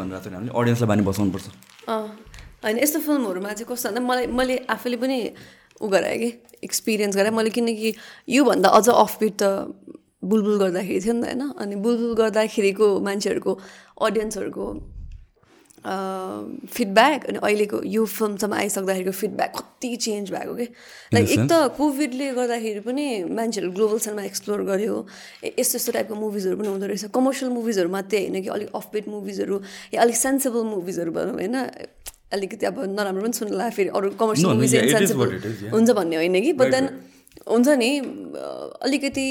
भनिरहेको थियो हामीले अडियन्सलाई बानी बसाउनुपर्छ। होइन यस्तो फिल्महरूमा चाहिँ कस्तो भन्दा मलाई मैले आफैले पनि उ गराएँ कि एक्सपिरियन्स गराएँ। मैले किनकि योभन्दा अझ अफबिट त बुलबुल गर्दाखेरि थियो नि त होइन? अनि बुलबुल गर्दाखेरिको मान्छेहरूको अडियन्सहरूको फिडब्याक अनि अहिलेको यो फिल्मसम्म आइसक्दाखेरिको फिडब्याक कति चेन्ज भएको कि लाइक एक त कोभिडले गर्दाखेरि पनि मान्छेहरू ग्लोबल सिनेमा एक्सप्लोर गर्यो। यस्तो यस्तो टाइपको मुभिजहरू पनि हुँदो रहेछ। कमर्सियल मुभिजहरू मात्रै होइन कि अलिक अफबेट मुभिजहरू या अलिक सेन्सेबल मुभिजहरू भनौँ होइन? अलिकति अब नराम्रो पनि सुन्नु फेरि अरू कमर्सियल मुभिज सेन्सेबल हुन्छ भन्ने होइन कि? बट देन हुन्छ नि अलिकति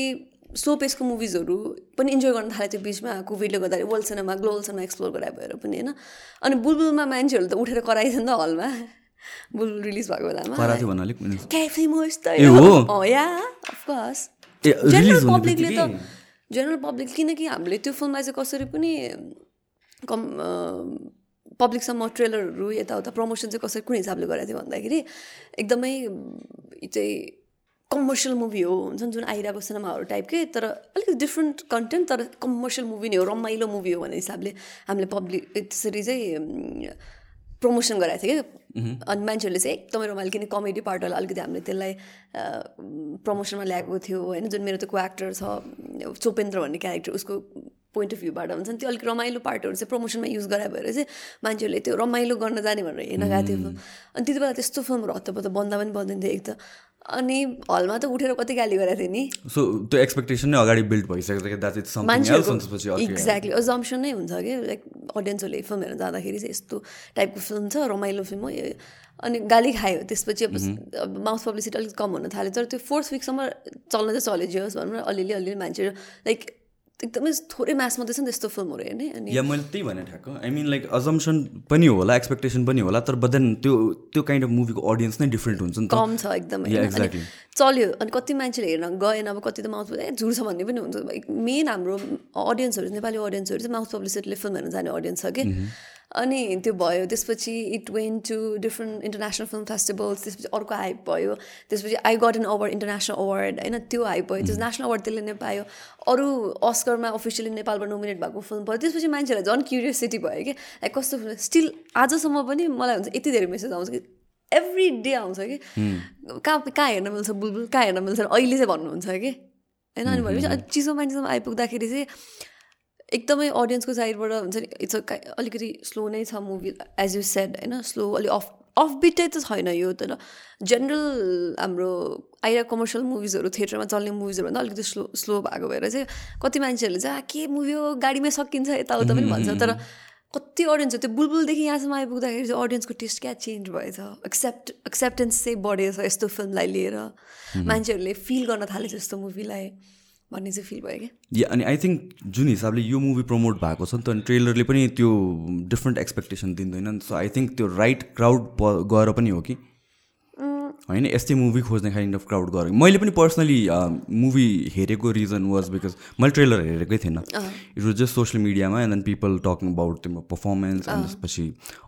स्लो पेसको मुभिजहरू पनि इन्जोय गर्न थालेको थियो बिचमा कोभिडले गर्दाखेरि world cinema global cinema explore गराए भएर पनि होइन? अनि बुलबुलमा मान्छेहरू त उठेर कराइथियो नि त हलमा। बुलबुल रिलिज भएको बेलामा। अफकोर्स जेनरल पब्लिकले त जेनरल पब्लिक किनकि हामीले त्यो फिल्मलाई चाहिँ कसरी पनि कम पब्लिकसम्म ट्रेलरहरू यताउता प्रमोसन चाहिँ कसरी कुन हिसाबले गरेको थियो भन्दाखेरि एकदमै चाहिँ कमर्सियल मुभी हो हुन्छ नि जुन आइरहेको सिनेमाहरू टाइपकै तर अलिकति डिफ्रेन्ट कन्टेन्ट तर कमर्सियल मुभी नै हो रमाइलो मुभी हो भन्ने हिसाबले हामीले पब्लिक त्यसरी चाहिँ प्रमोसन गराएको थियो क्या। अनि मान्छेहरूले चाहिँ एकदमै रमाइलो किन कमेडी पार्टहरूलाई अलिकति हामीले त्यसलाई प्रमोसनमा ल्याएको थियो होइन जुन मेरो त्यो को एक्टर छ चोपेन्द्र भन्ने क्यारेक्टर उसको पोइन्ट अफ भ्यूबाट हुन्छ नि त्यो अलिक रमाइलो पार्टहरू चाहिँ प्रमोसनमा युज गरायो भएर चाहिँ मान्छेहरूले त्यो रमाइलो गर्न जाने भनेर हेर्न गएको थियो। अनि त्यति बेला त्यस्तो फिल्महरू हत्तपत्त बन्दा पनि बन्दिन्थ्यो एक त अनि हलमा त उठेर कति गाली गरेको थिएँ नि। सो त्यो एक्सपेक्टेसन नै अगाडि बिल्ड भइसकेको एक्ज्याक्टली अजम्सन नै हुन्छ कि लाइक अडियन्सहरूले फिल्म हेर्न जाँदाखेरि चाहिँ यस्तो टाइपको फिल्म छ रमाइलो फिल्म हो अनि गाली खायो त्यसपछि अब माउथ पब्लिसिटी अलिक कम हुन थाल्यो तर त्यो फोर्थ विकसम्म चल्न चाहिँ चल्यो जियोस् भनौँ न अलिअलि अलिअलि मान्छेहरू लाइक एकदमै थोरै मास मात्रै छ नि त्यस्तो फिल्महरू हेर्ने अनि या मैले त्यही भने ठ्याक्क आई मिन लाइक अजम्सन पनि होला एक्सपेक्टेसन पनि होला तर बदेन त्यो त्यो काइन्ड अफ मुभीको अडियन्स नै डिफ्रेन्ट हुन्छ नि कम छ एकदमै चल्यो अनि कति मान्छेले हेर्न गएन अब कति त माउथ ए झुर छ भन्ने पनि हुन्छ। मेन हाम्रो अडियन्सहरू नेपाली अडियन्सहरू चाहिँ माउथ पब्लिसिटीले फिल्म हेर्न जाने अडियन्स छ कि। अनि त्यो भयो त्यसपछि it went to different international film festivals त्यसपछि अर्को हाइप भयो त्यसपछि I got an award international award होइन त्यो हाइप भयो त्यो नेसनल अवार्ड त्यसले नै पायो अरू अस्करमा अफिसियली नेपालबाट नोमिनेट भएको फिल्म भयो त्यसपछि मान्छेलाई झन् क्युरियोसिटी भयो कि लाइक कस्तो फिल्म स्टिल आजसम्म पनि मलाई हुन्छ यति धेरै मेसेज आउँछ कि एभ्री डे आउँछ कि कहाँ कहाँ हेर्न मिल्छ बुलबुल कहाँ हेर्न मिल्छ अहिले चाहिँ भन्नुहुन्छ कि होइन अनि भनेपछि चिसो मान्छेसम्म आइपुग्दाखेरि चाहिँ एकदमै अडियन्सको साइडबाट हुन्छ नि इट्स अलिकति स्लो नै छ movie as you said no slow अलिक अफ अफ बिटै त छैन यो तर जेनरल हाम्रो आइरहेको कमर्सियल मुभिजहरू थिएटरमा चल्ने मुभिजहरू भन्दा अलिकति स्लो स्लो भएको भएर चाहिँ कति मान्छेहरूले चाहिँ के मुभी हो? गाडीमै सकिन्छ यताउता पनि भन्छ। तर कति अडियन्स हो? त्यो बुलबुलदेखि यहाँसम्म आइपुग्दाखेरि चाहिँ अडियन्सको टेस्ट क्या चेन्ज भएछ। एक्सेप्ट एक्सेप्टेन्स चाहिँ बढेछ यस्तो फिल्मलाई लिएर। मान्छेहरूले फिल गर्न थालेछ यस्तो मुभीलाई भन्ने चाहिँ फिल भयो क्या? अनि आई थिङ्क जुन हिसाबले यो मुभी प्रमोट भएको छ नि त अनि ट्रेलरले पनि त्यो डिफ्रेन्ट एक्सपेक्टेसन दिँदैन सो आई थिङ्क त्यो राइट क्राउड गएर पनि हो कि? होइन यस्तै मुभी खोज्ने काइन्ड अफ क्राउड गरेँ मैले पनि पर्सनली मुभी हेरेको रिजन वाज बिकज मैले ट्रेलर हेरेकै थिएन। इट वाज जस्ट सोसियल मिडियामा and then people talking about त्यो पर्फर्मेन्स एन्ड त्यसपछि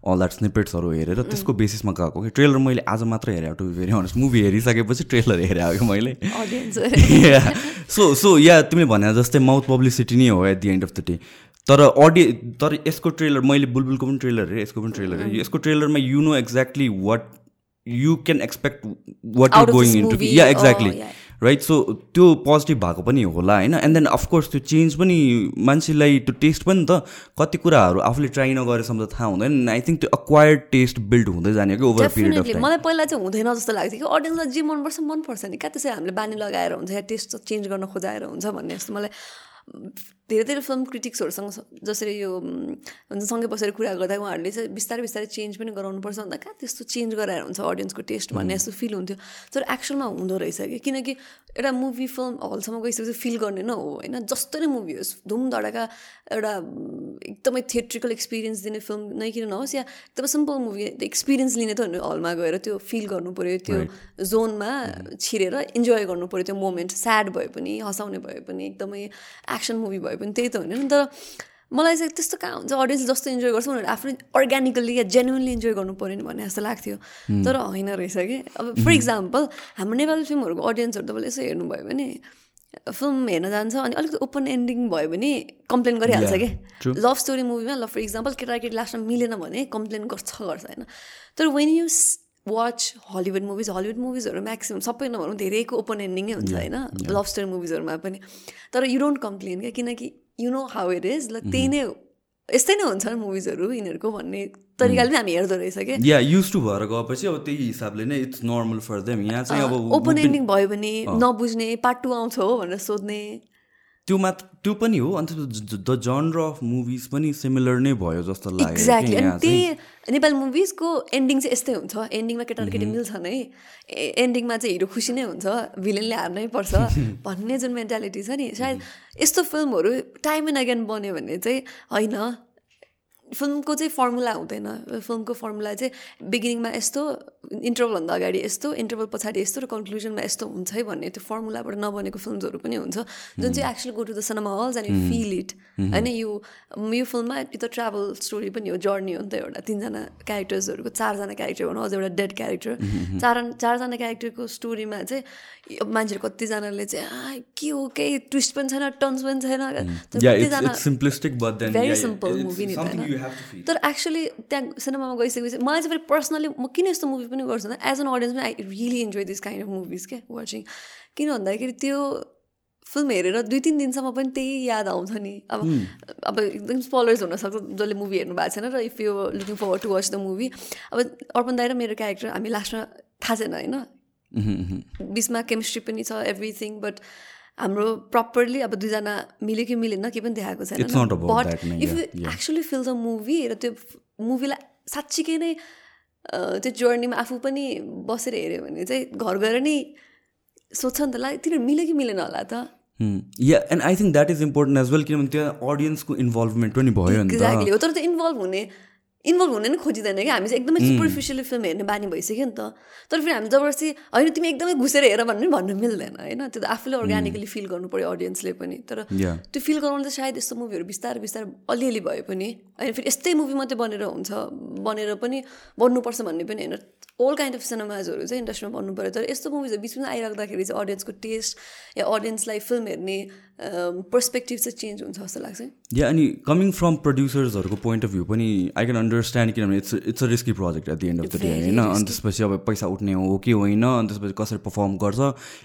अल द्याट स्निपेट्सहरू हेरेर त्यसको बेसिसमा गएको। कि ट्रेलर मैले आज मात्र हेरेँ टु भेरी अनेस्ट मुभी हेरिसकेपछि ट्रेलर हेरेँ कि मैले। सो सो या तिमीले भने जस्तै माउथ पब्लिसिटी नै हो at the end of the day तर अडियो तर यसको ट्रेलर मैले बुलबुलको पनि ट्रेलर हेरेँ यसको पनि ट्रेलर हेरेँ। यसको ट्रेलरमा you know exactly what you can expect what you going into yeah exactly right so त्यो पोजिटिभ भएको पनि होला होइन? एन्ड देन अफकोर्स त्यो चेन्ज पनि मान्छेलाई त्यो टेस्ट पनि त कति कुराहरू आफूले ट्राई नगरेसम्म त थाहा हुँदैन। आई थिङ्क त्यो अक्वायर्ड टेस्ट बिल्ड हुँदै जाने कि ओभर पिरियड अफ मलाई पहिला चाहिँ हुँदैन जस्तो लाग्थ्यो कि अडियन्सलाई जे मनपर्छ मनपर्छ नि। क्या त्यसै हामीले बानी लगाएर हुन्छ या टेस्ट चेन्ज गर्न खोजाएर हुन्छ भन्ने जस्तो मलाई धेरै धेरै फिल्म क्रिटिक्सहरूसँग जसरी यो हुन्छ सँगै बसेर कुरा गर्दा उहाँहरूले चाहिँ बिस्तारै बिस्तारै चेन्ज पनि गराउनुपर्छ भन्दा कहाँ त्यस्तो चेन्ज गराएर हुन्छ अडियन्सको टेस्ट भन्ने जस्तो फिल हुन्थ्यो। तर एक्सनमा हुँदो रहेछ कि? किनकि एउटा मुभी फिल्म हलसम्म गइसकेपछि फिल गर्ने न हो होइन? जस्तो नै मुभी होस् धुमधडाका एउटा एकदमै थिएट्रिकल एक्सपिरियन्स दिने फिल्म नै किन नहोस् या एकदमै सिम्पल मुभी एक्सपिरियन्स लिने त हलमा गएर त्यो फिल गर्नु पऱ्यो त्यो जोनमा छिरेर इन्जोय गर्नु पऱ्यो त्यो मोमेन्ट स्याड भए पनि हँसाउने भए पनि एकदमै एक्सन मुभी भए पनि त्यही त होइन। नि तर मलाई चाहिँ त्यस्तो कहाँ हुन्छ? अडियन्स जस्तो इन्जोय गर्छ उनीहरू आफ्नो अर्ग्यानिकल्ली या जेन्युनली इन्जोय गर्नु पऱ्यो नि भन्ने जस्तो लाग्थ्यो। तर होइन रहेछ कि। अब फर इक्जाम्पल हाम्रो नेपाली फिल्महरूको अडियन्सहरू तपाईँले यसो हेर्नुभयो भने फिल्म हेर्न जान्छ अनि अलिकति ओपन एन्डिङ भयो भने कम्प्लेन गरिहाल्छ कि। लभ स्टोरी मुभीमा ल फर इक्जाम्पल केटाकेटी लास्टमा मिलेन भने कम्प्लेन गर्छ गर्छ होइन। तर when you watch Hollywood movies Hollywood मुभिजहरू maximum सबै नभनौँ धेरैको ओपन एन्डिङै हुन्छ होइन। लभ स्टोरी मुभिजहरूमा पनि। तर यु डोन्ट कम्प्लेन क्या किनकि you know how it is ल त्यही नै यस्तै नै हुन्छ मुभिजहरू यिनीहरूको भन्ने तरिकाले हामी हेर्दो रहेछ कि? या युज टु भएर गएपछि अब त्यही हिसाबले नै इट्स नर्मल फर देम यहाँ चाहिँ अब ओपन एन्डिङ भयो भने नबुझ्ने पार्ट टू आउँछ हो भनेर सोध्ने। त्यो मात्र त्यो पनि हो अन्त द जनर अफ मुभिज पनि सिमिलर नै भयो जस्तो लाग्यो एक्ज्याक्टली अनि त्यही नेपाली मुभिजको एन्डिङ चाहिँ यस्तै हुन्छ। एन्डिङमा केटा केटी मिल्छन् है। एन्डिङमा चाहिँ हिरो खुसी नै हुन्छ भिलेनले हार्नै पर्छ। भन्ने जुन मेन्टालिटी छ नि सायद यस्तो फिल्महरू टाइम एन्ड अगेन बन्यो भने चाहिँ होइन। फिल्मको चाहिँ फर्मुला हुँदैन। फिल्मको फर्मुला चाहिँ बिगिनिङमा यस्तो इन्टरभलभन्दा अगाडि यस्तो इन्टरभल पछाडि यस्तो र कन्क्लुजनमा यस्तो हुन्छ है भन्ने। त्यो फर्मुलाबाट नबनेको फिल्महरू पनि हुन्छ। जुन चाहिँ actually go to the cinema halls and you feel it होइन? यो यो फिल्ममा यो त ट्राभल स्टोरी पनि हो जर्नी हो नि त एउटा। तिनजना क्यारेक्टर्सहरूको चारजना क्यारेक्टर भनौँ अझ एउटा डेड क्यारेक्टर चार चारजना क्यारेक्टरको स्टोरीमा चाहिँ मान्छेहरू कतिजनाले चाहिँ के हो? केही ट्विस्ट पनि छैन टर्न्स पनि छैन। भेरी सिम्पल मुभी नि तर एक्चुली त्यहाँ सिनेमामा गइसकेपछि मलाई चाहिँ फेरि पर्सनली म किन यस्तो मुभी पनि गर्छु एज एन अडियन्स पनि I really enjoy this kind of movies क्या वाचिङ किन भन्दाखेरि त्यो फिल्म हेरेर दुई तिन दिनसम्म पनि त्यही याद आउँछ नि। अब अब एकदम स्पलर्स हुनसक्छ जसले मुभी हेर्नु भएको छैन र if you looking for to watch the movie अब अर्पण दाइ र मेरो क्यारेक्टर हामी लास्टमा थाहा छैन होइन? बिचमा केमिस्ट्री पनि छ एभ्रिथिङ बट हाम्रो प्रपरली अब दुईजना मिल्यो कि मिलेन केही पनि देखाएको छैन। But if you actually feel the movie र त्यो मुभीलाई साँच्चीकै नै त्यो जर्नीमा आफू पनि बसेर हेऱ्यो भने चाहिँ घर गएर नै सोध्छ नि त ला तिनीहरू मिल्यो कि मिलेन होला त? Yeah and I think that is important as well किनभने त्यो अडियन्सको इन्भल्भमेन्ट पनि भयो एक्ज्याक्टली हो तर त्यो इन्भल्भ हुने इन्भल्भ हुन नै खोजिँदैन क्या। हामी चाहिँ एकदमै सुपरफिसियली फिल्म हेर्ने बानी भइसक्यो नि त। तर फेरि हामी जबरजस्ती होइन तिमी एकदमै घुसेर हेर भन्नु पनि भन्नु मिल्दैन होइन? त्यो त आफूले अर्ग्यानिकली फिल गर्नु पऱ्यो अडियन्सले पनि। तर त्यो फिल गराउनु चाहिँ सायद यस्तो मुभीहरू बिस्तारै बिस्तारै अलिअलि भए पनि होइन? फेरि यस्तै मुभी मात्रै बनेर हुन्छ बनेर पनि बन्नुपर्छ भन्ने पनि होइन। होल काइन्ड अफ सिनेमाजहरू चाहिँ इन्डस्ट्रीमा बन्नु पऱ्यो तर यस्तो मुभिजहरू बिचमा आइराख्दाखेरि चाहिँ अडियन्सको टेस्ट या अडियन्सलाई फिल्म हेर्ने पर्सपेक्टिभ चाहिँ चेन्ज हुन्छ जस्तो लाग्छ। या अनि कमिङ फ्रम प्रड्युसर्सहरूको पोइन्ट अफ भ्यू पनि आई क्यान अन्डरस्ट्यान्ड किनभने it's it's a risky project at the end of the day होइन? अनि त्यसपछि अब पैसा उठ्ने हो कि होइन? अनि त्यसपछि कसरी पर्फर्म गर्छ?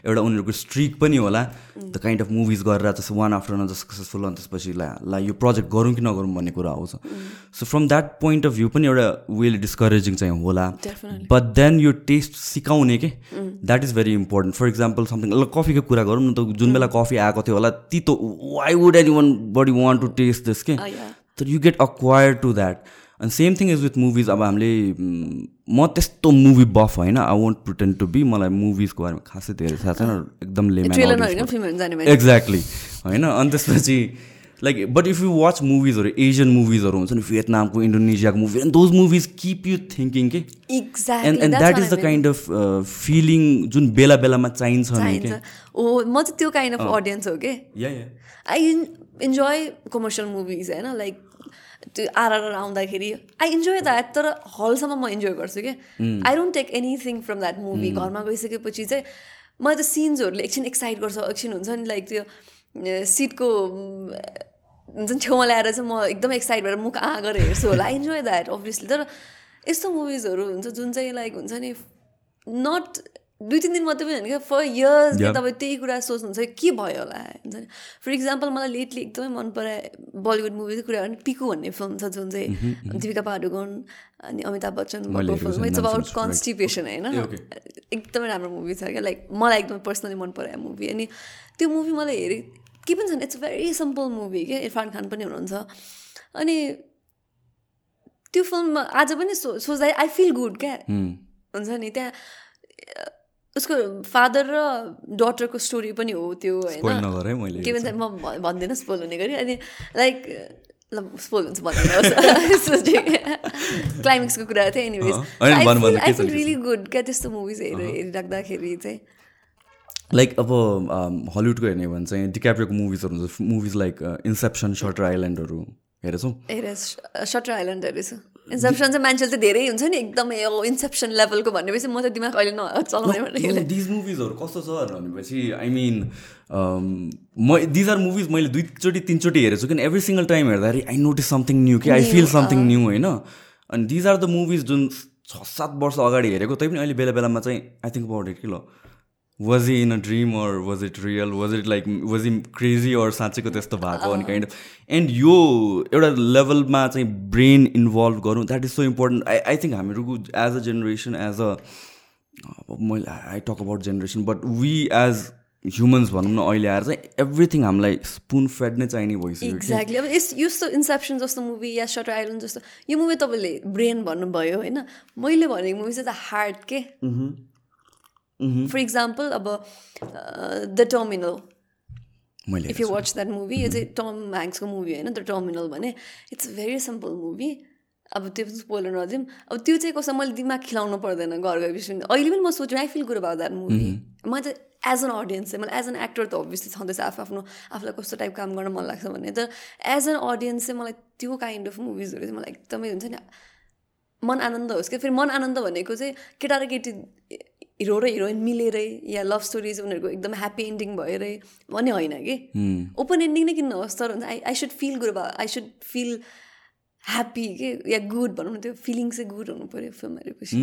एउटा उनीहरूको स्ट्रिक पनि होला। द काइन्ड अफ मुभिज गरेर जस्तो वान आफ्टर न जस्तो सक्सेसफुल अनि त्यसपछि ला ला यो प्रोजेक्ट गरौँ कि नगरौँ भन्ने कुरा आउँछ। So from that point of view पनि एउटा वेल डिस्करेजिङ चाहिँ होला। बट देन यो टेस्ट सिकाउने के? That is very important for example something ल कफीको कुरा गरौँ न त जुन बेला कफी आएको थियो होला तितो why would any one body want to taste this के तर you get acquire to that अनि same thing is with movies अब हामीले म त्यस्तो मुभी बफ होइन. I won't pretend to be मलाई मुभिजको बारेमा खासै धेरै थाहा छैन। एकदम एक्ज्याक्टली होइन? अनि त्यसपछि like but if you watch मुभिजहरू Asian मुभिजहरू हुन्छ नि भियतनामको इन्डोनेसियाको movie and those movies keep you thinking के and and that is the kind of feeling जुन बेला बेलामा चाहिन्छ ओ म चाहिँ त्यो काइन्ड अफ अडियन्स हो कि आई इन्जोय कमर्सियल मुभिज होइन लाइक त्यो आरआर आउँदाखेरि आई इन्जोय द्याट तर हलसम्म म इन्जोय गर्छु कि I don't take anything from that movie घरमा गइसकेपछि चाहिँ मलाई त सिन्सहरूले एकछिन एक्साइट गर्छ एकछिन हुन्छ नि लाइक त्यो सिटको हुन्छ नि छेउमा ल्याएर चाहिँ म एकदम एक्साइट भएर मुख आ गरेर हेर्छु होला। इन्जोय द्याट अभियसली तर यस्तो मुभिजहरू हुन्छ जुन चाहिँ लाइक हुन्छ नि नट दुई तिन दिन मात्रै पनि होइन क्या? फर इयर्स तपाईँ त्यही कुरा सोच्नुहुन्छ के भयो होला? हुन्छ नि? फर इक्जाम्पल मलाई लेटली एकदमै मन परायो बलिउड मुभीको कुरा भने पिकु भन्ने फिल्म छ जुन चाहिँ दीपिका पाडुकोन अनि अमिताभ बच्चन भएको फिल्म इट्स अबाउट कन्स्टिपेसन होइन? एकदमै राम्रो मुभी छ क्या? लाइक मलाई एकदमै पर्सनली मन परायो मुभी अनि त्यो मुभी मलाई हेरेँ के पनि छैन इट्स भेरी सिम्पल मुभी क्या इरफान खान पनि हुनुहुन्छ। अनि त्यो फिल्ममा आज पनि सो सोच्दा आई फिल गुड क्या? हुन्छ नि त्यहाँ उसको फादर र डटरको स्टोरी पनि हो त्यो होइन? के भन्छ म भन्दिनँ स्पोल हुने गरी। अनि लाइक ल स्पोल हुन्छ भन्दैन क्लाइमेक्सको कुरा थियो anyways I feel really good क्या त्यस्तो मुभिज हेरेर हेरिराख्दाखेरि चाहिँ। लाइक अब हलिउडको हेर्ने भने चाहिँ डिक्याप्रियोको मुभिजहरू हुन्छ। मुभिज लाइक इन्सेप्सन सटर आइल्यान्डहरू हेरेछौ? हेरेँ सटर आइल्यान्ड हेरेछु। इन्सेप्सन चाहिँ मान्छेले चाहिँ धेरै हुन्छ नि एकदमै इन्सेप्सन लेभलको भनेपछि म त दिमाग अहिले न दिज मुभिजहरू कस्तो छ भनेपछि आई मिन म दिज आर मुभिज मैले दुईचोटि तिनचोटि हेरेको छु किन एभ्री सिङ्गल टाइम हेर्दाखेरि आई नोटिस समथिङ न्यू कि आई फिल समथिङ न्यू होइन? अनि दिज आर द मुभिज जुन छ सात वर्ष अगाडि हेरेको तै पनि अहिले बेला बेलामा चाहिँ आई थिङ्क अबाउट इट कि ल? Was in a dream or was it real was it like was in crazy or साँच्चैको त्यस्तो भएको अनि काइन्ड अफ एन्ड यो एउटा लेभलमा चाहिँ ब्रेन इन्भल्भ गरौँ that is so important I I think हामीहरूको as a generation as a मैले I talk about generation but we as humans भनौँ न अहिले आएर चाहिँ एभ्रिथिङ हामीलाई स्पुन फेड नै चाहिने भइसक्यो एक्ज्याक्टली अब यस यस्तो इन्सेप्सन जस्तो मुभी या सटर आइल्यान्ड जस्तो यो मुभी तपाईँले ब्रेन भन्नुभयो होइन? मैले भनेको मुभी चाहिँ त हार्ट के? फर इक्जाम्पल अब the terminal if you watch that movie यो चाहिँ टम ह्याङ्क्सको मुभी होइन द टर्मिनल भने। इट्स भेरी सिम्पल मुभी अब त्यो स्पोइलर नदिउँ अब त्यो चाहिँ कस्तो मैले दिमाग खिलाउनु पर्दैन घर गएपछि अहिले पनि म सोच्छु I feel good about that movie म चाहिँ एज एन अडियन्स चाहिँ मलाई एज एन एक्टर त अभियसली छँदैछ आफू आफ्नो आफूलाई कस्तो टाइप काम गर्न मन लाग्छ भने त एज एन अडियन्स चाहिँ मलाई त्यो काइन्ड अफ मुभिजहरू चाहिँ मलाई एकदमै हुन्छ नि मन आनन्द होस् कि फेरि मन आनन्द भनेको चाहिँ केटा र केटी हिरो र हिरोइन मिलेरै या लभ स्टोरिज उनीहरूको एकदम ह्याप्पी एन्डिङ भएरै भन्ने होइन कि? ओपन एन्डिङ नै किन होस् तर हुन्छ I I should feel good I should feel happy के या गुड भनौँ न त्यो फिलिङ चाहिँ गुड हुनु पऱ्यो फिल्म हेरेपछि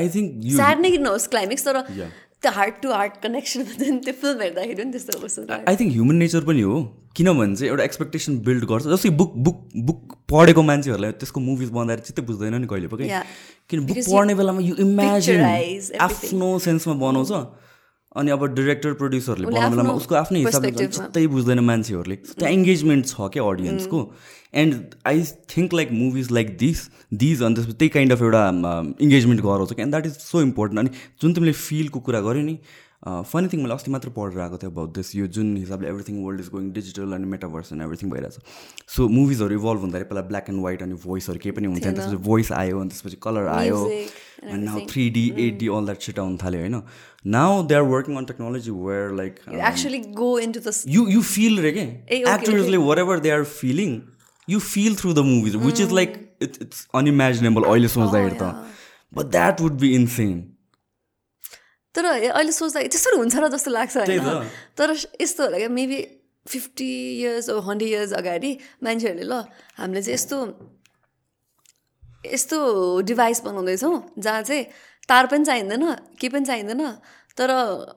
आई थिङ्क स्याड नै किन होस् क्लाइमेक्स तर त्यो हार्ट टु हार्ट कनेक्सन त्यो फिल्म हेर्दाखेरि पनि त्यस्तो आई थिङ्क ह्युमन नेचर पनि हो। किनभने चाहिँ एउटा एक्सपेक्टेसन बिल्ड गर्छ। जस्तै बुक बुक बुक पढेको मान्छेहरूलाई त्यसको मुभिज बनाएर चित्तै बुझ्दैन नि कहिले पनि किन बुक पढ्ने बेलामा यु इमेजिन आफ्नो सेन्समा बनाउँछ। अनि अब डिरेक्टर प्रड्युसरले बनाउने बेलामा उसको आफ्नै हिसाबले जस्तै बुझ्दैन मान्छेहरूले। त्यहाँ इङ्गेजमेन्ट छ क्या अडियन्सको and I think like movies like this these अनि त्यसपछि त्यही काइन्ड अफ एउटा इङ्गेजमेन्ट गराउँछ क्या and that is so important अनि जुन तिमीले फिलको कुरा गऱ्यो नि फनी थिङ मैले अस्ति मात्र पढेर आएको थियो अबाउट दिस यो जुन हिसाबले everything world is going digital अनि मेटाभर्स एन्ड एभ्रिथिङ भइरहेछ. सो मुभिजहरू इभल्भ हुँदाखेरि पहिला ब्ल्याक एन्ड व्हाइट अनि भोइसहरू केही पनि हुन्थ्यो त्यसपछि भोइस आयो अनि त्यसपछि कलर आयो and now three D eight D all that shit आउनु थाल्यो होइन? Now they are working on technology where like you you feel रे के एक्टर्सले whatever they are feeling you feel through the movies which is like it's it's unimaginable अहिले सोच्दाखेरि त। But that would be insane तर अहिले सोच्दा त्यसरी हुन्छ र जस्तो लाग्छ होइन। तर यस्तो होला क्या maybe fifty years hundred years अगाडि मान्छेहरूले ल हामीले चाहिँ यस्तो यस्तो डिभाइस बनाउँदैछौँ जहाँ चाहिँ तार पनि चाहिँदैन के पनि चाहिँदैन तर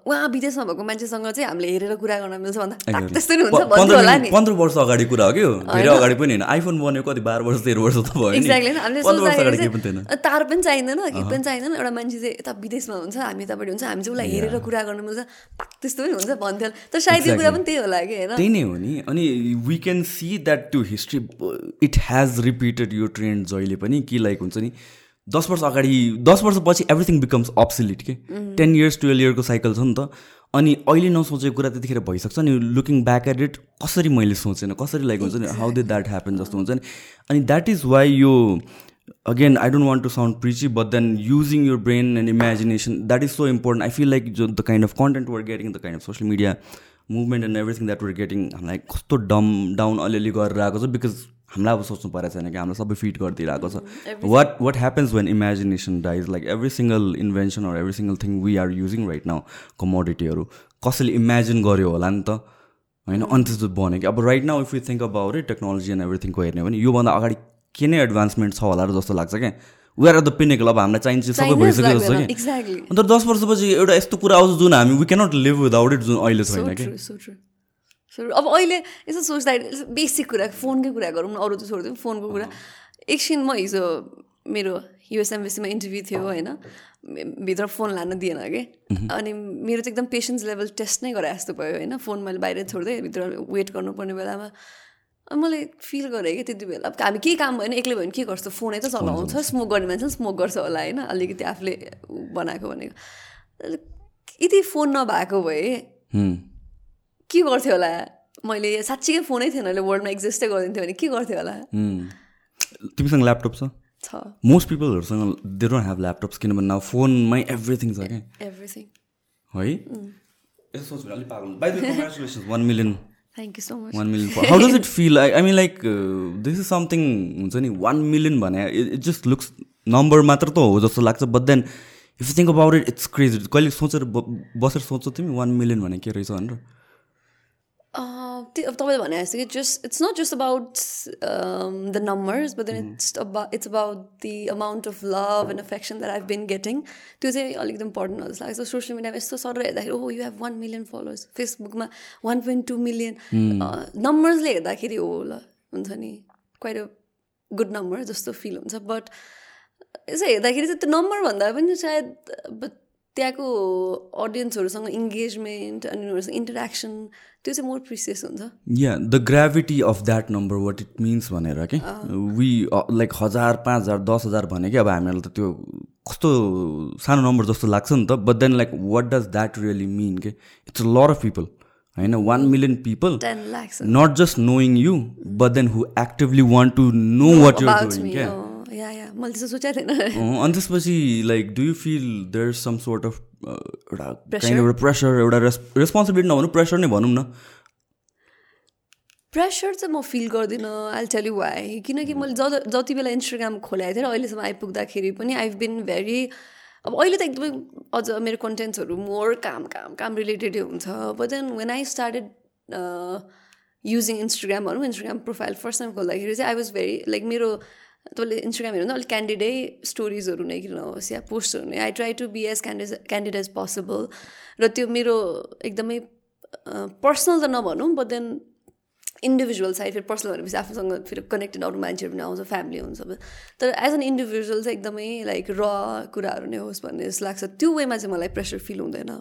उहाँ विदेशमा भएको मान्छेसँग चाहिँ हामीले हेरेर कुरा गर्न मिल्छ भन्दा त्यस्तै हुन्छ भन्नु होला नि पन्ध्र वर्ष अगाडि कुरा हो कि धेरै अगाडि पनि होइन आइफोन बनेको कति बाह्र वर्ष तेह्र वर्ष त भयो एक्ज्याक्टली तार पनि चाहिँदैन के पनि चाहिँदैन एउटा मान्छे चाहिँ यता विदेशमा हुन्छ हामी यतापट्टि हुन्छ हामी चाहिँ उसलाई हेरेर कुरा गर्न मिल्छ पाक त्यस्तो पनि हुन्छ भन्थ्यो तर सायद यो कुरा पनि त्यही होला कि होइन त्यही नै हो नि अनि वी क्यान सी द्याट त्यो हिस्ट्री इट हेज रिपिटेड यो ट्रेन्ड जहिले पनि कि लाइक हुन्छ नि दस वर्ष अगाडि दस वर्षपछि एभ्रिथिङ बिकम्स अप्सिलिट के? टेन इयर्स टुवेल्भ इयरको साइकल छ नि त। अनि अहिले नसोचेको कुरा त्यतिखेर भइसक्छ नि। लुकिङ ब्याक एट इट कसरी मैले सोचेन कसरी लाइक हुन्छ नि? हाउ दे द्याट ह्यापन जस्तो हुन्छ नि? अनि द्याट इज वाइ यो again I don't want to sound preachy but then using your brain and imagination that is so important I feel like जो the kind of content we're getting the kind of social media movement and everything that we're getting हामीलाई कस्तो डम down अलिअलि गरेर आएको छ because हामीलाई अब सोच्नु परेको छैन कि हामीलाई सबै फिट गरिदिइरहेको छ। What what happens when imagination dies like every single invention or every single thing we are using right now कमोडिटीहरू कसैले इमेजिन गर्यो होला नि त? होइन अनि त्यस्तो बन्यो कि अब right now if you think about it technology and एभ्रिथिङको हेर्ने भने योभन्दा अगाडि के नै एडभान्समेन्ट छ होला र जस्तो लाग्छ क्या। वे आर द पिनेकल अब हामीलाई चाहिन्छ सबै भइसक्यो जस्तो कि अन्त दस वर्षपछि एउटा यस्तो कुरा आउँछ जुन हामी we cannot live without it जुन अहिले छैन कि अब अहिले यसो सोच्दाखेरि बेसिक कुरा फोनकै कुरा गरौँ न अरू त छोडिदिउँ फोनको कुरा। एकछिन म हिजो मेरो युएसएमबिसीमा इन्टरभ्यू थियो होइन। भित्र फोन लान दिएन कि। अनि मेरो चाहिँ एकदम पेसेन्स लेभल टेस्ट नै गरे जस्तो भयो होइन। फोन मैले बाहिर छोड्दै भित्र वेट गर्नुपर्ने बेलामा। अनि मैले फिल गरेँ कि त्यति बेला। हामी केही काम भयो भने एक्लै भयो भने के गर्छ? फोनै त चलाउँछ स्मोक गर्ने मान्छे स्मोक गर्छ होला होइन। अलिकति आफूले बनाएको भनेको। यदि फोन नभएको भए के गर्थ्यो होला? मैले साँच्चीकै फोनै थिएन अहिले वर्ल्डमा एक्जिस्टै गरिदिन्थ्यो भने के गर्थ्यो होला? तिमीसँग ल्यापटप छ? मोस्ट पिपलहरूसँग दे डोन्ट ह्याभ ल्यापटप्स किनभने फोनमै एभ्रिथिङ छ क्या। एभ्रिथिङ है? यसो सोच्नु अलिक पागल by the congratulations one million thank you so much one million how does it feel I I mean like this is something हुन्छ नि वान मिलियन भने इट जस्ट लुक्स नम्बर मात्र त हो जस्तो लाग्छ but then if think about it it's crazy कहिले सोचेर बसेर सोच्छौ तिमी वान मिलियन भने के रहेछ भनेर? अब तपाईँले भने जस्तो कि just it's not just about the numbers but then it's about it's about the amount of love and affection that I've been getting त्यो चाहिँ अलिकति इम्पोर्टेन्ट जस्तो लाग्छ सोसियल मिडियामा यस्तो सर हेर्दाखेरि ओ you have one million followers फेसबुकमा वान पोइन्ट टू मिलियन नम्बर्सले हेर्दाखेरि हो ल हुन्छ नि क्वाइट अ गुड नम्बर जस्तो फिल हुन्छ बट यसो हेर्दाखेरि चाहिँ त्यो नम्बर भन्दा पनि सायद त्यहाँको अडियन्सहरूसँग इङ्गेजमेन्ट अनि उनीहरूसँग इन्टरेक्सन त्यो चाहिँ मोर प्रिसियस हुन्छ। या the gravity of that number what it means भनेर कि? वी लाइक हजार पाँच हजार दस हजार भने कि? अब हामीहरूलाई त त्यो कस्तो सानो नम्बर जस्तो लाग्छ नि त। But then like what does that really mean के? It's a lot of people होइन? One million people not just knowing you but then who actively want to know what you're doing क्या मैले त्यस्तो सोचेको थिएन। अनि त्यसपछि like do you feel there some sort of एउटा एउटा प्रेसर एउटा रेस् रेस्पोन्सिबिलिटी नभनौँ प्रेसर नै भनौँ न। प्रेसर चाहिँ म फिल गर्दिनँ आई टेल यु वाइ किनकि मैले ज जति बेला इन्स्टाग्राम खोलेको थिएँ र अहिलेसम्म आइपुग्दाखेरि पनि आई बिन भेरी अब अहिले त एकदमै अझ मेरो कन्टेन्ट्सहरू मोर काम काम काम रिलेटेडै हुन्छ। But then when I started using Instagram भनौँ इन्स्टाग्राम प्रोफाइल फर्स्ट टाइम खोल्दाखेरि चाहिँ आई वाज भेरी लाइक मेरो तपाईँले इन्स्टाग्राम हेर्नु अलिक क्यान्डिडै स्टोरिजहरू नै किन होस् या पोस्टहरू नै। I try to be as candid candid as possible र त्यो मेरो एकदमै पर्सनल त नभनौँ बट देन इन्डिभिजुअल साइड फेरि पर्सनल भनेपछि आफूसँग फेरि कनेक्टेड अरू मान्छेहरू पनि आउँछ फ्यामिली हुन्छ। तर एज एन इन्डिभिजुअल चाहिँ एकदमै लाइक र कुराहरू नै होस् भन्ने जस्तो लाग्छ। त्यो वेमा चाहिँ मलाई प्रेसर फिल हुँदैन।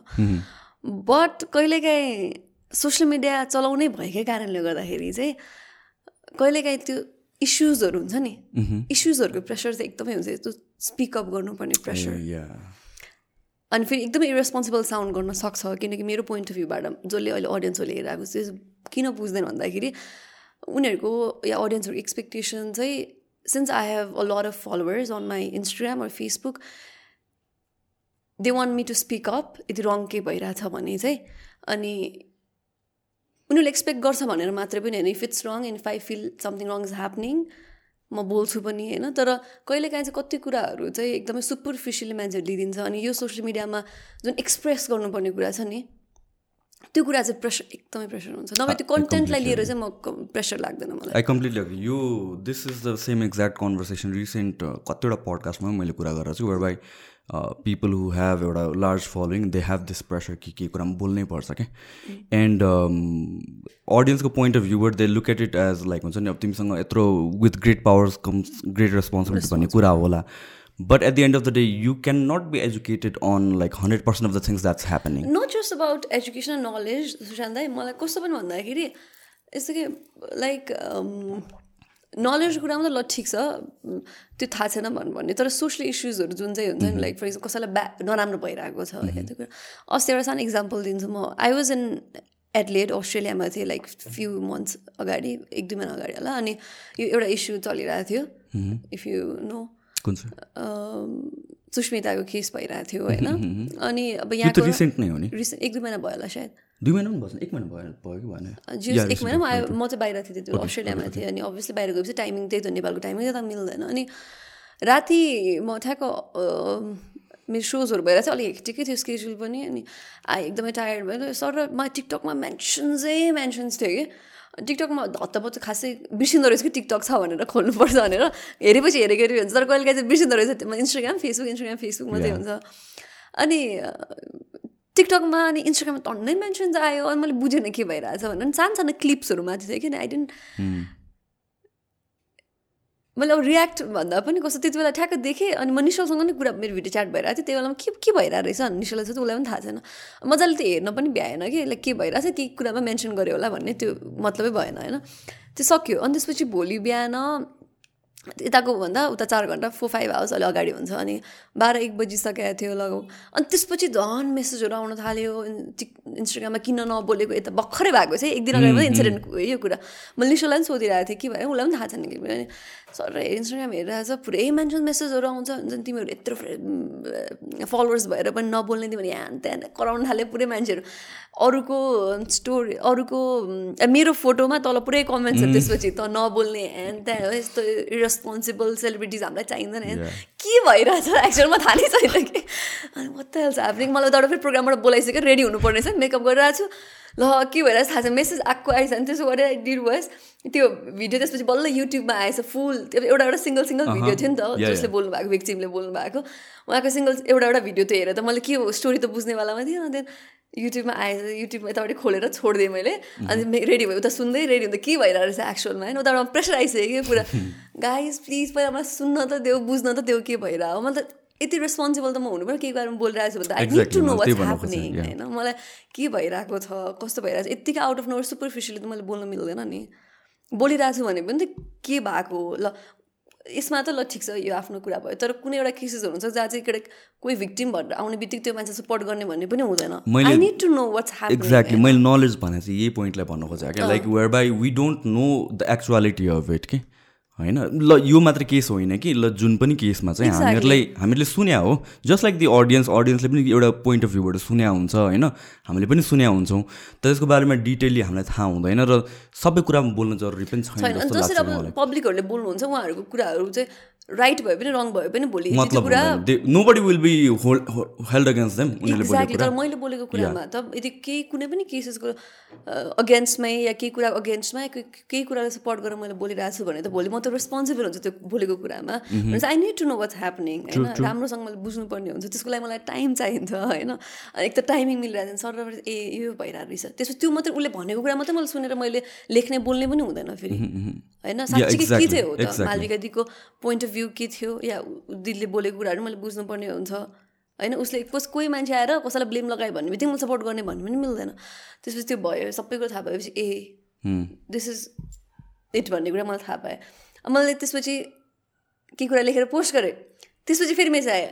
बट कहिलेकाहीँ सोसियल मिडिया चलाउनै भएकै कारणले गर्दाखेरि चाहिँ कहिलेकाहीँ त्यो इस्युजहरू हुन्छ नि? इस्युजहरूको प्रेसर चाहिँ एकदमै हुन्छ यस्तो स्पिकअप गर्नुपर्ने प्रेसर अनि फेरि एकदमै इरेस्पोन्सिबल साउन्ड गर्न सक्छ किनकि मेरो पोइन्ट अफ भ्यूबाट जसले अहिले अडियन्सहरूले हेरेको चाहिँ किन बुझ्दैन भन्दाखेरि उनीहरूको या अडियन्सहरूको एक्सपेक्टेसन चाहिँ since I have a lot of followers on my Instagram or Facebook they want me to speak up यदि रङ के भइरहेछ भने चाहिँ अनि उनीहरूले एक्सपेक्ट गर्छ भनेर मात्रै पनि होइन. If it's wrong and if I feel something wrong is happening म बोल्छु पनि होइन. तर कहिलेकाहीँ चाहिँ कति कुराहरू चाहिँ एकदमै सुपरफिसियली मान्छेहरू लिइदिन्छ अनि यो सोसियल मिडियामा जुन एक्सप्रेस गर्नुपर्ने कुरा छ नि त्यो कुरा चाहिँ प्रेसर एकदमै प्रेसर हुन्छ. नभए त्यो कन्टेन्टलाई लिएर चाहिँ म प्रेसर लाग्दैन मलाई. आई कम्प्लिटली अग्री यो this is the same exact conversation recent कतिवटा पडकास्टमा मैले कुरा गरेर छु where by people who have एउटा large following they have this pressure कि के कुरामा बोल्नै पर्छ क्या एन्ड अडियन्सको point of भ्यूबाट they look at it as like हुन्छ नि अब तिमीसँग यत्रो with great powers comes great responsibility भन्ने कुरा होला। But at the end of the day you can not be educated on like hundred percent of the things that's happening not just about educational knowledge Sushant मलाई कस्तो पनि भन्दाखेरि यस्तो कि like नलेजको कुरामा त ल ठिक छ। त्यो थाहा छैन भन्नु भन्ने। तर सोसियल इस्युजहरू जुन चाहिँ हुन्छ नि लाइक फर इक्जाम्पल कसैलाई ब्या नराम्रो भइरहेको छ होइन त्यो कुरा। अस्ति एउटा सानो इक्जाम्पल दिन्छु म। आई वाज इन एडलेड अस्ट्रेलियामा थिएँ लाइक फ्यु मन्थ्स अगाडि एक दुई महिना अगाडि होला। अनि यो एउटा इस्यु चलिरहेको थियो इफ यु नो सुस्मिताको केस भइरहेको थियो होइन। अनि अब यहाँ रिसेन्ट एक दुई महिना भयो होला सायद। दुई महिना पनि बस्नु एक महिना भयो भयो कि भएन? जियोस् एक महिना म चाहिँ बाहिर थिएँ त्यो अस्ट्रेलियामा थिएँ अनि अभियसली बाहिर गएपछि टाइमिङ त्यही त नेपालको टाइमिङ त्यता मिल्दैन। अनि राति म ठ्याक्क मेरो सोजहरू भएर चाहिँ अलिक हेक्टिकै थियो स्केड्युल पनि अनि आ एकदमै टायर्ड भयो। सर म टिकटकमा मेन्सन्सै मेन्सन्स थियो कि। टिकटकमा हत्तपत्त खासै बिर्सिँदो रहेछ कि टिकटक छ भनेर खोल्नुपर्छ भनेर हेरेपछि हेरेको हेरेको हुन्छ। तर कहिले काहीँ चाहिँ बिर्सिँदो रहेछ इन्स्टाग्राम फेसबुक इन्स्टाग्राम फेसबुक मात्रै हुन्छ। अनि टिकटकमा अनि इन्स्टाग्राममा टन्नै मेन्सन्स आयो अनि मैले बुझेन के भइरहेछ भनेर सानो सानो क्लिप्सहरू माथि थियो किन आई डेन्ट मैले अब रियाक्ट भन्दा पनि कस्तो त्यति बेला ठ्याक्क देखेँ अनि म निशलसँग नै कुरा मेरो भिडियो च्याट भइरहेको थियो त्यो बेलामा के के भइरहेको रहेछ अनि निशललाई चाहिँ उसलाई पनि थाहा छैन। मजाले त्यो हेर्न पनि भ्याएन कि लाइक के भइरहेछ केही कुरामा मेन्सन गऱ्यो होला भन्ने त्यो मतलबै भएन होइन? त्यो सक्यो। अनि त्यसपछि भोलि बिहान यताको भन्दा उता चार घन्टा फोर फाइभ आवर्स अलि अगाडि हुन्छ अनि बाह्र एक बजिसकेको थियो लगौ अनि त्यसपछि झन् मेसेजहरू आउन थाल्यो इन्स्टाग्राममा किन नबोलेको यता भर्खरै भएको चाहिँ एक दिन अगाडि मात्रै इन्सिडेन्ट यो कुरा। मैले निशोलाई पनि सोधिरहेको थिएँ कि भयो उसलाई पनि थाहा छैन कि? सर इन्स्टाग्राम हेरिरहेको छ पुरै मान्छे मेसेजहरू आउँछ। हुन्छ नि तिमीहरू यत्रो फलोवर्स भएर पनि नबोल्ने तिमीहरू यहाँ त्यहाँ कराउन थाल्यो पुरै मान्छेहरू। अरूको स्टोरी अरूको मेरो फोटोमा तल पुरै कमेन्ट्सहरू त्यसपछि त नबोल्ने ह्यान त्यहाँ यस्तो इरेस्पोन्सिबल सेलिब्रिटिज हामीलाई चाहिँदैन के भइरहेछ? एक्चुअलमा थाहा नै छैन कि। अनि कता हेल्छ ह्यापनिङ मलाई त फेरि प्रोग्रामबाट बोलाइसक्यो रेडी हुनुपर्ने छ मेकअप गरिरहेको छु। ल के भइरहेछ थाहा छ मेसेज आएको आएछ भने त्यसो गरेर डिड भएस त्यो भिडियो त्यसपछि बल्ल युट्युबमा आएछ फुल त्यो एउटा एउटा सिङ्गल सिङ्गल भिडियो थियो नि त जसले बोल्नु भएको भिक्चिमले बोल्नु भएको उहाँको सिङ्गल एउटा एउटा भिडियो त्यो हेरेर त मैले के स्टोरी त बुझ्नेवालामा थिएँ अनि युट्युबमा आएछ युट्युबमा यतापट्टि खोलेर छोडिदिएँ मैले। अनि रेडी भयो। उता सुन्दै रेडी हुँदा के भइरहेको रहेछ एक्चुअलमा होइन उताबाट प्रेसर आइसक्यो कि पुरा। गाइस प्लिज पहिला मलाई सुन्न त देऊ बुझ्न त देऊ के भइरहेको। मतलब यति रेस्पोन्सिबल त म हुनु पऱ्यो केही बारेमा बोलिरहेको छु भने त। I need to know what's happening होइन? मलाई के भइरहेको छ कस्तो भइरहेको छ? यत्तिकै आउट अफ नोर सुपरफिसियली त मैले बोल्न मिल्दैन नि। बोलिरहेको छु भने पनि त के भएको ल यसमा त ल ठिक छ यो आफ्नो कुरा भयो तर कुनै एउटा केसेसहरू हुन्छ जहाँ चाहिँ कोही भिक्टिम भएर आउने बित्तिकै त्यो मान्छे सपोर्ट गर्ने भन्ने पनि हुँदैन। I need to know what's exactly मैले नलेज भने चाहिँ यही पोइन्टलाई भन्नु खोजेँ क्या like where by we don't know the actuality of it कि होइन? ल यो मात्र केस होइन कि? ल जुन पनि केसमा चाहिँ हामीहरूलाई हामीले सुन्या हो। जस्ट लाइक दि अडियन्स अडियन्सले पनि एउटा पोइन्ट अफ भ्यूबाट सुन्या हुन्छ होइन? हामीले पनि सुन्या हुन्छौँ। तर यसको बारेमा डिटेली हामीलाई थाहा हुँदैन र सबै कुरामा बोल्नु जरुरी पनि छैन पब्लिकहरूले बोल्नुहुन्छ उहाँहरूको कुराहरू चाहिँ राइट भयो पनि रङ भयो पनि भोलि nobody will be held against them exactly तर मैले बोलेको कुरामा त यदि केही कुनै पनि केसेसको अगेन्स्टमै या केही कुरा अगेन्स्टमा केही कुरालाई सपोर्ट गरेर मैले बोलिरहेको छु भने त भोलि म त रेस्पोन्सिबल हुन्छ त्यो बोलेको कुरामा। I need to know what's happening होइन? राम्रोसँग मैले बुझ्नुपर्ने हुन्छ त्यसको लागि मलाई टाइम चाहिन्छ होइन? एक त टाइमिङ मिलिरहेको छ सर ए यो भइरहेको रहेछ। त्यसपछि त्यो मात्रै उसले भनेको कुरा मात्रै मैले सुनेर मैले लेख्ने बोल्ने पनि हुँदैन फेरि। होइन? साँच्चीकै के चाहिँ हो त? मालविका दिदीको पोइन्ट अफ भ्यू के थियो या दिदीले बोलेको कुराहरू मैले बुझ्नुपर्ने हुन्छ। होइन उसले कस कोही मान्छे आएर कसैलाई ब्लेम लगायो भन्ने बित्तिकै मैले सपोर्ट गर्ने भन्ने पनि मिल्दैन। त्यसपछि त्यो भयो सबै कुरा थाहा भएपछि ए दिस इज इट भन्ने कुरा मलाई थाहा पाएँ मैले त्यसपछि केही कुरा लेखेर पोस्ट गरेँ। त्यसपछि फेरि मेसेज आयो।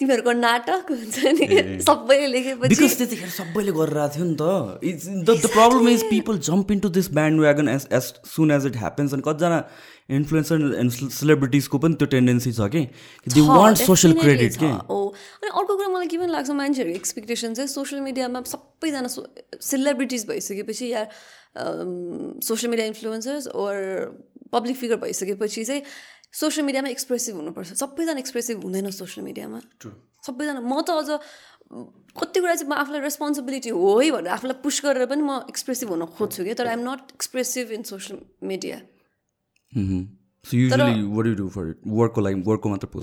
तिमीहरूको नाटक हुन्छ नि? सबैले लेखेपछि त्यतिखेर सबैले गरिरहेको थियो नि त। The problem is people jump into this bandwagon as as soon as it happens अनि कतिजना इन्फ्लुएन्सर एन्ड सेलिब्रिटिजको पनि त्यो टेन्डेन्सी छ कि? दे वान्ट सोसियल क्रेडिट के? हो अनि अर्को कुरा मलाई के पनि लाग्छ मान्छेहरूको एक्सपेक्टेसन चाहिँ सोसियल मिडियामा सबैजना सेलिब्रिटिज भइसकेपछि या social media influencers or public figure भइसकेपछि चाहिँ सोसियल मिडियामा एक्सप्रेसिभ हुनुपर्छ। सबैजना एक्सप्रेसिभ हुँदैन सोसियल मिडियामा सबैजना म त अझ कति कुरा चाहिँ म आफूलाई रेस्पोन्सिबिलिटी हो है भनेर आफूलाई पुस गरेर पनि म एक्सप्रेसिभ हुन खोज्छु कि तर I'm not expressive in social media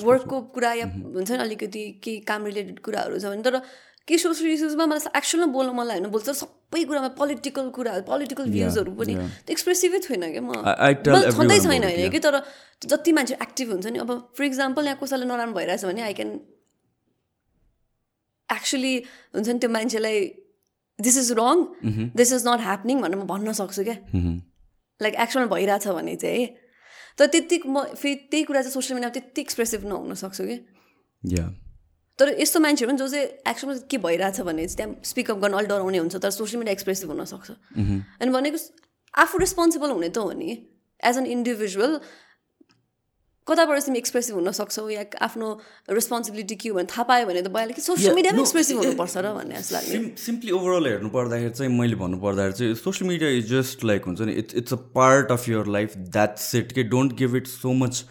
वर्कको कुरा या हुन्छ नि अलिकति केही काम रिलेटेड कुराहरू छ भने तर के सोसियल इस्युजमा मलाई एक्चुअलमा बोल्नु मलाई होइन। बोल्छ सबै कुरामा पोलिटिकल कुराहरू पोलिटिकल भ्युजहरू पनि एक्सप्रेसिभै छैन कि म। छँदै छैन होइन कि तर जति मान्छे एक्टिभ हुन्छ नि अब फर इक्जाम्पल यहाँ कसैलाई नराम्रो भइरहेछ भने आई क्यान एक्चुली हुन्छ नि त्यो मान्छेलाई this is wrong this is not happening भनेर म भन्न सक्छु क्या। लाइक एक्चुअलमा भइरहेछ भने चाहिँ। तर त्यति म फेरि त्यही कुरा चाहिँ सोसियल मिडियामा त्यति एक्सप्रेसिभ नहुन सक्छु कि। तर यस्तो मान्छेहरू पनि जो चाहिँ एक्चुअलमा के भइरहेछ भने चाहिँ त्यहाँ स्पिकअप गर्न अलिक डराउने हुन्छ तर सोसियल मिडिया एक्सप्रेसिभ हुनसक्छ। अनि भनेको आफू रेस्पोन्सिबल हुने त हो नि। एज एन इन्डिभिजुअल कताबाट तिमी एक्सप्रेसिभ हुन सक्छौ या आफ्नो रेस्पोन्सिबिलिटी के हो भने थाहा पायो भने त भइहाल्यो कि सोसियल मिडियामा एक्सप्रेसिभ हुनुपर्छ र भन्ने जस्तो लाग्यो। सिम्पली ओभरअल हेर्नु पर्दाखेरि चाहिँ मैले भन्नु पर्दाखेरि चाहिँ social media is just like हुन्छ नि it's it's a part of your life that set के don't give it so much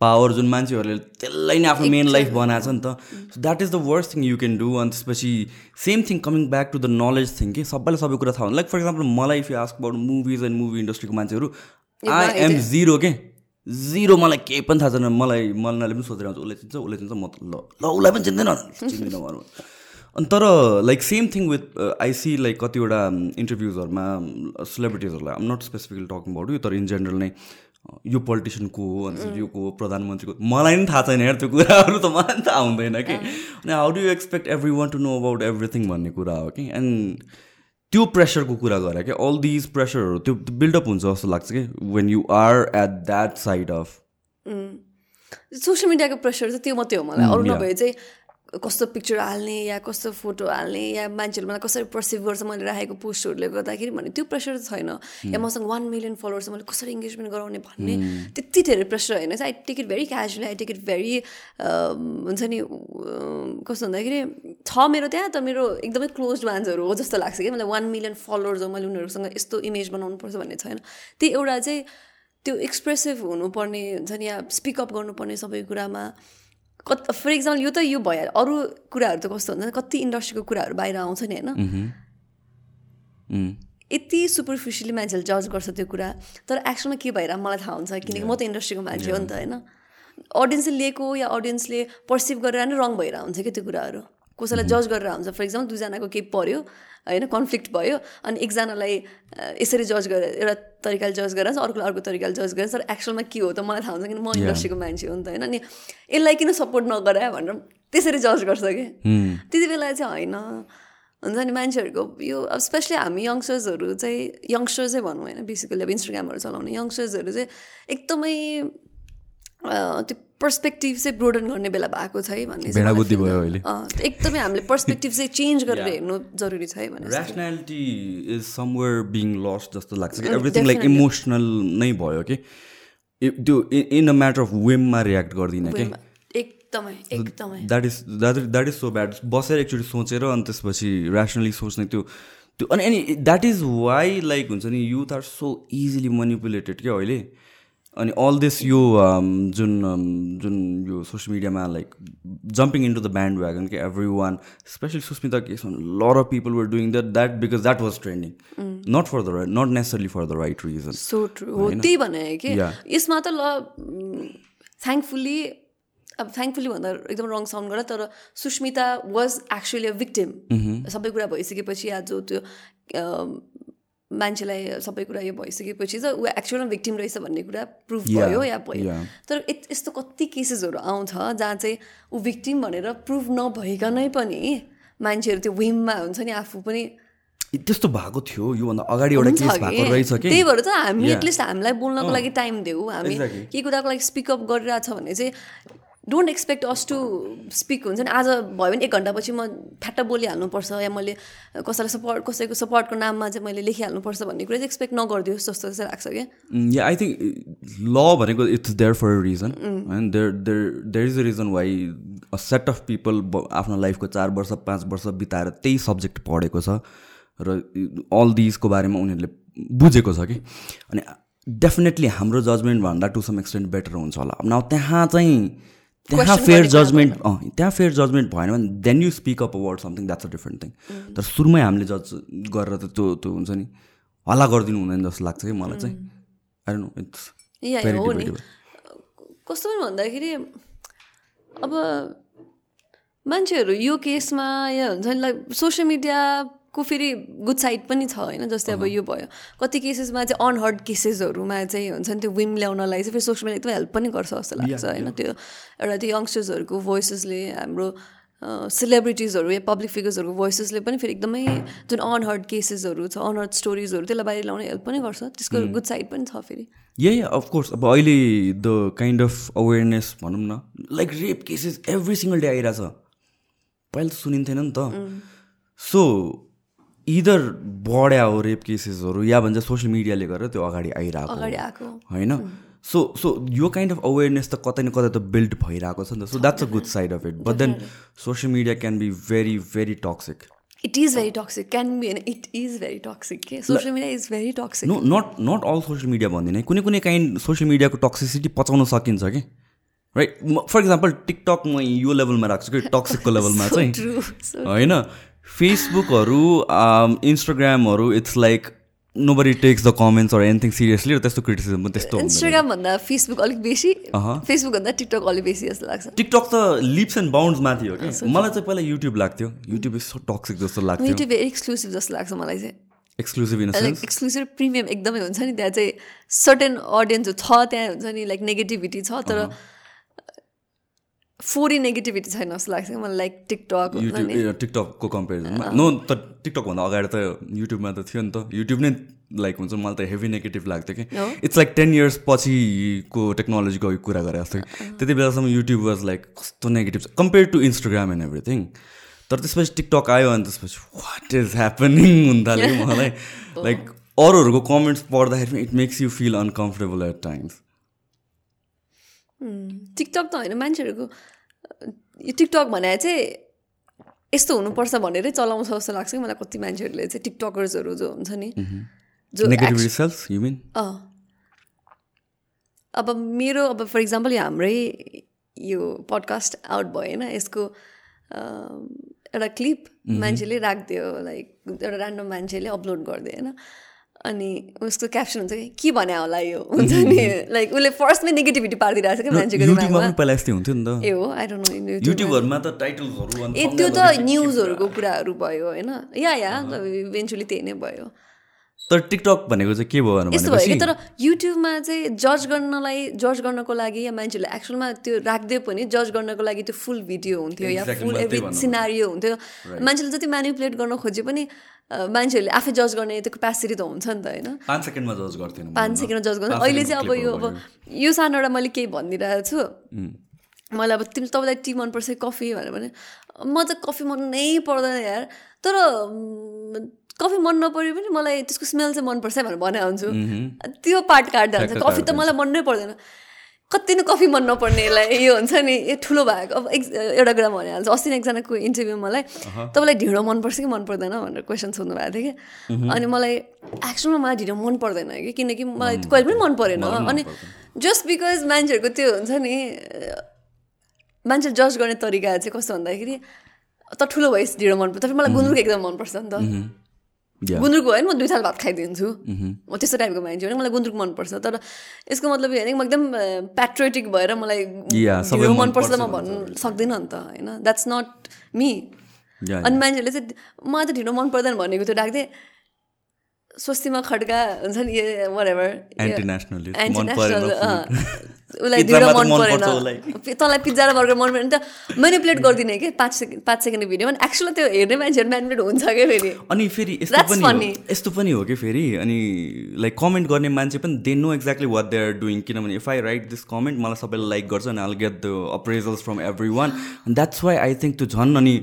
power जुन मान्छेहरूले त्यसलाई नै आफ्नो मेन लाइफ बनाएको छ नि त। So that is the worst thing you can do अनि त्यसपछि same thing coming back to the knowledge thing कि सबैलाई सबै कुरा थाहा हुन्छ। लाइक फर इक्जाम्पल मलाई if you ask about movies and movie इन्डस्ट्रीको मान्छेहरू आई एम जिरो के? जिरो मलाई केही पनि थाहा छैन। मलाई मलनाले पनि सोधेर आउँछ उसले चिन्छ उसले चिन्छ म ल ल उसलाई पनि चिन्दैन। चिन्दिनँ अनि तर like same thing with I see like कतिवटा इन्टरभ्युजहरूमा सेलिब्रिटिजहरूलाई I'm not specifically talking about यो तर इन जेनरल नै यो पोलिटिसियन को हो अनि यो को प्रधानमन्त्रीको मलाई पनि थाहा छैन हेर त्यो कुराहरू त मलाई पनि थाहा हुँदैन कि। अनि how do you expect everyone to know about everything भन्ने कुरा हो कि? एन्ड त्यो प्रेसरको कुरा गरेँ क्या? अल दिज प्रेसरहरू त्यो बिल्डअप हुन्छ जस्तो लाग्छ कि? When you are at that side of social मिडियाको प्रेसर चाहिँ त्यो मात्रै हो मलाई। अरू नभए चाहिँ कस्तो पिक्चर हाल्ने या कस्तो फोटो हाल्ने या मान्छेहरूले मलाई कसरी पर्सिभ गर्छ मैले राखेको पोस्टहरूले गर्दाखेरि भने त्यो प्रेसर छैन। या मसँग वान मिलियन फलोवर्स मैले कसरी इङ्गेजमेन्ट गराउने भन्ने त्यति धेरै प्रेसर होइन। I take it very casually I take it very हुन्छ नि कस्तो भन्दाखेरि छ मेरो त्यहाँ त मेरो एकदमै क्लोज मान्छेहरू हो जस्तो लाग्छ कि। मलाई वान मिलियन फलोवर्स हो मैले उनीहरूसँग यस्तो इमेज बनाउनुपर्छ भन्ने छैन। त्यही एउटा चाहिँ त्यो एक्सप्रेसिभ हुनुपर्ने हुन्छ नि या स्पिकअप गर्नुपर्ने सबै कुरामा। कति फर इक्जाम्पल यो त यो भइहाल्यो अरू कुराहरू त कस्तो हुन्छ कति इन्डस्ट्रीको कुराहरू बाहिर आउँछ नि होइन? यति सुपरफिसियली मान्छेले जज गर्छ त्यो कुरा। तर एक्सनमा के भइरहेको मलाई थाहा हुन्छ? किनकि म त इन्डस्ट्रीको मान्छे हो नि त होइन? अडियन्सले लिएको या अडियन्सले पर्सिभ गरेर नै रङ भइरहेको हुन्छ कि त्यो कुराहरू? कसैलाई जज गरेर हुन्छ फर इक्जाम्पल दुईजनाको केही पऱ्यो होइन कन्फ्लिक्ट भयो। अनि एकजनालाई यसरी जज गरेर एउटा तरिकाले जज गरेर अर्को अर्को तरिकाले जज गरेर तर एक्चुअलमा के हो त मलाई थाहा हुन्छ किन म इन्डस्ट्रीको मान्छे हो नि त होइन? अनि यसलाई किन सपोर्ट नगरायो भनेर त्यसरी जज गर्छ कि। त्यति बेला चाहिँ होइन। हुन्छ नि मान्छेहरूको यो अब स्पेसली हामी यङ्स्टर्सहरू चाहिँ यङ्स्टर्सै भनौँ होइन बेसिकली अब इन्स्टाग्रामहरू चलाउने यङ्स्टर्सहरू चाहिँ एकदमै त्यो पर्सपेक्टिभ चाहिँ ब्रोडन गर्ने बेला भएको छ है भन्ने बुद्धि भयो अहिले। एकदमै हामीले पर्सपेक्टिभ चाहिँ चेन्ज गरेर हेर्नु जरुरी छ है भने rationality is somewhere being lost जस्तो लाग्छ कि एभ्रिथिङ लाइक इमोसनल नै भयो कि। त्यो इन अ म्याटर अफ वेममा रियाक्ट गर्दिनँ कि। एकदमै एकदमै। That is that that is so bad बसेर एकचोटि सोचेर अनि त्यसपछि ऱ्यासनली सोच्ने त्यो त्यो अनि अनि द्याट इज वाइ लाइक हुन्छ नि youth are so easily manipulated क्या अहिले। अनि अल दिस यो जुन जुन यो सोसियल मिडियामा like jumping into the bandwagon कि everyone especially Susmita case lot of people were doing that that because that was trending not for the right not necessarily for the right reason so true हो त्यही भने कि यसमा त ल थ्याङ्कफुल्ली अब थ्याङ्कफुल्ली भन्दा एकदम रङ साउन्ड गर्दा तर Susmita was actually a victim सबै कुरा भइसकेपछि आज त्यो मान्छेलाई सबै कुरा यो भइसकेपछि चाहिँ ऊ एक्चुअलमा भिक्टिम रहेछ भन्ने कुरा प्रुभ भयो या भयो। तर यस्तो कति केसेसहरू आउँछ जहाँ चाहिँ ऊ भिक्टिम भनेर प्रुभ नभइकनै पनि मान्छेहरू त्यो विममा हुन्छ नि आफू पनि त्यस्तो भएको थियो योभन्दा अगाडि एउटा केस भएको रहेछ त्यही भएर त हामी एटलिस्ट हामीलाई बोल्नको लागि टाइम देऊ। हामी के कुराको लागि स्पिकअप गरिरहेछ भने चाहिँ don't expect us to speak हुन्छ नि? आज भयो भने एक घन्टापछि म फ्याट्ट बोलिहाल्नुपर्छ या मैले कसैलाई सपोर्ट कसैको सपोर्टको नाममा चाहिँ मैले लेखिहाल्नुपर्छ भन्ने कुरा चाहिँ एक्सपेक्ट नगरिदियोस् जस्तो चाहिँ लाग्छ क्या। या आई थिङ्क ल भनेको it's there for a reason होइन there there there is a reason why a set of people आफ्नो लाइफको चार वर्ष पाँच वर्ष बिताएर त्यही सब्जेक्ट पढेको छ र अल दिजको बारेमा उनीहरूले बुझेको छ कि। अनि डेफिनेटली हाम्रो जजमेन्ट भन्दा टु सम एक्सटेन्ट बेटर हुन्छ होला। अब न त्यहाँ चाहिँ त्यहाँ फेयर जजमेन्ट त्यहाँ फेयर जजमेन्ट भएन भने then you speak up about something that's a different thing तर सुरुमै हामीले जज गरेर त त्यो त्यो हुन्छ नि हल्ला गरिदिनु हुँदैन जस्तो लाग्छ कि मलाई चाहिँ। I know. इट्स कस्तो पनि भन्दाखेरि अब मान्छेहरू यो केसमा या हुन्छ नि लाइक सोसियल मिडिया को फेरि गुड साइड पनि छ होइन जस्तै अब यो भयो। कति केसेसमा चाहिँ अनहर्ड केसेसहरूमा चाहिँ हुन्छ नि त्यो विम ल्याउनलाई चाहिँ फेरि सोसियल मिडिया एकदमै हेल्प पनि गर्छ जस्तो लाग्छ होइन त्यो एउटा त्यो यङ्स्टर्सहरूको भोइसेसले हाम्रो सेलिब्रिटिजहरू या पब्लिक फिगर्सहरूको भोइसेसले पनि फेरि एकदमै जुन अनहर्ड केसेसहरू छ अनहर्ड स्टोरिजहरू त्यसलाई बाहिर ल्याउन हेल्प पनि गर्छ। त्यसको गुड साइड पनि छ फेरि। यही अफकोर्स अब अहिले द काइन्ड अफ अवेरनेस भनौँ न like rape cases every single day आइरहेछ। पहिला त सुनिन्थेन नि त। सो इदर बढ्या हो रेप केसेसहरू या भन्छ सोसियल मिडियाले गरेर त्यो अगाडि आइरहेको होइन? सो सो यो काइन्ड अफ अवेरनेस त कतै न कतै त बिल्ड भइरहेको छ नि त। So that's a good side of it but then social media can be very very toxic it is very toxic can be it is very toxic के social media is very toxic no not not all social media भन्दिनँ कुनै कुनै kind social मिडियाको toxicity पचाउन सकिन्छ कि? Right for example TikTok म यो लेभलमा राख्छु कि? टक्सिकको लेभलमा चाहिँ। होइन? फेसबुकहरू इन्स्टाग्रामहरू it's like nobody takes the comments or anything seriously र त्यस्तो क्रिटिसिजम पनि त्यस्तो इन्स्टाग्राम भन्दा फेसबुक अलिक बेसी फेसबुक भन्दा टिकटक अलिक बेसी जस्तो लाग्छ। टिकटक त लिप्स एन्ड बााउन्ड्स माथि हो कि मलाई चाहिँ पहिला युट्युब लाग्थ्यो। युट्युब सो टक्सिक जस्तो लाग्थ्यो। युट्युब एक्सक्लुसिभ जस्तो लाग्छ मलाई चाहिँ। एक्सक्लुसिभ इन एक्सक्लुसिभ प्रिमियम एकदमै हुन्छ नि त्यहाँ चाहिँ सर्टेन अडियन्स छ त्यहाँ हुन्छ नि लाइक नेगेटिभिटी छ तर फोरी नेगेटिभिटी छैन जस्तो लाग्छ मलाई लाइक टिकटक युट्युब टिकटकको कम्पेरिजनमा नो त टिकटकभन्दा अगाडि त युट्युबमा त थियो नि त। युट्युब नै लाइक हुन्छ मलाई त हेभी नेगेटिभ लाग्थ्यो कि। इट्स लाइक टेन इयर्स पछिको टेक्नोलोजीको कुरा गरे जस्तो त्यति बेलासम्म युट्युब वाज लाइक कस्तो नेगेटिभ छ। Compare to Instagram and everything तर त्यसपछि टिकटक आयो अनि त्यसपछि वाट इज ह्यापनिङ हुन थाल्यो मलाई। लाइक अरूहरूको कमेन्ट्स पढ्दाखेरि पनि it makes you feel uncomfortable at times TikTok त होइन मान्छेहरूको यो टिकटक भने चाहिँ यस्तो हुनुपर्छ भनेरै चलाउँछ जस्तो लाग्छ कि मलाई कति मान्छेहरूले चाहिँ टिकटकर्सहरू जो हुन्छ नि जो नेगेटिभ रिसल्ट्स यु मिन अँ। अब मेरो अब फर इक्जाम्पल यो हाम्रै यो पडकास्ट आउट भयो होइन यसको एउटा क्लिप मान्छेले राखिदियो लाइक एउटा ऱ्यान्डम मान्छेले अपलोड गरिदियो होइन? अनि उसको क्याप्सन हुन्छ कि के भने होला यो? हुन्छ नि। लाइक उसले फर्स्टमै नेगेटिभिटी पारिदिरहेको छ क्या मान्छेको ए हो आई डोन्ट नो युट्युबहरूमा त टाइटल्सहरू ए त्यो त न्युजहरूको कुराहरू भयो होइन? या या इभेन्चुली त्यही नै भयो। तर टिकटक भनेको चाहिँ के भयो यस्तो भयो कि तर युट्युबमा चाहिँ जज गर्नलाई जज गर्नको लागि या मान्छेहरूले एक्चुअलमा त्यो राखिदियो पनि जज गर्नको लागि त्यो फुल भिडियो हुन्थ्यो या फुल एभ्री सिनारियो हुन्थ्यो। मान्छेले जति म्यानिपुलेट गर्न खोजे पनि मान्छेहरूले आफै जज गर्ने त्यो क्यापेसिटी त हुन्छ नि त होइन? पाँच सेकेन्डमा जज गर्थेन पाँच सेकेन्ड जज गर्नु। अहिले चाहिँ अब यो अब यो सानो एउटा मैले केही भनिदिइरहेको छु। मलाई अब तिमी तपाईँलाई टी मनपर्छ कफी भनेर भने म त कफी मनै पर्दैन यार। तर कफी मन नपऱ्यो पनि मलाई त्यसको स्मेल चाहिँ मनपर्छ भनेर भने हुन्छु त्यो पार्ट काट्दा हुन्छ कफी त मलाई मनै पर्दैन। कति नै कफी मन नपर्नेलाई यो हुन्छ नि यो ठुलो भएको अब एक्स एउटा कुरा भनिहाल्छु। अस्ति नै एकजनाको इन्टरभ्यू मलाई तपाईँलाई ढिँडो मनपर्छ कि मन पर्दैन? भनेर क्वेसन सोध्नु भएको थियो कि। अनि मलाई एक्चुअलमा मलाई ढिँडो मन पर्दैन कि किनकि मलाई कहिले पनि मन परेन। अनि जस्ट बिकज मान्छेहरूको त्यो हुन्छ नि मान्छे जज गर्ने तरिका चाहिँ कस्तो भन्दाखेरि त ठुलो भएपछि ढिँडो मन पर्छ तर मलाई गुन्द्रुक एकदम मनपर्छ नि त। गुन्द्रुक होइन म दुई थाल भात खाइदिन्छु। म त्यस्तो टाइपको मान्छे हो। नि मलाई गुन्द्रुक मनपर्छ। तर यसको मतलब यो होइन म एकदम प्याट्रियोटिक भएर मलाई मनपर्छ त म भन्नु सक्दिनँ नि त होइन? द्याट्स नट मी अनि मान्छेहरूले चाहिँ मलाई त ढिँडो मन पर्दैन भनेको त्यो राख्दै स्वस्तिमा खड्का हुन्छ नि वरेभर उसलाई त मन परेन। तँलाई पिज्जा र बर्गर मन परेन। त मेनिपुलेट गरिदिने कि? पाँच सेकेन्ड पाँच सेकेन्ड भिडियो अनि एक्चुअली त्यो हेर्ने मान्छेहरू मेनिपुलेट हुन्छ क्या फेरि? अनि फेरि यस्तो पनि यस्तो पनि हो कि फेरि? अनि लाइक कमेन्ट गर्ने मान्छे पनि they know exactly what they are doing किनभने if I write this comment मलाई सबैले लाइक गर्छ अनि all get the appraisals from everyone that's why I think त्यो झन् अनि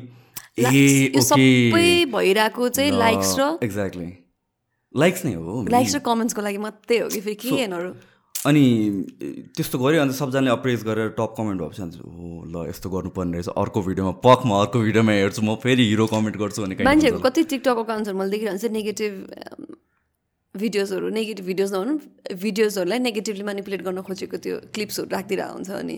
ए सबै भइरहेको चाहिँ लाइक्स र एक्ज्याक्टली लाइक्स नै हो लाइक्स र कमेन्ट्सको लागि मात्रै हो कि फेरि के हेर्नु अनि त्यस्तो गऱ्यो अन्त सबजनाले अप्रेज गरेर टप कमेन्ट भएपछि अन्त हो ल यस्तो गर्नुपर्ने रहेछ। अर्को भिडियोमा पक म अर्को भिडियोमा हेर्छु म फेरि हिरो कमेन्ट गर्छु भने मान्छेहरूको। कति टिकटक अकाउन्ट्सहरू मैले देखिरहन्छ नेगेटिभ भिडियोजहरू नेगेटिभ भिडियोज नभनौँ भिडियोजहरूलाई नेगेटिभली म्यानिपुलेट गर्न खोजेको त्यो क्लिप्सहरू राखिदिरहेको हुन्छ अनि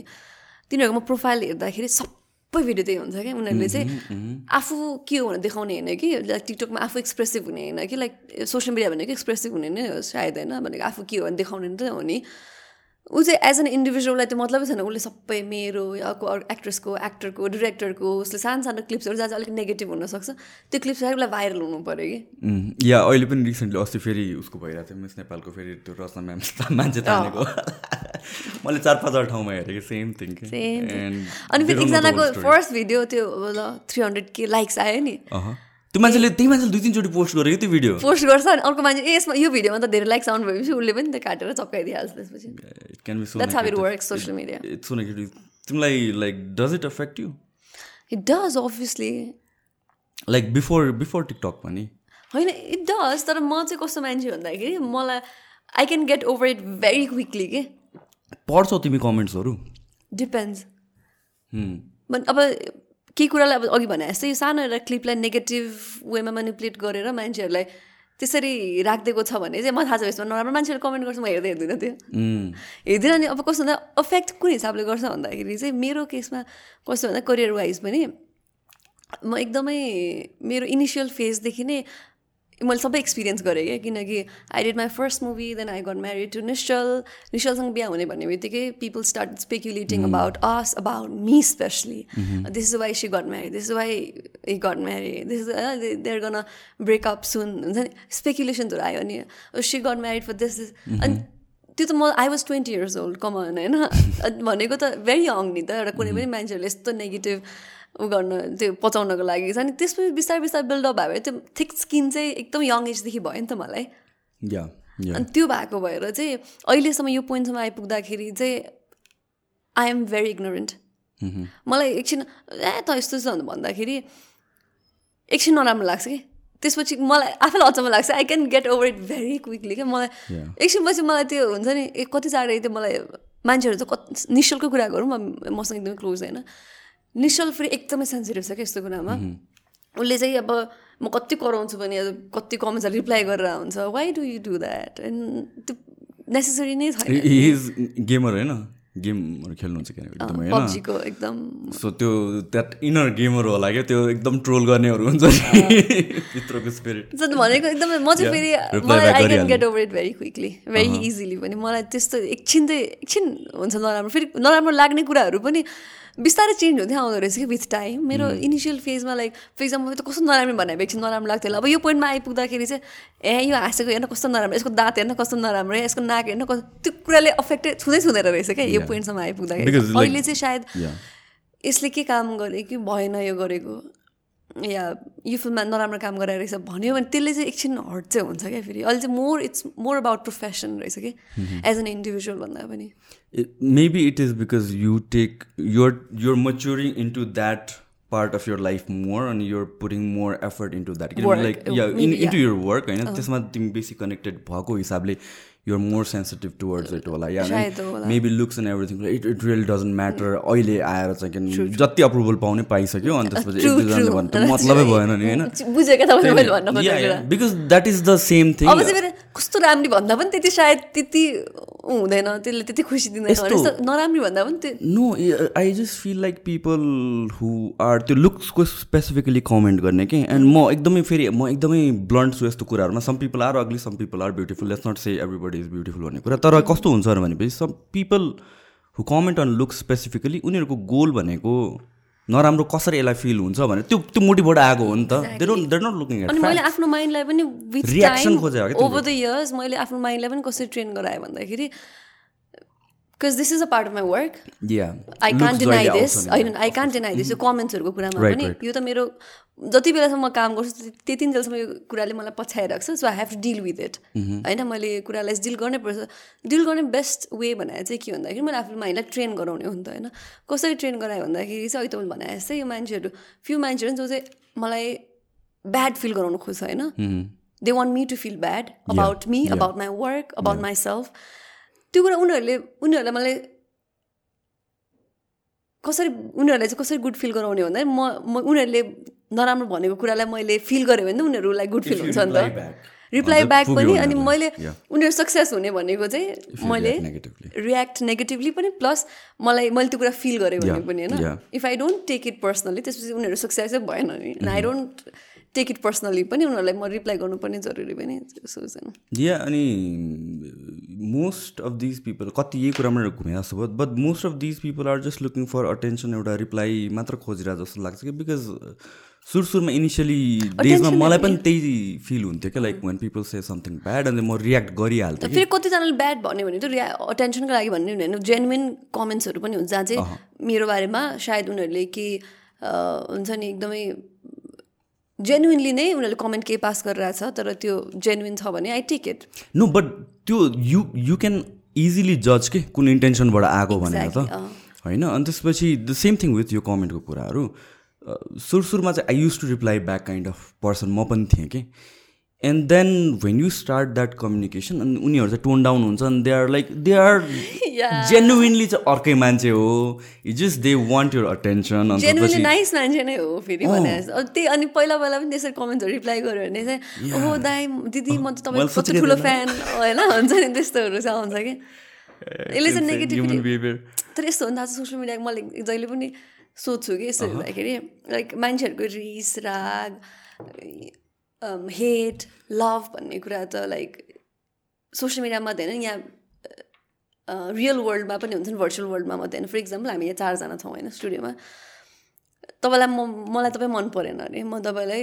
तिनीहरूको म प्रोफाइल हेर्दाखेरि सबै भिडियो त्यही हुन्छ क्या उनीहरूले चाहिँ आफू के हो भनेर देखाउने होइन कि लाइक टिकटकमा आफू एक्सप्रेसिभ हुने होइन कि लाइक सोसियल मिडिया भनेको एक्सप्रेसिभ हुने नै हो सायद होइन? भनेको आफू के हो भने देखाउने नै हो नि। ऊ चाहिँ एज एन इन्डिभिजुअललाई त्यो मतलबै छैन उसले सबै मेरो या अर्को एक्ट्रेसको एक्टरको डिरेक्टरको उसले सानो सानो क्लिप्सहरू जहाँ चाहिँ अलिक नेगेटिभ हुनसक्छ त्यो क्लिप्स उसलाई भाइरल हुनु पऱ्यो कि। या अहिले पनि रिसेन्टली अस्ति फेरि उसको भइरहेको थियो मिस नेपालको फेरि त्यो रचना म्याम मान्छे तानेको। मैले चार पाँचवटा ठाउँमा हेरेको सेम थिङ. अनि फेरि एकजनाको फर्स्ट भिडियो त्यो ल थ्री हन्ड्रेड के लाइक्स आयो नि। त्यो मान्छेले त्यही मान्छेले दुई तिनचोटि पोस्ट गरेको त्यो भिडियो पोस्ट गर्छ अनि अर्को मान्छे ए यसमा यो भिडियोमा त धेरै लाइक्स आउनु भएपछि उसले पनि त्यो काटेर चप्काइदिइहाल्छ त्यसपछि। It can be so social media it's so negative तिमीलाई like does it affect you it does obviously like before before TikTok पनि। होइन इट डज तर म चाहिँ कस्तो मान्छे भन्दाखेरि मलाई I can get over it very quickly के? पढ्छौ तिमी कमेन्ट्सहरू डिपेन्ड्स अब केही कुरालाई अब अघि भने जस्तै यो सानो एउटा क्लिपलाई नेगेटिभ वेमा मेनिपुलेट गरेर मान्छेहरूलाई त्यसरी राखिदिएको छ भने चाहिँ म थाहा छ यसमा नराम्रो मान्छेहरूले कमेन्ट गर्छ म हेर्दै हेर्दिनँ त्यो। हेर्दिनँ अनि अब कस्तो भन्दा अफेक्ट कुन हिसाबले गर्छ भन्दाखेरि चाहिँ मेरो केसमा कस्तो भन्दा करियर वाइज पनि म एकदमै मेरो इनिसियल फेजदेखि नै मैले सबै एक्सपिरियन्स गरेँ क्या किनकि I did my first movie then I got married to Nishchal निश्चलसँग बिहा हुने भन्ने बित्तिकै people start speculating about us about me especially this is why she got married this is why he got married this is they're gonna breakup soon हुन्छ नि स्पेकुलेसन्सहरू आयो अनि she got married for this this अनि त्यो त म I was twenty years old common होइन? भनेको त भेरी यङ नि त एउटा कुनै पनि मान्छेहरूले यस्तो नेगेटिभ उ गर्न त्यो पचाउनको लागि छ नि। त्यसपछि बिस्तारै बिस्तारै बिल्डअप भयो भने त्यो थिक स्किन चाहिँ एकदम यङ एजदेखि भयो नि त मलाई। अनि त्यो भएको भएर चाहिँ अहिलेसम्म यो पोइन्टसम्म आइपुग्दाखेरि चाहिँ आई एम भेरी इग्नोरेन्ट मलाई एकछिन ए त यस्तो छ भन्दाखेरि एकछिन नराम्रो लाग्छ कि। त्यसपछि मलाई आफैलाई अचम्म लाग्छ। I can get over it very quickly क्या। मलाई एकछिनपछि मलाई त्यो हुन्छ नि ए कति साह्रो त्यो मलाई मान्छेहरू चाहिँ कति निशुल्क कुरा गरौँ मसँग एकदमै क्लोज होइन निशल फेरि एकदमै सेन्सिटिभ छ क्या यस्तो कुरामा। उसले चाहिँ अब म कति कराउँछु भने कति कमेन्ट्सहरू रिप्लाई गरेर हुन्छ why do you do that and त्यो नेसेसरी नै छैन। गेमर होइन? गेमहरू खेल्नुहुन्छ किनभने पब्जीको एकदम। सो त्यो द्याट इनर गेमहरू होला क्या त्यो एकदम ट्रोल गर्नेहरू हुन्छ भित्रको स्पिरिट भनेको एकदमै म चाहिँ फेरि मलाई I can get over it very quickly very easily पनि। मलाई त्यस्तो एकछिन चाहिँ एकछिन हुन्छ नराम्रो फेरि नराम्रो लाग्ने कुराहरू पनि बिस्तारै चेन्ज हुँदै आउँदो रहेछ कि विथ टाइम मेरो इनिसियल फेजमा लाइक फर इक्जाम्पल त कस्तो नराम्रो भने एकछिन नराम्रो लाग्थ्यो अब यो पोइन्टमा आइपुग्दाखेरि चाहिँ ए यो हाँसेको हेर्न कस्तो नराम्रो यसको दाँत हेर्न कस्तो नराम्रो यसको नाक हेर्न कस्तो त्यो कुराले अफेक्टेड छुँदै छुँदैन रहेछ क्या यो पोइन्टसम्म आइपुग्दाखेरि। अहिले चाहिँ सायद यसले के काम गरे कि भएन यो गरेको? या यो फिल्ममा नराम्रो काम गराएर रहेछ भन्यो भने त्यसले चाहिँ एकछिन हर्ट चाहिँ हुन्छ क्या फेरि। अहिले चाहिँ more it's more about profession रहेछ कि। एज एन इन्डिभिजुअल भन्दा पनि। Maybe it is because you take your your maturing into that part of your life more अनि you're putting more effort into that किनभने लाइक या into your work होइन त्यसमा तिमी बेसी कनेक्टेड भएको हिसाबले you're more sensitive towards it होला या maybe looks and everything it it real doesn't matter अहिले आएर चाहिँ जति अप्रुभल पाउने पाइसक्यो अनि त्यसपछि एक दुईजनाले भन्नु मतलबै भएन नि होइन because that is the same thing कस्तो राम्री भन्दा पनि त्यति सायद त्यति हुँदैन त्यसले त्यति खुसी दिँदैन नराम्री भन्दा पनि त्यो no I just feel like people who are त्यो लुक्सको स्पेसिफिकली कमेन्ट गर्ने कि? एन्ड म एकदमै फेरि म एकदमै ब्लन्ट छु यस्तो कुराहरूमा। Some people are ugly some people are beautiful let's not say everybody is beautiful भन्ने कुरा। तर कस्तो हुन्छ भनेपछि some people who comment on looks specifically उनीहरूको गोल भनेको नराम्रो कसरी यसलाई फिल हुन्छ भने त्यो त्यो मोटिभबाट आएको हो नि त। नट लुकिङ अनि मैले आफ्नो माइन्डलाई पनि रियाक्सन खोजेको ओभर द इयर्स मैले आफ्नो माइन्डलाई पनि कसरी ट्रेन गराएँ भन्दाखेरि because this is a part of my work I can't deny this होइन आई कान्ट डिनाइ दिस यो कमेन्ट्सहरूको कुरामा पनि यो त मेरो जति बेलासम्म म काम गर्छु त्यति बेलासम्म यो कुराले मलाई पछ्याइरहेको छ so I have to deal with it होइन मैले कुरालाई डिल गर्नै पर्छ। डिल गर्ने बेस्ट वे भनेर चाहिँ के भन्दाखेरि मैले आफ्नो माइन्डलाई ट्रेन गराउने हो नि त होइन। कसरी ट्रेन गरायो भन्दाखेरि चाहिँ अहिले तपाईँले भने जस्तै यो मान्छेहरू फ्यु मान्छेहरू जो चाहिँ मलाई ब्याड फिल गराउनु खोज्छ होइन। They want me to feel bad about me about my work about myself त्यो कुरा उनीहरूले उनीहरूलाई मलाई कसरी उनीहरूलाई चाहिँ कसरी गुड फिल गराउने भन्दा म उनीहरूले नराम्रो भनेको कुरालाई मैले फिल गरेँ भने उनीहरूलाई गुड फिल हुन्छ नि त। रिप्लाई ब्याक पनि अनि मैले उनीहरू सक्सेस हुने भनेको चाहिँ मैले रियाक्ट नेगेटिभली पनि प्लस मलाई मैले त्यो कुरा फिल गरेँ भने पनि होइन? If I don't take it personally त्यसपछि उनीहरू सक्सेसै भएन नि। I don't take it personally पनि उनीहरूलाई म रिप्लाई गर्नुपर्ने जरुरी पनि या अनि मोस्ट अफ दिज पिपल कति यही कुरामा घुमे जस्तो भयो but most of these people are just looking for attention एउटा रिप्लाई मात्र खोजिरहेको जस्तो लाग्छ कि? बिकज सुरुमा इनिसियली डेजमा मलाई पनि त्यही फिल हुन्थ्यो क्या like one people say something bad अनि म रियाक्ट गरिहाल्थेँ फेरि कतिजनाले ब्याड भन्यो भने त रिया अटेन्सनको लागि भन्ने होइन जेन्युन कमेन्ट्सहरू पनि हुन्छ जहाँ चाहिँ मेरो बारेमा सायद उनीहरूले के हुन्छ नि एकदमै जेन्युनली नै उनीहरूले कमेन्ट केही पास गरिरहेछ तर त्यो जेन्युन छ भने I take it no but त्यो यु यु क्यान इजिली जज के कुन इन्टेन्सनबाट आएको भनेर त। होइन अनि त्यसपछि द सेम थिङ विथ यो कमेन्टको कुराहरू। सुरु सुरुमा चाहिँ I used to reply back kind of person म पनि थिएँ कि। And then when you start that communication अनि उनीहरू चाहिँ टोन डाउन हुन्छ अनि they are like they are genuinely चाहिँ अर्कै मान्छे हो। Just they want your attention nice मान्छे नै हो फेरि त्यही अनि पहिला पहिला पनि त्यसरी कमेन्ट्सहरू रिप्लाई गऱ्यो भने चाहिँ ओहो दाई दिदी म त तपाईँको कस्तो ठुलो फ्यान होइन? हुन्छ नि त्यस्तोहरू चाहिँ आउँछ कि। यसले चाहिँ नेगेटिभ तर यस्तो हो नि त सोसियल मिडिया मैले जहिले पनि सोध्छु कि यस्तो हुँदाखेरि लाइक मान्छेहरूको रिस राग हेट लभ भन्ने कुरा त लाइक सोसियल मिडियामा मात्रै होइन यहाँ रियल वर्ल्डमा पनि हुन्छ नि भर्चुअल वर्ल्डमा मात्रै होइन फर इक्जाम्पल हामी यहाँ चारजना छौँ होइन स्टुडियोमा तपाईँलाई म मलाई तपाईँ मन परेन अरे म तपाईँलाई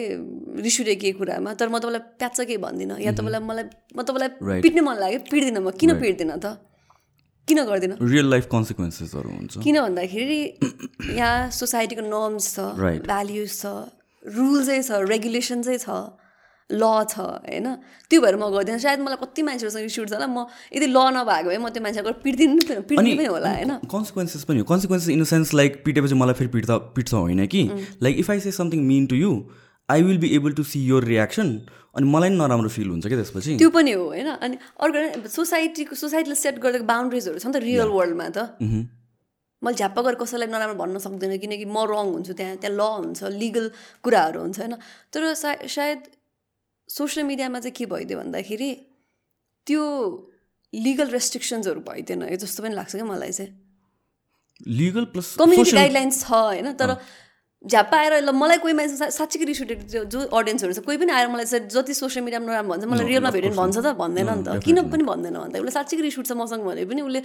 रिस उठेँ केही कुरामा तर म तपाईँलाई प्याच केही भन्दिनँ या तपाईँलाई मलाई म तपाईँलाई पिट्ने मन लाग्यो पिट्दिनँ म किन पिट्दिनँ त किन गर्दिनँ? रियल लाइफ कन्सिक्वेन्सेसहरू हुन्छ। किन भन्दाखेरि यहाँ सोसाइटीको नर्म्स छ भ्याल्युज छ रुल्सै छ रेगुलेसन्सै छ ल छ होइन? त्यो भएर म गर्दिनँ। सायद मलाई कति मान्छेहरूसँग रिस उठ्छ होला। म यदि ल नभएको भए म त्यो मान्छेको पिट्दिनु पिट्ने पनि होला होइन? कन्सिक्वेन्सेस पनि हो। Consequences in the sense like पिटेपछि मलाई फेरि पिट्दा पिट्छ होइन कि? Like if I say something mean to you I will be able to see your reaction अनि मलाई पनि नराम्रो फिल हुन्छ क्या त्यसपछि। त्यो पनि हो होइन? अनि अर्को सोसाइटीको सोसाइटीले सेट गरेको बााउन्ड्रिजहरू छ नि त रियल वर्ल्डमा त। मैले झ्याप्प गरेर कसैलाई नराम्रो भन्न सक्दिनँ किनकि म रङ हुन्छु त्यहाँ त्यहाँ ल हुन्छ लिगल कुराहरू हुन्छ होइन? तर सायद सोसियल मिडियामा चाहिँ के भइदियो भन्दाखेरि त्यो लिगल रेस्ट्रिक्सन्सहरू भइदिएन जस्तो पनि लाग्छ क्या मलाई चाहिँ। लिगल प्लस कम्युनिटी गाइडलाइन्स छ होइन? तर झ्याप्पा आएर ल मलाई कोही मान्छे साँच्चीकै रिस उठेको जो अडियन्सहरू छ कोही पनि आएर मलाई चाहिँ जति सोसियल मिडियामा नराम्रो भन्छ मलाई रियलमा भेट्यो भन्छ त भन्दैन नि त। किन पनि भन्दैन भन्दा उसले साँच्चीकै रिस उठ्छ मसँग भने पनि उसले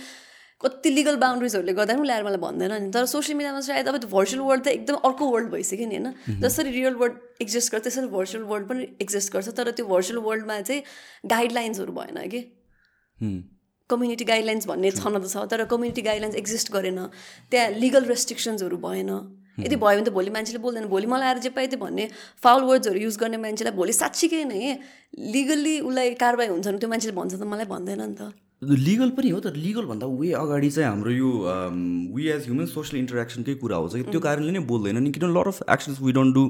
कति लिगल बााउन्ड्रिजहरूले गर्दा पनि ल्याएर मलाई भन्दैन नि। तर सोसियल मिडियामा सायद अब भर्चुअल वर्ल्ड त एकदम अर्को वर्ल्ड भइसक्यो नि होइन? जसरी रियल वर्ल्ड एक्जिस्ट गर्छ त्यसरी भर्चुअल वर्ल्ड पनि एक्जिस्ट गर्छ। तर त्यो भर्चुअल वर्ल्डमा चाहिँ गाइडलाइन्सहरू भएन कि? कम्युनिटी गाइडलाइन्स भन्ने छन त छ तर कम्युनिटी गाइडलाइन्स एक्जिस्ट गरेन। त्यहाँ लिगल रेस्ट्रिक्सन्सहरू भएन। यदि भयो भने त भोलि मान्छेले बोल्दैन। भोलि मलाई आएर जे पायो त्यो भन्ने फाउल वर्ड्सहरू युज गर्ने मान्छेलाई भोलि साँच्चीकै नै लिगल्ली उसलाई कारवाही हुन्छ भने त्यो मान्छेले भन्छ त मलाई भन्दैन नि त। लिगल पनि हो तर लिगलभन्दा वे अगाडि चाहिँ हाम्रो यो वी एज ह्युमन सोसियल इन्टरेक्सनकै कुरा हो त्यो कारणले नै बोल्दैन नि। किन lot of actions we don't do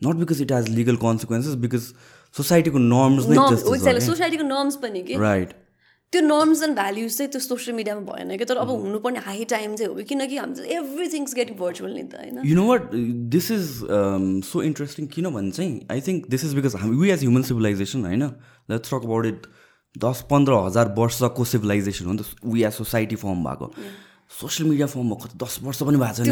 not because it has legal consequences because सोसाइटीको norms नै सोसाइटीको नर्म्स पनि कि? राइट त्यो नर्म्स एन्ड भ्याल्युज चाहिँ त्यो सोसियल मिडियामा भएन कि तर अब हुनुपर्ने हाई टाइम चाहिँ हो किनकि हाम्रो एभ्रिथिङ्स गेटिङ भर्चुअल नि त होइन? You know what this is so interesting किनभने चाहिँ I think this is because हामी वी एज ह्युमन सिभिलाइजेसन होइन? लेट्स टक अबाउट इट दस पन्ध्र हजार वर्षको सिभिलाइजेसन हो नि त वी एज सोसाइटी फर्म भएको। सोसियल मिडिया फर्म भएको त दस वर्ष पनि भएको छैन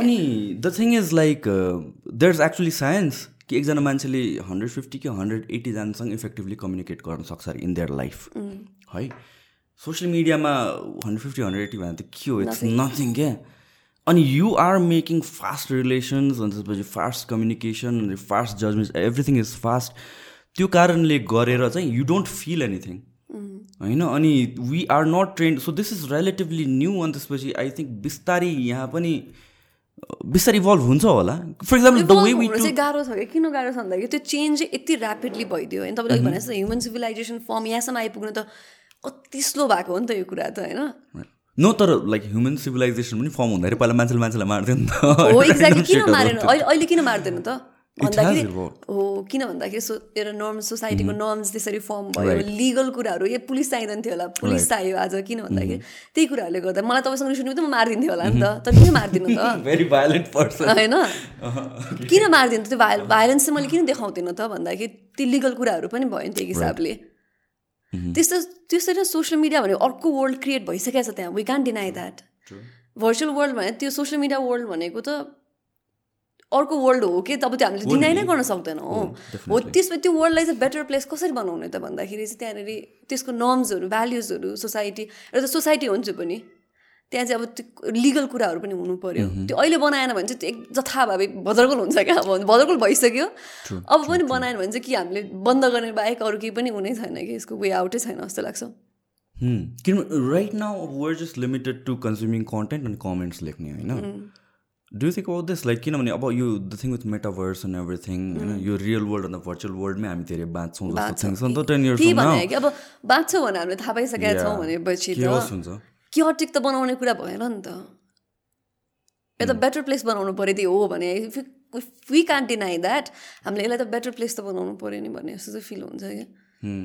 अनि the thing is like there is actually science कि एकजना मान्छेले हन्ड्रेड फिफ्टी कि हन्ड्रेड एट्टीजनासँग इफेक्टिभली कम्युनिकेट गर्न सक्छ अरे इन देयर लाइफ है? सोसियल मिडियामा हन्ड्रेड फिफ्टी हन्ड्रेड एट्टी भने त के हो? इट्स नथिङ क्या? अनि you are making fast relations अनि त्यसपछि फास्ट कम्युनिकेसन अनि fast judgment everything is fast त्यो कारणले गरेर चाहिँ यु डोन्ट फिल एनिथिङ होइन? अनि we are not trained so this is relatively new अनि त्यसपछि आई थिङ्क बिस्तारै यहाँ पनि बिस्तारै इभल्भ हुन्छ होला। फर इक्जाम्पल चाहिँ गाह्रो छ कि किन गाह्रो छ भन्दाखेरि त्यो चेन्ज चाहिँ यति ऱ्यापिडली भइदियो होइन। तपाईँले भने जस्तो ह्युमन सिभिलाइजेसन फर्म यहाँसम्म आइपुग्नु त कति स्लो भएको हो नि त यो कुरा त होइन? नो तर लाइक ह्युमन सिभिलाइजेसन पनि फर्म हुँदाखेरि पहिला मान्छेले मान्छेलाई मार्थ्यो नि त। हो एक्ज्याक्टली किन मारेन? अहिले अहिले किन मार्दैन त? भन्दाखेरि हो किन भन्दाखेरि सो एउटा नर्म सोसाइटीको नर्म्स त्यसरी फर्म भयो लिगल कुराहरू ए पुलिस चाहिँदैन थियो होला पुलिस चाहियो आज किन भन्दाखेरि. त्यही कुराहरूले गर्दा मलाई तपाईँसँग रिस त म मारिदिन्थेँ होला नि त तर किन मारिदिनु त भेरी भाइलेन्ट पर्सन होइन किन मारिदिनु त्यो भाइलेन्स चाहिँ मैले किन देखाउँदिनँ त भन्दाखेरि ती लिगल कुराहरू पनि भयो नि त्यही हिसाबले त्यस्तो त्यसरी नै सोसियल मिडिया भनेको अर्को वर्ल्ड क्रिएट भइसकेको छ त्यहाँ we can deny that virtual world भने त्यो सोसियल मिडिया वर्ल्ड भनेको त अर्को वर्ल्ड हो कि तब त्यो हामीले डिनाइ नै गर्न सक्दैनौँ। हो त्यसमा त्यो वर्ल्डलाई चाहिँ बेटर प्लेस कसरी बनाउने त भन्दाखेरि चाहिँ त्यहाँनिर त्यसको नर्म्सहरू भ्याल्युजहरू सोसाइटी एउटा सोसाइटी हुन्छ पनि। त्यहाँ चाहिँ अब त्यो लिगल कुराहरू पनि हुनु पऱ्यो त्यो अहिले बनाएन भने चाहिँ त्यो एक जथाभावी भद्रगोल हुन्छ क्या अब भद्रगोल भइसक्यो। अब पनि बनाएन भने चाहिँ कि हामीले बन्द गर्ने बाहेक अरू केही पनि हुनै छैन कि यसको वे आउटै छैन जस्तो लाग्छ। किन right now we're just limited to consuming content अनि कमेन्ट्स लेख्ने होइन? Do think about this like किनभने अब यो the thing with metaverse and everything होइन यो रियल वर्ल्ड अन्त भर्चुअल वर्ल्डमै हामी धेरै बाँच्छौँ जस्तो छ नि त टेन इयर्स अब बाँच्छौँ भने हामीले थाहा पाइसकेका छौँ भनेपछि हुन्छ क्योटिक त बनाउने कुरा भएन नि त एउटा बेटर प्लेस बनाउनु पऱ्यो त्यो हो भने वी कान्ट डिनाइ द्याट हामीले यसलाई त बेटर प्लेस त बनाउनु पऱ्यो नि भन्ने जस्तो चाहिँ फिल हुन्छ क्या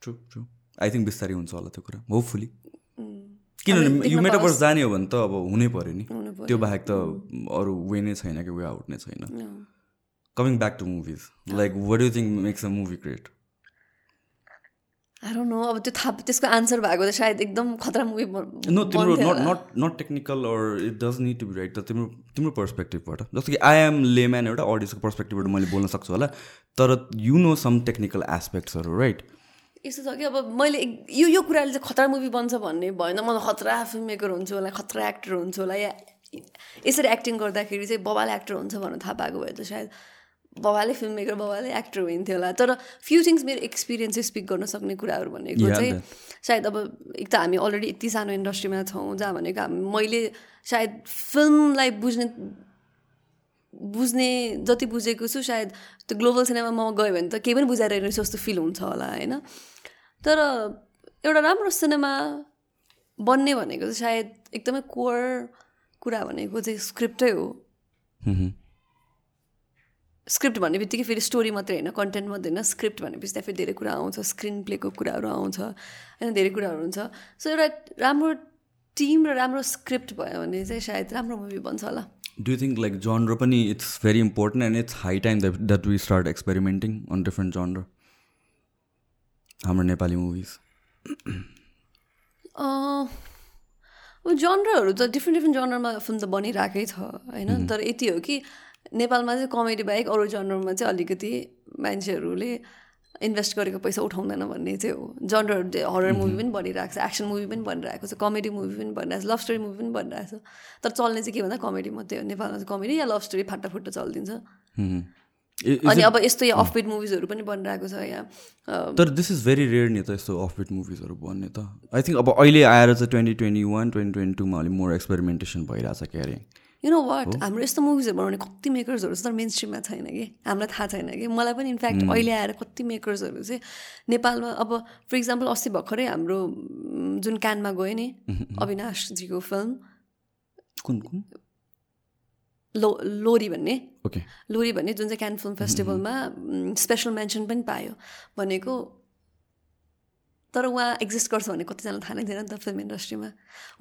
ट्रु ट्रु आई थिङ्क बिस्तारै हुन्छ होला त्यो कुरा होपफुली किनभने यो मेटाभर्स जाने हो भने त अब हुनै पऱ्यो नि। त्यो बाहेक त अरू वे नै छैन कि वे आउट नै छैन। Coming back to movies like what you think makes a movie create I know अब त्यो थाहा त्यसको आन्सर भएको त सायद एकदम खतरा मुभी नो तिम्रो not not not technical or it does need to be right त तिम्रो तिम्रो पर्सपेक्टिभबाट जस्तो कि आई एम लेम्यान एउटा अडियन्सको पर्सपेक्टिभबाट मैले बोल्न सक्छु होला तर यु नो सम टेक्निकल एस्पेक्ट्सहरू राइट यस्तो छ कि अब मैले यो यो कुराले चाहिँ खतरा मुभी बन्छ भन्ने भएन। म खतरा फिल्म मेकर हुन्छु होला खतरा एक्टर हुन्छु होला। या यसरी एक्टिङ गर्दाखेरि चाहिँ बबाल एक्टर हुन्छ भनेर थाहा पाएको भए त सायद बबाले फिल्म मेकर बबाले एक्टर हुन्थ्यो होला। तर फ्यु थिङ्स मेरो एक्सपिरियन्स स्पिक गर्न सक्ने कुराहरू भनेको चाहिँ सायद अब एक त हामी अलरेडी यति सानो इन्डस्ट्रीमा छौँ जहाँ भनेको हामी मैले सायद फिल्मलाई बुझ्ने बुझ्ने जति बुझेको छु सायद त्यो ग्लोबल सिनेमामा गयो भने त केही पनि बुझाइरहेको जस्तो फिल हुन्छ होला होइन? तर एउटा राम्रो सिनेमा बन्ने भनेको चाहिँ सायद एकदमै कोर कुरा भनेको चाहिँ स्क्रिप्टै हो। स्क्रिप्ट भन्ने बित्तिकै फेरि स्टोरी मात्रै होइन कन्टेन्ट मात्रै होइन स्क्रिप्ट भनेपछि त्यहाँ फेरि धेरै कुरा आउँछ स्क्रिन प्लेको कुराहरू आउँछ होइन धेरै कुराहरू हुन्छ। सो एउटा राम्रो टिम र राम्रो स्क्रिप्ट भयो भने चाहिँ सायद राम्रो मुभी बन्छ होला। डु थिङ्क लाइक जनर पनि it's very important and it's high time that we start experimenting on different genre हाम्रो नेपाली मुभिज अब जनरहरू त डिफ्रेन्ट डिफ्रेन्ट जनरमा फिल्म त बनिरहेकै छ होइन? तर यति हो कि नेपालमा चाहिँ कमेडी बाहेक अरू जनरमा चाहिँ अलिकति मान्छेहरूले इन्भेस्ट गरेको पैसा उठाउँदैन भन्ने चाहिँ हो। जनरहरू हरर मुभी पनि बनिरहेको छ एक्सन मुभी पनि बनिरहेको छ कमेडी मुभी पनि बनिरहेको छ लभ स्टोरी मुभी पनि बनिरहेको छ। तर चल्ने चाहिँ के भन्दा कमेडी मात्रै हो। नेपालमा चाहिँ कमेडी या लभ स्टोरी फाटाफुट्टा चलिदिन्छ। अनि अब यस्तो यहाँ अफबिट मुभिजहरू पनि बनिरहेको छ यहाँ तर दिस इज भेरी रेयर नि त यस्तो अफबिट मुभिजहरू बन्ने त। आई थिङ्क अब अहिले आएर चाहिँ twenty twenty one twenty twenty टूमा अलिक मोर एक्सपेरिमेन्टेसन भइरहेछ के अरे यु नो वाट हाम्रो यस्तो मुभिजहरू बनाउने कति मेकर्सहरू छ तर मेन स्ट्रिममा छैन कि? हामीलाई थाहा छैन कि? मलाई पनि इन्फ्याक्ट अहिले आएर कति मेकर्सहरू चाहिँ नेपालमा अब फर इक्जाम्पल अस्ति भर्खरै हाम्रो जुन क्यानमा गयो नि अविनाशजीको फिल्म कुन कुन? लो लोरी भन्ने। ओके लोरी भन्ने जुन चाहिँ क्यान फिल्म फेस्टिभलमा स्पेसल मेन्सन पनि पायो। भनेको तर उहाँ एक्जिस्ट गर्छ भन्ने कतिजना थाहा नै थिएन नि त फिल्म इन्डस्ट्रीमा।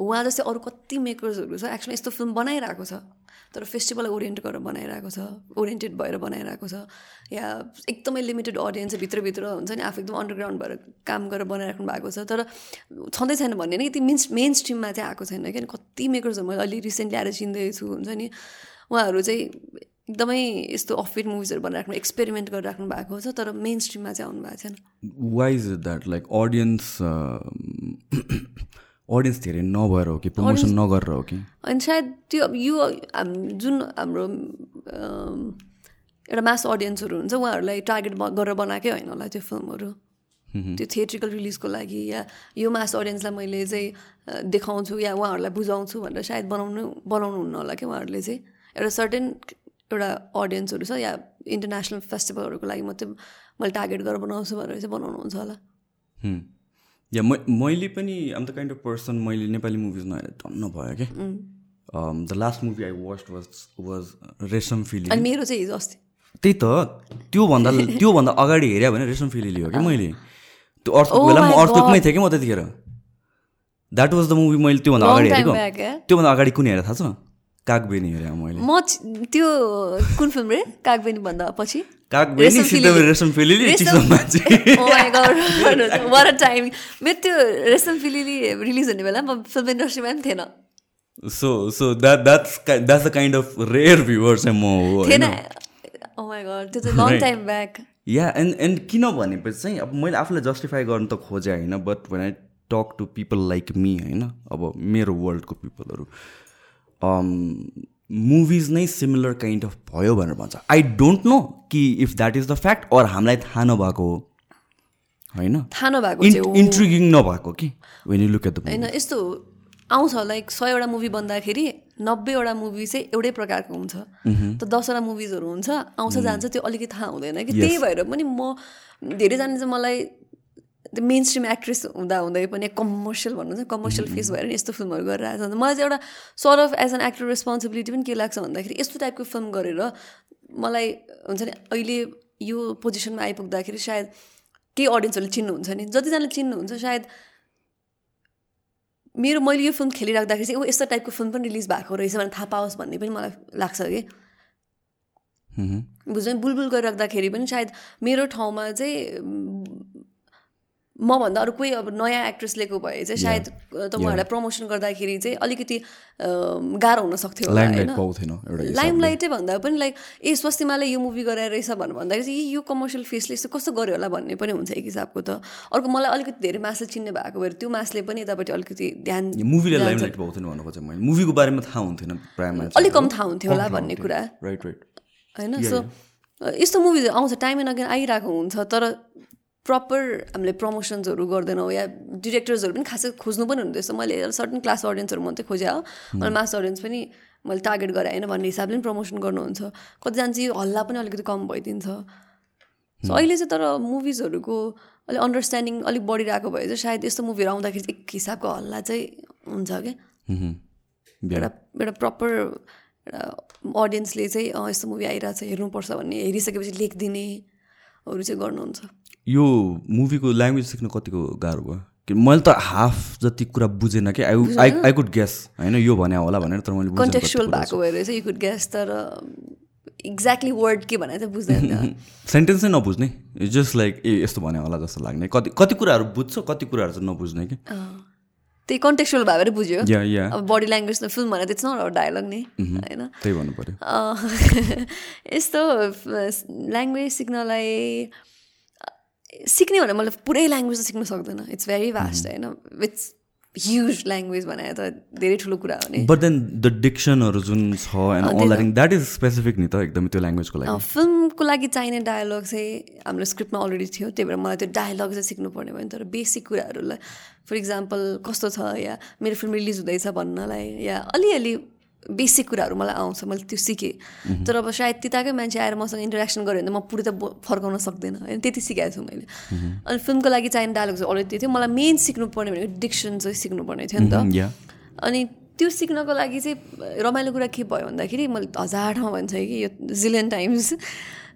उहाँ जस्तै अरू कति मेकर्सहरू छ एक्चुली यस्तो फिल्म बनाइरहेको छ तर फेस्टिभललाई ओरिएन्ट गरेर बनाइरहेको छ ओरिएन्टेड भएर बनाइरहेको छ या एकदमै लिमिटेड अडियन्स भित्रभित्र हुन्छ नि आफू एकदम अन्डरग्राउन्ड भएर काम गरेर बनाइराख्नु भएको छ। तर छँदै छैन भन्ने कि ती मिन्स मेन स्ट्रिममा चाहिँ आएको छैन। किन कति मेकर्सहरू मैले अहिले रिसेन्टली आएर चिन्दैछु हुन्छ नि। उहाँहरू चाहिँ एकदमै यस्तो अफिट मुभिजहरू बनाइराख्नु एक्सपेरिमेन्ट गरिराख्नु भएको छ तर मेन स्ट्रिममा चाहिँ आउनु भएको छैन। Why is that like audience audience धेरै नभएर हो कि प्रमोसन नगरेर हो कि? अनि सायद त्यो अब यो जुन हाम्रो एउटा मास अडियन्सहरू हुन्छ उहाँहरूलाई टार्गेट गरेर बनाएकै होइन होला त्यो फिल्महरू त्यो थिएट्रिकल रिलिजको लागि या यो मास अडियन्सलाई मैले चाहिँ देखाउँछु या उहाँहरूलाई बुझाउँछु भनेर सायद बनाउनु बनाउनु हुन्न होला कि उहाँहरूले चाहिँ। एउटा सर्टेन एउटा अडियन्सहरू छ या इन्टरनेसनल फेस्टिभलहरूको लागि मात्रै मैले टार्गेट गरेर बनाउँछु भनेर चाहिँ बनाउनुहुन्छ होला। या म मैले पनि I'm the kind of person मैले नेपाली मुभिज नहेरेर टन्न भयो क्या। The last movie I watch was was Resham Filili अनि मेरो चाहिँ हिजो अस्ति। त्यही त त्योभन्दा त्योभन्दा अगाडि हेऱ्यो भने रेसम फिलिली हो कि मैले? त्यो अर्थ बेला म अर्थमै थिएँ कि म त्यतिखेर? द्याट वाज द मुभी मैले त्योभन्दा अगाडि हेरेको। त्योभन्दा अगाडि कुन हेरेको थाहा छ? कागबेनी हेरेँ मैले। म त्यो कुन फिल्म रे? कागबेनी भन्दा पछि? टाइम मेरो त्यो रेसम फिलिली रिलिज हुने बेला म फिल्म इन्डस्ट्रीमा पनि थिएन। So so that that's that's the kind of rare viewer चाहिँ म हो थिएन। ओ माई गड त्यो चाहिँ long time back yeah and and किन भनेपछि चाहिँ अब मैले आफूलाई जस्टिफाई गर्नु त खोजेँ होइन? But when I talk to people like me होइन? अब मेरो वर्ल्डको पिपलहरू मुभिज नै सिमिलर काइन्ड अफ भयो भनेर भन्छ। आई डोन्ट नो कि if that is the fact or हामीलाई थाहा नभएको हो। होइन? थाहा नभएको इन्ट्रिगिङ नभएको कि? When you look at the होइन यस्तो आउँछ लाइक सयवटा मुभी बन्दाखेरि नब्बेवटा मुभी चाहिँ एउटै प्रकारको हुन्छ। त दसवटा मुभिजहरू हुन्छ आउँछ जान्छ त्यो अलिकति थाहा हुँदैन कि। त्यही भएर पनि म धेरैजना चाहिँ मलाई मेन स्ट्रिम एक्ट्रेस हुँदा हुँदै पनि कमर्सियल भन्नुहुन्छ कमर्सियल फेस भएर यस्तो फिल्महरू गरिरहेको छ। मलाई चाहिँ एउटा sort of as an actor responsibility पनि के लाग्छ भन्दाखेरि यस्तो टाइपको फिल्म गरेर मलाई हुन्छ नि अहिले यो पोजिसनमा आइपुग्दाखेरि सायद केही अडियन्सहरूले चिन्नुहुन्छ नि। जतिजनाले चिन्नुहुन्छ सायद मेरो मैले यो फिल्म खेलिराख्दाखेरि चाहिँ ऊ यस्तो टाइपको फिल्म पनि रिलिज भएको रहेछ भने थाहा पाओस् भन्ने पनि मलाई लाग्छ कि। बुझ्नु बुलबुल गरिराख्दाखेरि पनि सायद मेरो ठाउँमा चाहिँ मभन्दा अरू कोही अब नयाँ एक्ट्रेस लिएको भए चाहिँ सायद त उहाँहरूलाई प्रमोसन गर्दाखेरि चाहिँ अलिकति गाह्रो हुन सक्थ्यो लाइमलाइटै भन्दा पनि लाइक ए स्वस्तिमाले यो मुभी गराएर रहेछ भनेर भन्दाखेरि चाहिँ यो कमर्सियल फेसले यस्तो कस्तो गर्यो होला भन्ने पनि हुन्छ एक हिसाबको त। अर्को मलाई अलिकति धेरै मासले चिन्ने भएको भएर त्यो मासले पनि यतापट्टि अलिकति ध्यान मुभीले लाइमलाइट पाउँथेन भन्नु खोजेँ मैले। मुभीको बारेमा थाहा हुन्थेन प्रायः अलिक कम थाहा हुन्थ्यो होला भन्ने कुरा। राइट राइट होइन? सो यस्तो मुभिजहरू आउँछ टाइम एन्ड अगेन आइरहेको हुन्छ तर प्रपर हामीले प्रमोसन्सहरू गर्दैनौँ या डिरेक्टर्सहरू पनि खासै खोज्नु पनि हुँदैछ मैले सर्टन क्लास अडियन्सहरू मात्रै खोजेँ हो। अनि मास अडियन्स पनि मैले टार्गेट गरेँ होइन भन्ने हिसाबले पनि प्रमोसन गर्नुहुन्छ। कतिजना चाहिँ हल्ला पनि अलिकति कम भइदिन्छ। सो अहिले चाहिँ तर मुभिजहरूको अलिक अन्डरस्ट्यान्डिङ अलिक बढिरहेको भए चाहिँ सायद यस्तो मुभीहरू आउँदाखेरि चाहिँ एक हिसाबको हल्ला चाहिँ हुन्छ क्या। एउटा एउटा प्रपर एउटा अडियन्सले चाहिँ यस्तो मुभी आइरहेको छ हेर्नुपर्छ भन्ने हेरिसकेपछि लेखिदिनेहरू चाहिँ गर्नुहुन्छ। यो मुभीको ल्याङ्ग्वेज सिक्नु कतिको गाह्रो भयो? कि मैले त हाफ जति कुरा बुझेन कि I I I could guess होइन यो भने होला भनेर तर मैले कन्टेक्चुअल भएको भएर चाहिँ यु कुड ग्यास तर एक्ज्याक्टली वर्ड के भने चाहिँ बुझ्दैन सेन्टेन्स नै नबुझ्ने। जस्ट लाइक ए यस्तो भने होला जस्तो लाग्ने। कति कति कुराहरू बुझ्छ कति कुराहरू चाहिँ नबुझ्ने कि? त्यही कन्टेक्चुअल भएर बुझ्यो। अब बडी ल्याङ्ग्वेज त फिल्म भनेर त्यस्तो न डायलग नै होइन। त्यही भन्नु पऱ्यो यस्तो ल्याङ्ग्वेज सिक्नलाई सिक्ने भने मैले पुरै ल्याङ्ग्वेज त सिक्न सक्दैन. इट्स भेरी भास्ट होइन? इट्स ह्युज ल्याङ्ग्वेज भने त धेरै ठुलो कुरा हो नि। बट देन द डिक्सनहरू जुन छ द्याट इज स्पेसिफिक नि त एकदमै त्यो ल्याङ्ग्वेजको लागि। फिल्मको लागि चाहिने डायलग चाहिँ हाम्रो स्क्रिप्टमा अलरेडी थियो त्यही भएर मलाई त्यो डायलग चाहिँ सिक्नुपर्ने भयो तर बेसिक कुराहरूलाई फर इक्जाम्पल कस्तो छ या मेरो फिल्म रिलिज हुँदैछ भन्नलाई या अलिअलि बेसिक कुराहरू मलाई आउँछ मैले त्यो सिकेँ। तर अब सायद त्यताकै मान्छे आएर मसँग इन्टरेक्सन गऱ्यो भने त म पुरै त फर्काउन सक्दिनँ। होइन त्यति सिकाएको छु मैले। अनि फिल्मको लागि चाहिने डायलग चाहिँ अलरेडी त्यो थियो। मलाई मेन सिक्नुपर्ने भनेको डिक्सन चाहिँ सिक्नुपर्ने थियो नि त। अनि त्यो सिक्नको लागि चाहिँ रमाइलो कुरा के भयो भन्दाखेरि मैले हजार ठाउँ भन्छ कि यो जिलियन टाइम्स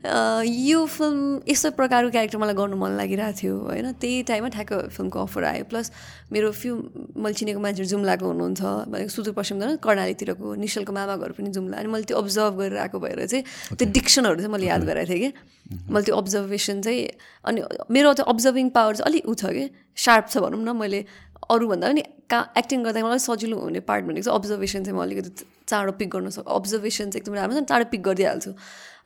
यो फिल्म यस्तो प्रकारको क्यारेक्टर मलाई गर्नु मन लागिरहेको थियो होइन? त्यही टाइममा ठ्याक्क फिल्मको अफर आयो। प्लस मेरो फ्यु मैले चिनेको मान्छेहरू जुम्लाको हुनुहुन्छ। भनेको सुदूरपश्चिम कर्णालीतिरको निशलको मामा घर पनि जुम्ला। अनि मैले त्यो अब्जर्भ गरेर आएको भएर चाहिँ त्यो डिक्सनहरू चाहिँ मैले याद गराएको थिएँ कि? मैले त्यो अब्जर्भेसन चाहिँ अनि मेरो त्यो अब्जर्भिङ पावर चाहिँ अलिक उ छ कि? सार्प छ भनौँ न। मैले अरूभन्दा पनि का एक्टिङ गर्दा मलाई सजिलो हुने पार्ट भनेको चाहिँ अब्जर्भेसन चाहिँ म अलिकति चाँडो पिक गर्न सक्छु अब्जर्भेसन चाहिँ एकदम राम्रो छ चाँडो पिक गरिदिइहाल्छु।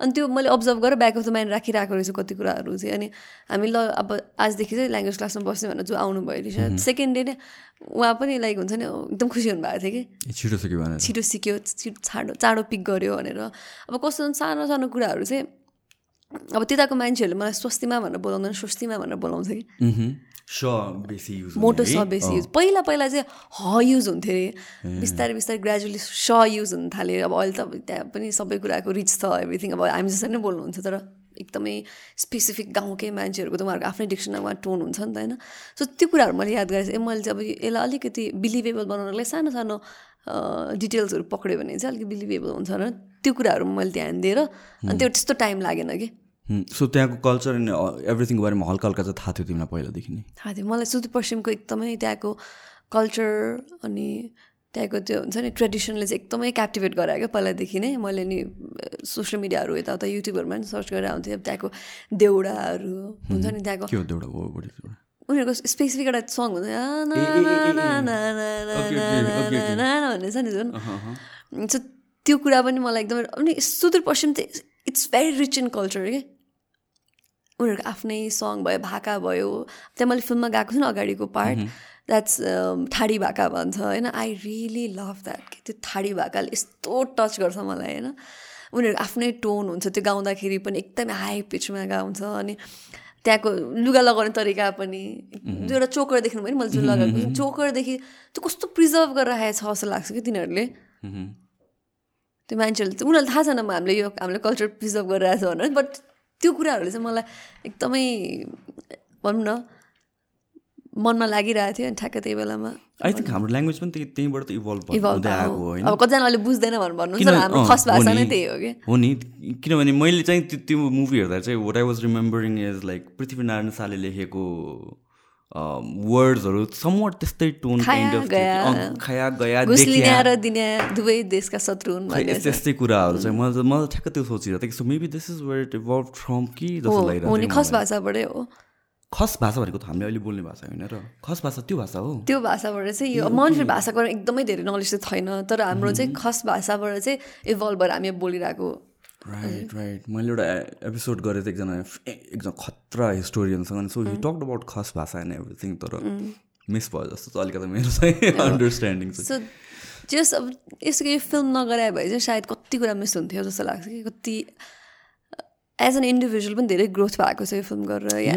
अनि त्यो मैले अब्जर्भ गरेर ब्याक अफ द माइन्ड राखिरहेको रहेछु कति कुराहरू चाहिँ। अनि हामी ल अब आजदेखि चाहिँ ल्याङ्ग्वेज क्लासमा बस्ने भनेर जो आउनुभयो रहेछ सेकेन्ड डे नै उहाँ पनि लाइक हुन्छ नि एकदम खुसी हुनुभएको थियो कि। छिटो सिक्यो छिटो सिक्यो छिटो चाँडो चाँडो पिक गर्यो भनेर। अब कस्तो सानो सानो कुराहरू चाहिँ अब त्यताको मान्छेहरूले मलाई स्वस्तिमा भनेर बोलाउँदैन स्वस्तिमा भनेर बोलाउँछ कि। मोटो स बेसी युज। पहिला पहिला चाहिँ ह युज हुन्थ्यो अरे बिस्तारै बिस्तारै ग्रेजुअली स युज हुन थाल्यो। अब अहिले त त्यहाँ पनि सबै कुराको रिच छ एभ्रिथिङ अब हामी जसरी नै बोल्नुहुन्छ तर एकदमै स्पेसिफिक गाउँकै मान्छेहरूको त उहाँहरूको आफ्नै डिक्सनमा टोन हुन्छ नि त होइन? सो त्यो कुराहरू मैले याद गरेको ए मैले चाहिँ अब यसलाई अलिकति बिलिभेबल बनाउनको लागि सानो सानो डिटेल्सहरू पक्रियो भने चाहिँ अलिकति बिलिभेबल हुन्छ र त्यो कुराहरू मैले ध्यान दिएर अनि त्यो त्यस्तो टाइम लागेन कि। सो त्यहाँको कल्चर एन्ड एभ्रिथिङको बारेमा हल्का हल्का चाहिँ थाहा थियो तिमीलाई पहिलादेखि नै। थाहा थियो। मलाई सुदूरपश्चिमको एकदमै त्यहाँको कल्चर अनि त्यहाँको त्यो हुन्छ नि ट्रेडिसनले चाहिँ एकदमै क्याप्टिभेट गरायो क्या पहिलादेखि नै। मैले नि सोसियल मिडियाहरू यताउता युट्युबहरूमा पनि सर्च गरेर आउँथेँ। त्यहाँको देउडाहरू हुन्छ नि त्यहाँको उनीहरूको स्पेसिफिक एउटा सङ हुन्छ भन्ने छ नि जुन सो त्यो कुरा पनि मलाई एकदमै अनि सुदूरपश्चिम चाहिँ it's very rich in culture क्या उनीहरूको आफ्नै सङ भयो भाका भयो। त्यहाँ मैले फिल्ममा गएको छु नि अगाडिको पार्ट द्याट्स ठाडी भाका भन्छ होइन? आई रियली लभ द्याट कि त्यो ठाडी भाकाले यस्तो टच गर्छ मलाई होइन? उनीहरूको आफ्नै टोन हुन्छ। त्यो गाउँदाखेरि पनि एकदमै हाई पिचमा गाउँछ अनि त्यहाँको लुगा लगाउने तरिका पनि। एउटा चोकर देख्नु पनि मैले जुन लगाएको चोकरदेखि त्यो कस्तो प्रिजर्भ गरेर राखेको छ जस्तो लाग्छ कि तिनीहरूले। त्यो मान्छेहरूले उनीहरूलाई थाहा छैन हामीले यो हामीले कल्चर प्रिजर्भ गरिरहेको छ भनेर बट त्यो कुराहरूले चाहिँ मलाई एकदमै भनौँ न मनमा लागिरहेको थियो अनि ठ्याक्कै त्यही बेलामा आई थिङ्क हाम्रो ल्याङ्ग्वेज पनि त्यही त्यहीँबाट त इभल्भ इभल्भ अब कतिजना अहिले बुझ्दैन भनेर भन्नुहुन्छ हाम्रो खस भाषा नै। त्यही हो कि? हो नि। किनभने मैले चाहिँ त्यो त्यो मुभी हेर्दा चाहिँ what I was remembering is like Prithvi Narayan शाहले लेखेको वर्ड्सहरू समवट त्यस्तै टोन खाया गया। दुवै देशका शत्रु त्यस्तै कुराहरू चाहिँ मैले मलाई ठ्याक्क त्यो सोचिरहेको थिएँ so maybe this is where it evolve from कि जस्तो लागिरहेको खस भाषाबाटै हो। खस भाषा भनेको त हामीले अहिले बोल्ने भाषा होइन र खस भाषा त्यो भाषा हो। त्यो भाषाबाट चाहिँ यो मनुष्य भाषाको एकदमै धेरै नलेज चाहिँ छैन तर हाम्रो चाहिँ खस भाषाबाट चाहिँ इभल्भ भएर हामी बोलिरहेको राइट राइट मैले एउटा एपिसोड गरेँ थिएँ एकजना एकदम खतरा हिस्टोरियनसँग so he talk about Khas भाषा एन्ड एभ्रिथिङ तर मिस भयो जस्तो चाहिँ अलिकति मेरो चाहिँ अन्डरस्ट्यान्डिङ सो जस अब यसको यो फिल्म नगराए भए चाहिँ सायद कति कुरा मिस हुन्थ्यो जस्तो लाग्छ कि कति एज एन इन्डिभिजुअल पनि धेरै ग्रोथ भएको छ यो फिल्म गरेर या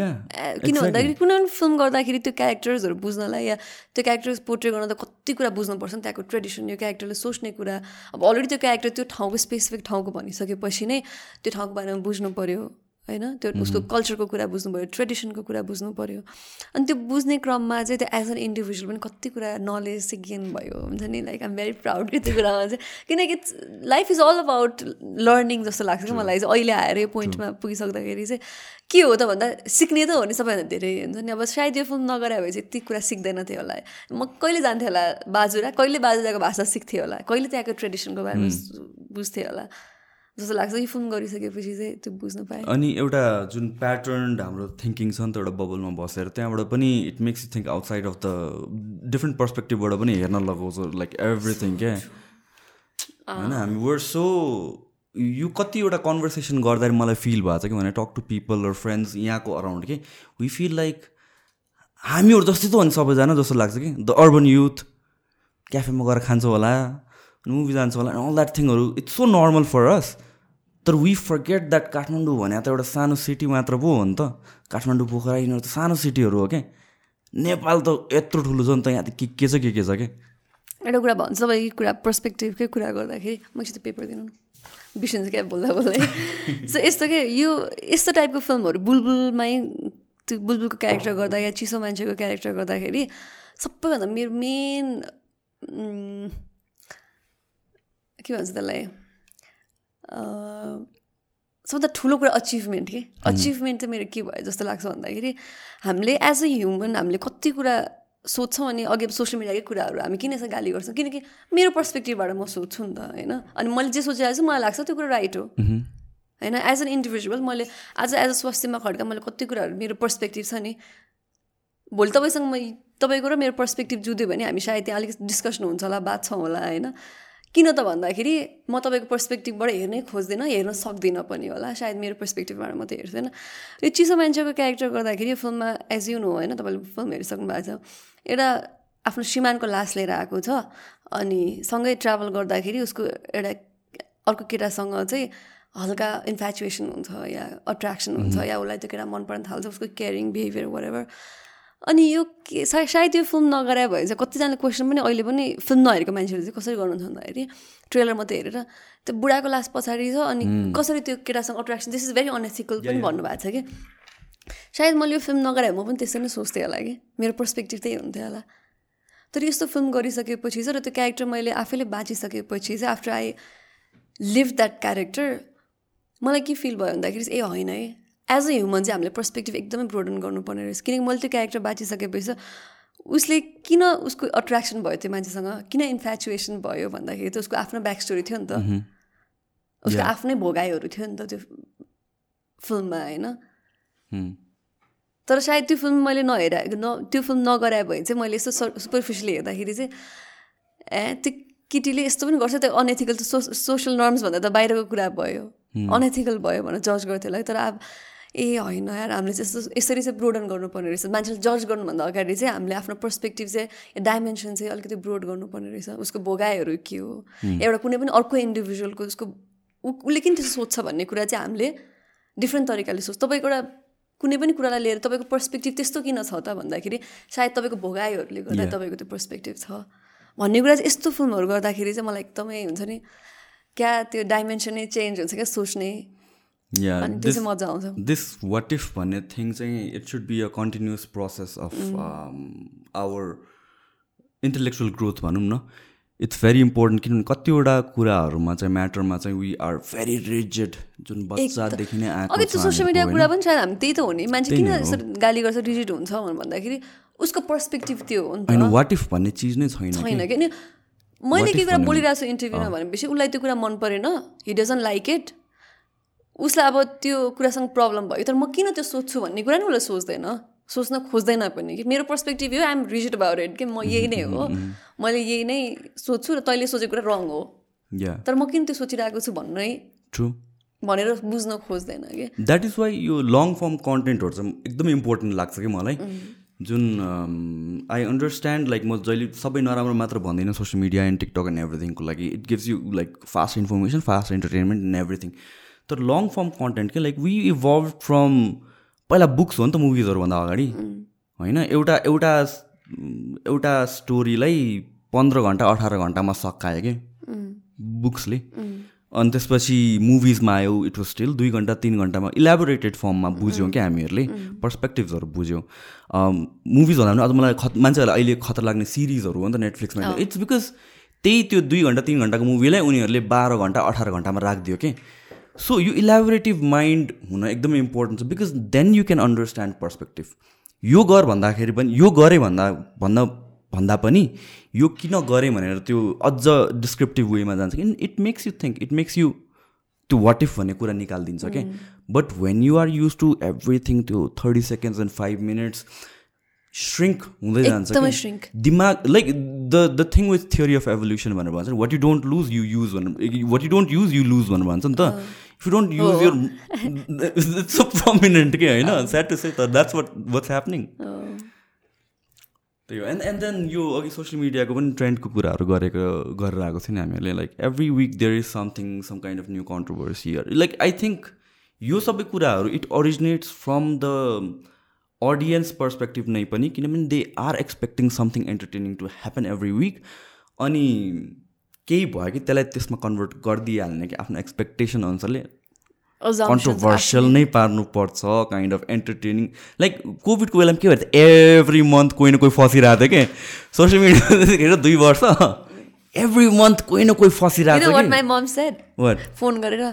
किन भन्दाखेरि कुनै पनि फिल्म गर्दाखेरि त्यो क्यारेक्टर्सहरू बुझ्नलाई या त्यो क्यारेक्टर्स पोर्ट्रे गर्न त कति कुरा बुझ्नुपर्छ नि त्यहाँको ट्रेडिसन यो क्यारेक्टरले सोच्ने कुरा। अब अलरेडी त्यो क्यारेक्टर त्यो ठाउँको स्पेसिफिक ठाउँको भनिसकेपछि नै त्यो ठाउँको बारेमा बुझ्नु पऱ्यो होइन? त्यो उसको कल्चरको कुरा बुझ्नु पऱ्यो ट्रेडिसनको कुरा बुझ्नु पऱ्यो अनि त्यो बुझ्ने क्रममा चाहिँ त्यो एज एन इन्डिभिजुअल पनि कति कुरा नलेज चाहिँ गेन भयो हुन्छ नि? लाइक आम भेरी प्राउड कि त्यो कुरामा चाहिँ। किनकि life is all about learning जस्तो लाग्छ कि मलाई चाहिँ। अहिले आएर यो पोइन्टमा पुगिसक्दाखेरि चाहिँ के हो त भन्दा सिक्ने त हो नि सबैभन्दा धेरै हुन्छ नि? अब सायद यो फिल्म नगरायो भने चाहिँ यति कुरा सिक्दैन थियो होला। म कहिले जान्थेँ होला बाजुरा? कहिले बाजुराको भाषा सिक्थेँ होला? कहिले त्यहाँको ट्रेडिसनको बारेमा बुझ्थेँ होला? जस्तो लाग्छ यो फिल्म गरिसकेपछि चाहिँ त्यो बुझ्नु पाएँ। अनि एउटा जुन प्याटर्न हाम्रो थिङ्किङ छ नि त एउटा बबलमा बसेर त्यहाँबाट पनि it makes you think outside of the different पर्सपेक्टिभबाट पनि हेर्न लगाउँछ लाइक एभ्रिथिङ क्या? होइन हामी वर सो यो कतिवटा कन्भर्सेसन गर्दाखेरि मलाई फिल भएको छ कि भने टक टु पिपल र फ्रेन्ड्स यहाँको अराउन्ड कि वी फिल लाइक हामीहरू जस्तै त हो नि सबैजना जस्तो लाग्छ कि? द अर्बन युथ क्याफेमा गएर खान्छौँ होला मुभी जान्छौँ होला all that थिङहरू it's so normal for us तर वी फर्गेट द्याट काठमाडौँ भने त एउटा सानो सिटी मात्र पो हो नि त। काठमाडौँ पोखरा यिनीहरू त सानो सिटीहरू हो क्या नेपाल त यत्रो ठुलो छ नि त यहाँ त। के के छ के के छ क्या एउटा कुरा भन्छ तपाईँ कुरा पर्सपेक्टिभकै कुरा गर्दाखेरि मैले पेपर दिनु। बिर्सिन्छ क्या बोल्दा बोल्दै। सो यस्तो के यो यस्तो टाइपको फिल्महरू बुलबुलमै त्यो बुलबुलको क्यारेक्टर गर्दा या चिसो मान्छेको क्यारेक्टर गर्दाखेरि सबैभन्दा मेरो मेन के भन्छ त्यसलाई? सबभन्दा ठुलो कुरा अचिभमेन्ट के? अचिभमेन्ट चाहिँ मेरो के भयो जस्तो लाग्छ भन्दाखेरि हामीले एज अ ह्युमन हामीले कति कुरा सोध्छौँ अनि अघि सोसियल मिडियाकै कुराहरू हामी किन यसो गाली गर्छौँ? किनकि मेरो पर्सपेक्टिभबाट म सोध्छु नि त होइन? अनि मैले जे सोचिरहेको छु मलाई लाग्छ त्यो कुरा राइट हो। होइन? एज एन इन्डिभिजुअल मैले आज एज अ स्वास्थ्यमा खड्का मैले कति कुराहरू मेरो पर्सपेक्टिभ छ नि। भोलि तपाईँसँग म तपाईँको र मेरो पर्सपेक्टिभ जुद्यो भने हामी सायद त्यहाँ अलिक डिस्कसन हुन्छ होला बात छौँ होला होइन? किन त भन्दाखेरि म तपाईँको पर्सपेक्टिभबाट हेर्नै खोज्दिनँ हेर्न सक्दिनँ पनि होला। सायद मेरो पर्सपेक्टिभबाट म त हेर्दैन। यो चिसो मान्छेको क्यारेक्टर गर्दाखेरि फिल्ममा एज यु नो होइन तपाईँले फिल्म हेरिसक्नु भएको छ एउटा आफ्नो श्रीमानको लास लिएर आएको छ अनि सँगै ट्राभल गर्दाखेरि उसको एउटा अर्को केटासँग चाहिँ हल्का इन्फ्याचुएसन हुन्छ या अट्र्याक्सन हुन्छ या उसलाई त्यो केटा मन पर्न थाल्छ उसको केयरिङ बिहेभियर वरेभर अनि यो के सायद यो फिल्म नगराए भए चाहिँ कतिजनाले क्वेसन पनि अहिले पनि फिल्म नहेरेको मान्छेहरू चाहिँ कसरी गर्नुहुन्छ भन्दाखेरि ट्रेलर मात्रै हेरेर त्यो बुढाको लास पछाडि छ अनि कसरी त्यो केटासँग attraction this is very unethical पनि भन्नुभएको छ कि? सायद मैले यो फिल्म नगराए म पनि त्यसरी नै सोच्थेँ होला कि। मेरो पर्सपेक्टिभ त्यही हुन्थ्यो होला। तर यस्तो फिल्म गरिसकेपछि चाहिँ र त्यो क्यारेक्टर मैले आफैले बाँचिसकेपछि चाहिँ after I live that character मलाई के फिल भयो भन्दाखेरि ए होइन है। एज अ ह्युमन चाहिँ हामीले पर्सपेक्टिभ एकदमै ब्रोडन गर्नुपर्ने रहेछ। किनकि मैले त्यो क्यारेक्टर बाँचिसकेपछि उसले किन उसको अट्र्याक्सन भयो त्यो मान्छेसँग? किन इन्फ्याचुएसन भयो भन्दाखेरि त उसको आफ्नो ब्याक स्टोरी थियो नि त। उसको आफ्नै भोगाइहरू थियो नि त त्यो फिल्ममा होइन? तर सायद त्यो फिल्म मैले नहेरा न त्यो फिल्म नगराए भने चाहिँ मैले यस्तो सुपरफिसियली हेर्दाखेरि चाहिँ ए त्यो केटीले यस्तो पनि गर्छ त्यो अनएथिकल त सो सोसियल नर्म्स भन्दा त बाहिरको कुरा भयो। अनएथिकल भयो भनेर जज गर्थ्यो होला तर अब ए होइन यार हामीले चाहिँ यस्तो यसरी चाहिँ ब्रोडन गर्नुपर्ने रहेछ। मान्छेले जज गर्नुभन्दा अगाडि चाहिँ हामीले आफ्नो पर्सपेक्टिभ चाहिँ डाइमेन्सन चाहिँ अलिकति ब्रोड गर्नुपर्ने रहेछ। उसको भोगाइहरू के हो? एउटा कुनै पनि अर्को इन्डिभिजुअलको उसको उसले किन त्यस्तो सोध्छ भन्ने कुरा चाहिँ हामीले डिफ्रेन्ट तरिकाले सोच तपाईँको एउटा कुनै पनि कुरालाई लिएर तपाईँको पर्सपेक्टिभ त्यस्तो किन छ त भन्दाखेरि सायद तपाईँको भोगाइहरूले गर्दा तपाईँको त्यो पर्सपेक्टिभ छ। भन्ने कुरा चाहिँ यस्तो फिल्महरू गर्दाखेरि चाहिँ मलाई एकदमै हुन्छ नि क्या त्यो डाइमेन्सनै चेन्ज हुन्छ क्या सोच्ने मजा आउँछ। दिस वाट इफ भन्ने थिङ चाहिँ it should be a continuous process of our intellectual growth भनौँ न। इट्स भेरी इम्पोर्टेन्ट किनभने कतिवटा कुराहरूमा चाहिँ म्याटरमा चाहिँ वी आर भेरी रिजेड जुन बच्चादेखि नै आएको अघि त्यो सोसियल मिडियाको कुरा पनि सायद हामी त्यही त हो नि मान्छे किन गाली गर्छ रिजिड हुन्छ भन्दाखेरि उसको पर्सपेक्टिभ त्यो हो नि त वाट इफ भन्ने चिज नै छैन छैन किन मैले के कुरा बोलिरहेको छु इन्टरभ्यूमा भनेपछि उसलाई त्यो कुरा मन परेन। हि डजन्ट लाइक इट उसलाई अब त्यो कुरासँग प्रब्लम भयो। तर म किन त्यो सोध्छु भन्ने कुरा नि उसलाई सोच्दैन। सोच्न खोज्दैन पनि। कि मेरो पर्सपेक्टिभ यो आइएम रिजिड अबाउट इट कि म यही नै हो। मैले यही नै सोध्छु र तैँले सोचेको कुरा रङ हो। तर म किन त्यो सोचिरहेको छु भन्नै ट्रु भनेर बुझ्न खोज्दैन कि। द्याट इज वाइ यो लङ फर्म कन्टेन्टहरू चाहिँ एकदमै इम्पोर्टेन्ट लाग्छ कि मलाई। जुन आई अन्डरस्ट्यान्ड लाइक म जहिले सबै नराम्रो मात्र भन्दिनँ social media and TikTok and एभ्रिथिङको लागि। It gives you like fast information fast entertainment and everything तर लङ फर्म कन्टेन्ट के लाइक वी इभल्भ फ्रम पहिला बुक्स हो नि त मुभिजहरूभन्दा अगाडि। होइन? एउटा एउटा एउटा स्टोरीलाई पन्ध्र घन्टा अठार घन्टामा सकायो कि? बुक्सले अनि त्यसपछि मुभिजमा आयो इट वाज स्टिल दुई घन्टा तिन घन्टामा इलाबोरेटेड फर्ममा बुझ्यौँ क्या हामीहरूले। पर्सपेक्टिभ्सहरू बुझ्यौँ। मुभिज भन्दा पनि अझ मलाई खत मान्छेहरूलाई अहिले खतरा लाग्ने सिरिजहरू हो नि त नेटफ्लिक्समा इट्स बिकज त्यही त्यो दुई घन्टा तिन घन्टाको मुभीलाई उनीहरूले बाह्र घन्टा अठार घन्टामा राखिदियो कि? सो यो इलाबोरेटिभ माइन्ड हुन एकदमै इम्पोर्टेन्ट छ because then you can understand perspective यो गर भन्दाखेरि पनि यो गरेँ भन्दा भन्दा भन्दा पनि यो किन गरेँ भनेर त्यो अझ डिस्क्रिप्टिभ वेमा जान्छ। कि it makes you think it makes you त्यो वाट इफ भन्ने कुरा निकालिदिन्छ क्या but when you are used to everything त्यो thirty seconds and five minutes shrink हुँदै जान्छ दिमाग like the the thing with theory of evolution भनेर भन्छ what you don't lose you use भनेर what you don't use you lose भनेर भन्छ नि त। You don't use your it's so prominent के होइन स्याड टु से त द्याट्स वाट वाट्स ह्यापनिङ त्यही हो एन्ड एन्ड देन यो अघि सोसियल मिडियाको पनि ट्रेन्डको कुराहरू गरेको गरेर आएको थियो नि हामीहरूले. Like every week there is something some kind of new controversy like I think यो सबै कुराहरू it originates from the audience perspective नै पनि किनभने they are expecting something entertaining to happen every week अनि केही भयो कि त्यसलाई त्यसमा कन्भर्ट गरिदिइहाल्ने कि आफ्नो एक्सपेक्टेसन अनुसारले कन्ट्रोभर्सियल नै पार्नु पर्छ काइन्ड अफ एन्टरटेनिङ लाइक कोभिडको बेलामा के भयो एभ्री मन्थ कोही न कोही फसिरहेको थियो कि? सोसियल मिडियादेखि दुई वर्ष। एभ्री मन्थ कोही न कोही फसिरहेको फोन गरेर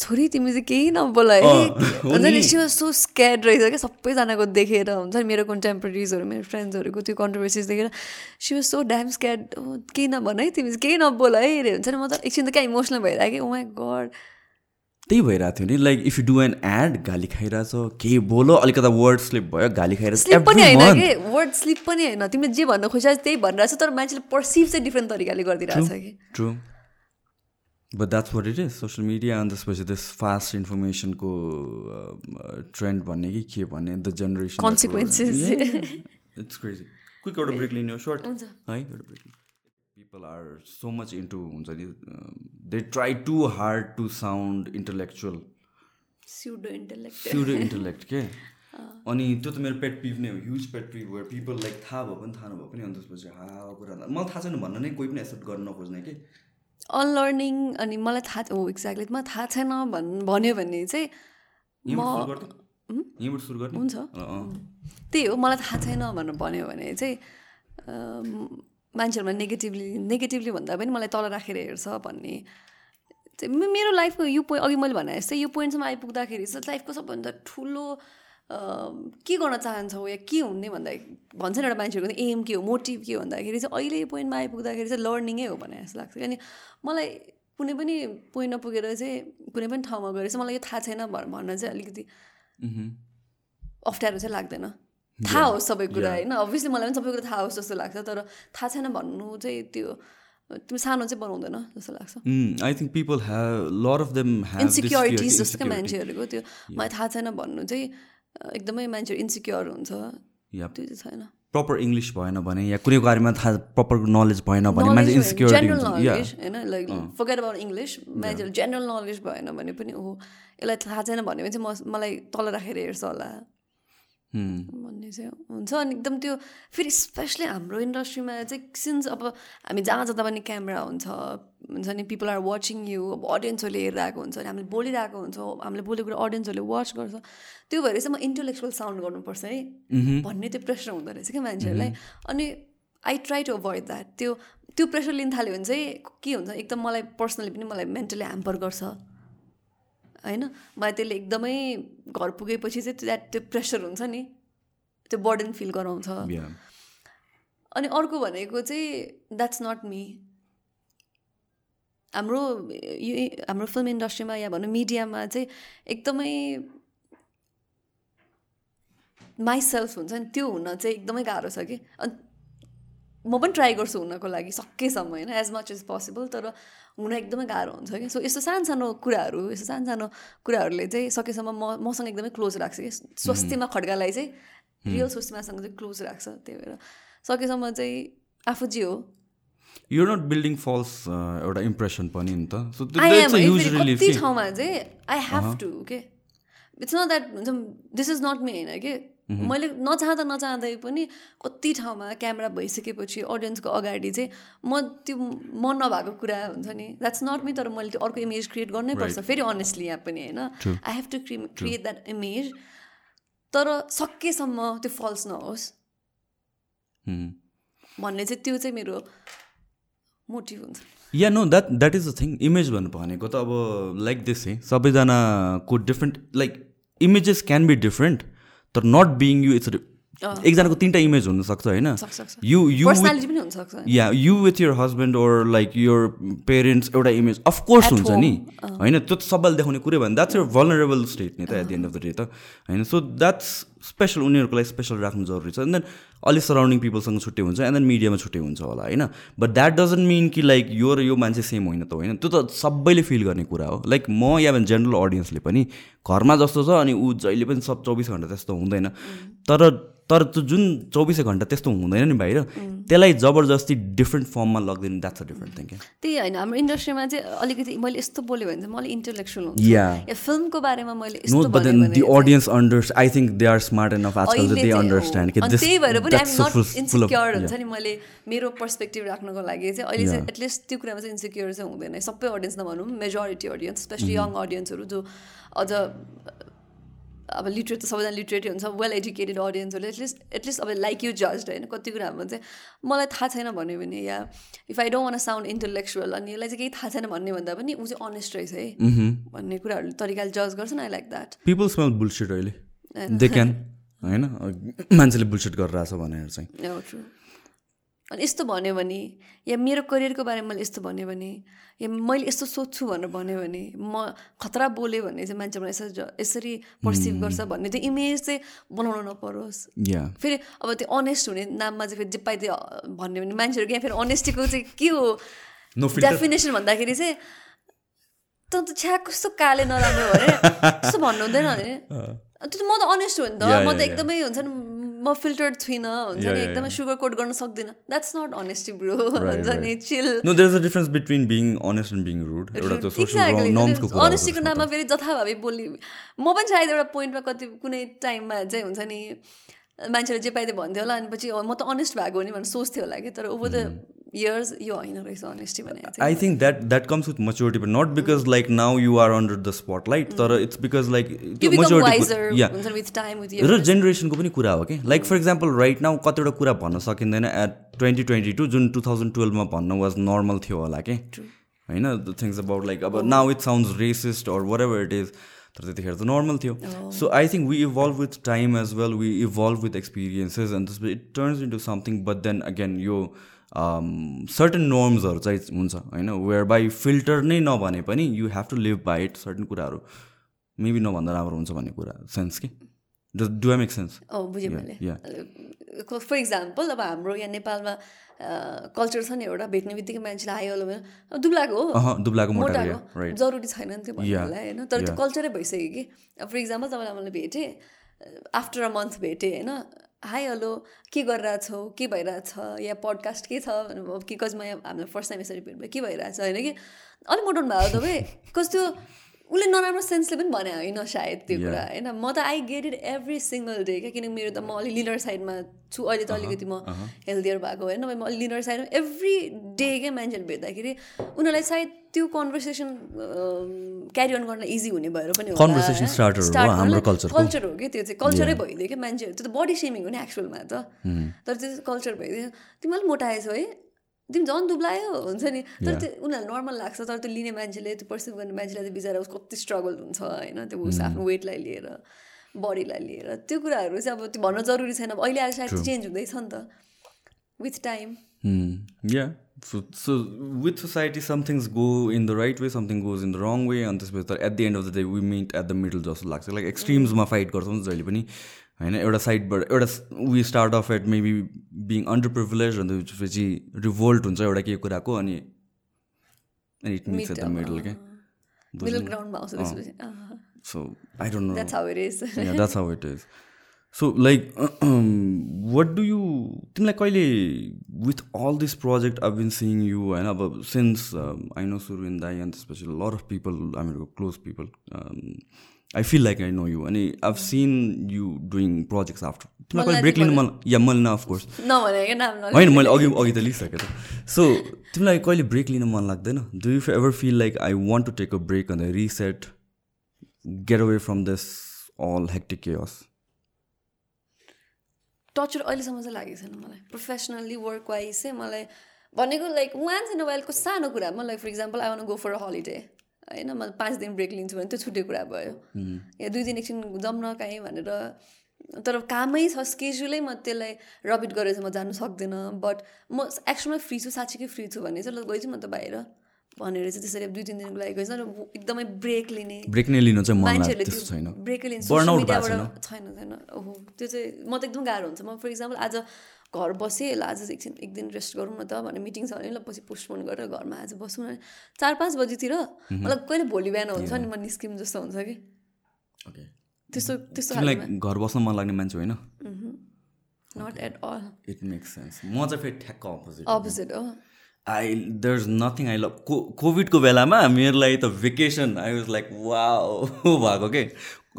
छोरी तिमी चाहिँ केही नबोला है सो स्क्याड रहेछ क्या सबैजनाको देखेर। हुन्छ नि मेरो कन्टेम्पोरेरिजहरू मेरो फ्रेन्ड्सहरूको त्यो कन्ट्रोभर्सिज देखेर। She was so damn scared केही नभन है तिमी चाहिँ केही नबोला है अरे हुन्छ नि म त एकछिन त क्या इमोसनल भइरहेको कि ओ माई गड त्यही भइरहेको थियो नि। Like if you do an ad गाली खाइरहेछ के बोलो अलिकता वर्ड स्लिप भयो गाली खाइरहेछ स्लिप पनि होइन कि? वर्ड स्लिप पनि होइन। तिमीले जे भन्न खोजिरहेको त्यही भनिरहेछ। तर मान्छेले पर्सिभ चाहिँ डिफ्रेन्ट तरिकाले गरिदिरहेछ कि। True but that's what it is social media अनि त्यसपछि त्यस फास्ट इन्फर्मेसनको ट्रेन्ड भन्ने कि के भन्ने the generation it's crazy quick एउटा ब्रेक लिने हो सर्ट है एउटा break people are so much into हुन्छ नि they try too hard to sound intellectual pseudo intellect के अनि त्यो त मेरो पेट पिभ नै हो ह्युज पेट पिभ भएर पिपल लाइक थाहा भयो पनि थाहा नभयो पनि अनि त्यसपछि हा कुरा मलाई थाहा छैन भन्न नै कोही पनि एक्सेप्ट गर्न नखोज्ने कि अनलर्निङ अनि मलाई थाहा हो एक्ज्याक्टली मलाई थाहा छैन भन् भन्यो भने चाहिँ म हुन्छ। त्यही हो मलाई थाहा छैन भनेर भन्यो भने चाहिँ मान्छेहरूमा नेगेटिभली नेगेटिभली भन्दा पनि मलाई तल राखेर हेर्छ भन्ने मेरो लाइफको यो पोइन्ट अघि मैले भने जस्तै यो पोइन्टसम्म आइपुग्दाखेरि चाहिँ लाइफको सबभन्दा ठुलो के गर्न चाहन्छौ या के हुने भन्दा भन्छ नि एउटा मान्छेहरूको एम के हो मोटिभ के हो भन्दाखेरि चाहिँ अहिले यो पोइन्टमा आइपुग्दाखेरि चाहिँ लर्निङै हो भने जस्तो लाग्छ। अनि मलाई कुनै पनि पोइन्ट नपुगेर चाहिँ कुनै पनि ठाउँमा गएर चाहिँ मलाई यो थाहा छैन भन्न चाहिँ अलिकति अप्ठ्यारो चाहिँ लाग्दैन। थाहा होस् सबै कुरा होइन। अभियसली मलाई पनि सबै कुरा थाहा होस् जस्तो लाग्छ तर थाहा छैन भन्नु चाहिँ त्यो तिमी सानो चाहिँ बनाउँदैन जस्तो लाग्छ। I think people have lot of them insecurities जस्तो क्या मान्छेहरूको त्यो। मलाई थाहा छैन भन्नु चाहिँ एकदमै मान्छेहरू इन्सिक्योर हुन्छ। त्यो चाहिँ छैन। प्रपर इङ्ग्लिस भएन भने या कुनै बारेमा थाहा प्रपर नलेज भएन भने मान्छे इन्सिक्योरिटी होइन? लाइक फर्गेट अबाउट इङ्ग्लिस मान्छेहरू जेनरल नलेज भएन भने पनि हो यसलाई थाहा छैन भने चाहिँ म मलाई तल राखेर हेर्छ होला। भन्ने चाहिँ हुन्छ अनि एकदम त्यो फेरि स्पेसली हाम्रो इन्डस्ट्रीमा चाहिँ सिन्स अब हामी जहाँ जाँदा पनि क्यामेरा हुन्छ हुन्छ नि पिपल आर वाचिङ यु अब अडियन्सहरूले हेरिरहेको हुन्छ अनि हामीले बोलिरहेको हुन्छौँ हामीले बोलेको कुरा अडियन्सहरूले वाच गर्छ। त्यो भएर चाहिँ म इन्टेलेक्चुअल साउन्ड गर्नुपर्छ है भन्ने त्यो प्रेसर हुँदो रहेछ क्या मान्छेहरूलाई। अनि I try to avoid that त्यो त्यो प्रेसर लिन थाल्यो भने चाहिँ के हुन्छ एकदम मलाई पर्सनली पनि मलाई मेन्टली ह्याम्पर गर्छ। होइन? मलाई त्यसले एकदमै घर पुगेपछि चाहिँ द्याट त्यो प्रेसर हुन्छ नि। त्यो बर्डन फिल गराउँछ। अनि अर्को भनेको चाहिँ द्याट्स नट मी हाम्रो यो हाम्रो फिल्म इन्डस्ट्रीमा या भनौँ मिडियामा चाहिँ एकदमै माइसेल्फ हुन्छ नि। त्यो हुन चाहिँ एकदमै गाह्रो छ कि। अनि म पनि ट्राई गर्छु हुनको लागि सकेसम्म होइन एज मच एज पोसिबल तर हुन एकदमै गाह्रो हुन्छ कि सो यस्तो सानो सानो कुराहरू यस्तो सानो सानो कुराहरूले चाहिँ सकेसम्म म मसँग एकदमै क्लोज राख्छ कि स्वस्तिमा खड्गालाई चाहिँ रियल स्वस्तिमासँग चाहिँ क्लोज राख्छ त्यही भएर सकेसम्म चाहिँ आफू जे हो। यो नट बिल्डिङ फल्स एउटा इम्प्रेसन पनि नि त। ठाउँमा चाहिँ आई हेभ टु के इट्स नट द्याट हुन्छ दिस इज नट मी होइन कि मैले नचाहँदा नचाहँदै पनि कति ठाउँमा क्यामेरा भइसकेपछि अडियन्सको अगाडि चाहिँ म त्यो मन नभएको कुरा हुन्छ नि। द्याट्स नट मी तर मैले त्यो अर्को इमेज क्रिएट गर्नै पर्छ। फेरि अनेस्टली यहाँ पनि होइन। I have to create that image तर सकेसम्म त्यो फल्स नहोस्। भन्ने चाहिँ त्यो चाहिँ मेरो मोटिभ हुन्छ। Yeah no that that is the thing image भन्नु भनेको त अब लाइक दिस है सबैजनाको different like images can be different तर नट बिङ यु इट्स एकजनाको तिनवटा इमेज हुनसक्छ होइन? You you yeah you with your husband or like your parents एउटा इमेज अफकोर्स हुन्छ नि। होइन त्यो त सबैले देखाउने कुरै भने द्याट्स यर भलनरेबल स्टेट नि त at the end of the day त। होइन सो द्याट्स स्पेसल उनीहरूको लागि स्पेसल राख्नु जरुरी छ। एन्ड देन अलिक सराउन्डिङ पिपलसँग छुट्टै हुन्छ एन्ड देन मिडियामा छुट्टै हुन्छ होला होइन? बट द्याट डजन्ट मिन कि लाइक यो र यो मान्छे सेम होइन त होइन? त्यो त सबैले फिल गर्ने कुरा हो। लाइक म या भने जेनरल अडियन्सले पनि घरमा जस्तो छ अनि ऊ जहिले पनि सब चौबिस घन्टा त्यस्तो हुँदैन। तर तर त्यो जुन चौबिसै घन्टा त्यस्तो हुँदैन नि बाहिर। त्यसलाई जबरजस्ती डिफ्रेन्ट फर्ममा लगिदिनु द्याट्स अ डिफ्रेन्ट थिङ त्यही होइन हाम्रो इन्डस्ट्रीमा चाहिँ अलिकति मैले यस्तो बोल्यो भने चाहिँ मलाई इन्टेलेक्चुअल हुन्छ। या फिल्मको बारेमा मैले the audience under I think they are smart enough आजकल दे अन्डरस्ट्यान्ड त्यही भएर पनि आइम नट इन्सिक्योर हुन्छ नि मैले मेरो पर्सपेक्टिभ राख्नको लागि चाहिँ अहिले चाहिँ एटलिस्ट त्यो कुरामा चाहिँ इन्सिक्योर चाहिँ हुँदैन सबै अडियन्स नभनौँ मेजोरिटी अडियन्स स्पेसली यङ अडियन्सहरू जो अझ अब लिटरेट त सबैजना लिटरेटै हुन्छ वेल एजुकेटेड अडियन्सहरूले एटलिस्ट एटलिस्ट अब लाइक यु जज होइन। कति कुराहरूमा चाहिँ मलाई थाहा छैन भन्यो भने या if I don't want sound intellectual अनि यसलाई चाहिँ केही थाहा छैन भन्ने भन्दा पनि ऊ चाहिँ अनेस्ट रहेछ है। Mm-hmm. भन्ने कुराहरू तरिकाले जज गर्छन् I like that people smell bullshit अहिले। दे क्यान होइन? मान्छेले बुलसेट गरिरहेछ भनेर चाहिँ। अनि यस्तो भन्यो भने या मेरो करियरको बारेमा मैले यस्तो भन्यो भने या मैले यस्तो सोध्छु भनेर भन्यो भने म खतरा बोल्यो भने चाहिँ मान्छे मलाई यसरी यसरी पर्सिभ गर्छ भन्ने त्यो इमेज चाहिँ बनाउनु नपरोस्। फेरि अब त्यो अनेस्ट हुने नाममा चाहिँ फेरि जे पाइ त्यो भन्यो भने मान्छेहरू यहाँ फेरि अनेस्टीको चाहिँ के हो? डेफिनेसन भन्दाखेरि चाहिँ त त छ्या कस्तो काले नराम्रो भने त्यस्तो भन्नु हुँदैन भने त्यो म त अनेस्ट हो नि त। म त एकदमै हुन्छ नि म फिल्टर्ड छुइनँ हुन्छ नि एकदमै सुगर कोट गर्न सक्दिनँ। द्याट्स नट अनेस्टी ब्रो हुन्छ नि chill no there is a difference between being honest and being rude एउटा त्यो सोशल नर्म्सको कुरा अनेस्टीको नाममा फेरि जथाभावी बोली म पनि सायद एउटा पोइन्टमा कति कुनै टाइममा चाहिँ हुन्छ नि मान्छेले जे पाइदियो भन्थ्यो होला अनि पछि म त अनेस्ट भएको हो नि भनेर सोच्थ्यो होला कि तर ओभर द इयर्स यो होइन रहेछ अनेस्टी भने I think that that comes with maturity but not because like now you are under the spotlight तर इट्स बिकज लाइक र जेनेरेसनको पनि कुरा हो कि like for example right now कतिवटा कुरा भन्न सकिँदैन एट ट्वेन्टी ट्वेन्टी टू जुन टु थाउजन्ड टुवेल्भमा भन्न वाज नर्मल थियो होला कि होइन? द थिङ्स अबाउट लाइक अब now it sounds racist or whatever it is तर त्यतिखेर त नर्मल थियो. So I think we evolve with time as well we evolve with experiences and त्यसपछि it turns into something but then again यो certain नर्म्सहरू चाहिँ हुन्छ होइन? वेयर बाई फिल्टर नै नभने पनि you have to live by it certain कुराहरू। मेबी नभन्दा राम्रो हुन्छ भन्ने कुरा। सेन्स कि? डु आई मेक सेन्स बुझेँ मैले। फर इक्जाम्पल अब हाम्रो यहाँ नेपालमा कल्चर छ नि एउटा भेट्ने बित्तिकै मान्छेलाई हाई हलो दुब्लाको हो। दुब्लाको मोटाको। जरुरी छैन नि त्यो भन्नुलाई होइन? तर त्यो कल्चरै भइसक्यो कि। फर इक्जाम्पल तपाईँलाई मैले भेटेँ आफ्टर अ मन्थ भेटेँ होइन? हाई हेलो के गरिरहेछौ? के भइरहेछ? या पडकास्ट के छ? कि कज म हामीलाई फर्स्ट टाइम यसरी भेट भयो के भइरहेछ? होइन कि? अलिक मोटाउनु भएको तपाईँ। कस्तो उसले नराम्रो सेन्सले पनि भने होइन सायद त्यो कुरा। होइन म त I get it every single day क्या? किनकि मेरो त म अलिक लिनर साइडमा छु। अहिले त अलिकति म हेल्दियर भएको होइन म अलिक लिनर साइडमा एभ्री डे क्या मान्छेहरू भेट्दाखेरि उनीहरूलाई सायद त्यो कन्भर्सेसन क्यारी अन गर्न इजी हुने भएर पनि कल्चर हो कि त्यो चाहिँ कल्चरै भइदियो क्या मान्छेहरू त्यो त बडी सेमिङ हो नि एक्चुअलमा त। तर त्यो कल्चर भइदियो। तिमी अलिक मोटाएछौ है? तिमी झन् दुब्लायो हुन्छ नि। तर त्यो उनीहरूलाई नर्मल लाग्छ तर त्यो लिने मान्छेले त्यो पर्सिभ गर्ने मान्छेलाई चाहिँ बिचरा उसको कति स्ट्रगल हुन्छ होइन? त्यो उस आफ्नो वेटलाई लिएर बडीलाई लिएर। त्यो कुराहरू चाहिँ अब त्यो भन्न जरुरी छैन। अब अहिले आएर सायद चेन्ज हुँदैछ नि त। With time yeah so with society somethings go in the right way something goes in the wrong way अनि त्यसपछि त at the end of the day we meet at the middle जस्तो लाग्छ। लाइक एक्सट्रिम्समा फाइट गर्छौँ जहिले पनि। होइन एउटा साइडबाट एउटा we start off at maybe being under privilege and त्यसपछि रिभोल्ट हुन्छ एउटा के कुराको अनि it mix at the middle के so I don't know that's how it is that's how it is so like what do you तिमीलाई कहिले with all this project I been seeing you होइन अब सिन्स आई नो सुरु in दाई and त्यसपछि lot of people हामीहरूको close people I feel like I know you अनि I've seen you doing projects after तिमीलाई कहिले ब्रेक लिनु मन या मैले न अफकोर्स होइन मैले अघि अघि त लिइसकेँ त सो तिमीलाई कहिले ब्रेक लिनु मन लाग्दैन do you ever feel like I want to take a break and reset get away from this all hectic chaos torture अहिलेसम्म चाहिँ लागेको छैन मलाई प्रोफेसनल्ली वर्क वाइज चाहिँ मलाई भनेको लाइक वान्स इन अ वाइलको सानो कुरा. म like for example I want go for a holiday होइन मैले पाँच दिन ब्रेक लिन्छु भने त्यो छुट्टै कुरा भयो। या दुई दिन एकछिन जम्न काहीँ भनेर तर कामै छ स्केड्युलै म त्यसलाई रबिट गरेर चाहिँ म जानु सक्दिनँ। बट म एक्चुअलमा फ्री छु साँच्चीकै फ्री छु भने चाहिँ ल गइछु म त बाहिर। भनेर चाहिँ त्यसरी दुई तिन दिनको लागि गएछ र एकदमै ब्रेक लिने ब्रेक नै लिनु चाहिँ मान्छेहरूले छैन। ब्रेकै लिने सोसियल मिडियाबाट छैन। छैन ओहो त्यो चाहिँ म त एकदम गाह्रो हुन्छ। म फर इक्जाम्पल आज घर बसेँ ल आज एकछिन एक दिन रेस्ट गरौँ न त भनेर मिटिङ छ भने ल पछि पोस्टपोन गरेर घरमा आज बसौँ न। चार पाँच बजीतिर मलाई कहिले भोलि बिहान हुन्छ नि म निस्किम जस्तो हुन्छ कि? त्यस्तो त्यस्तो घर बस्न मन लाग्ने मान्छे होइन? Not at all it makes sense म चाहिँ फेरि ठ्याक्क अपोजिट अपोजिट हो। I there is nothing I love को कोभिडको बेलामा मेरो लागि त भेकेसन आई वाज लाइक वा भएको के?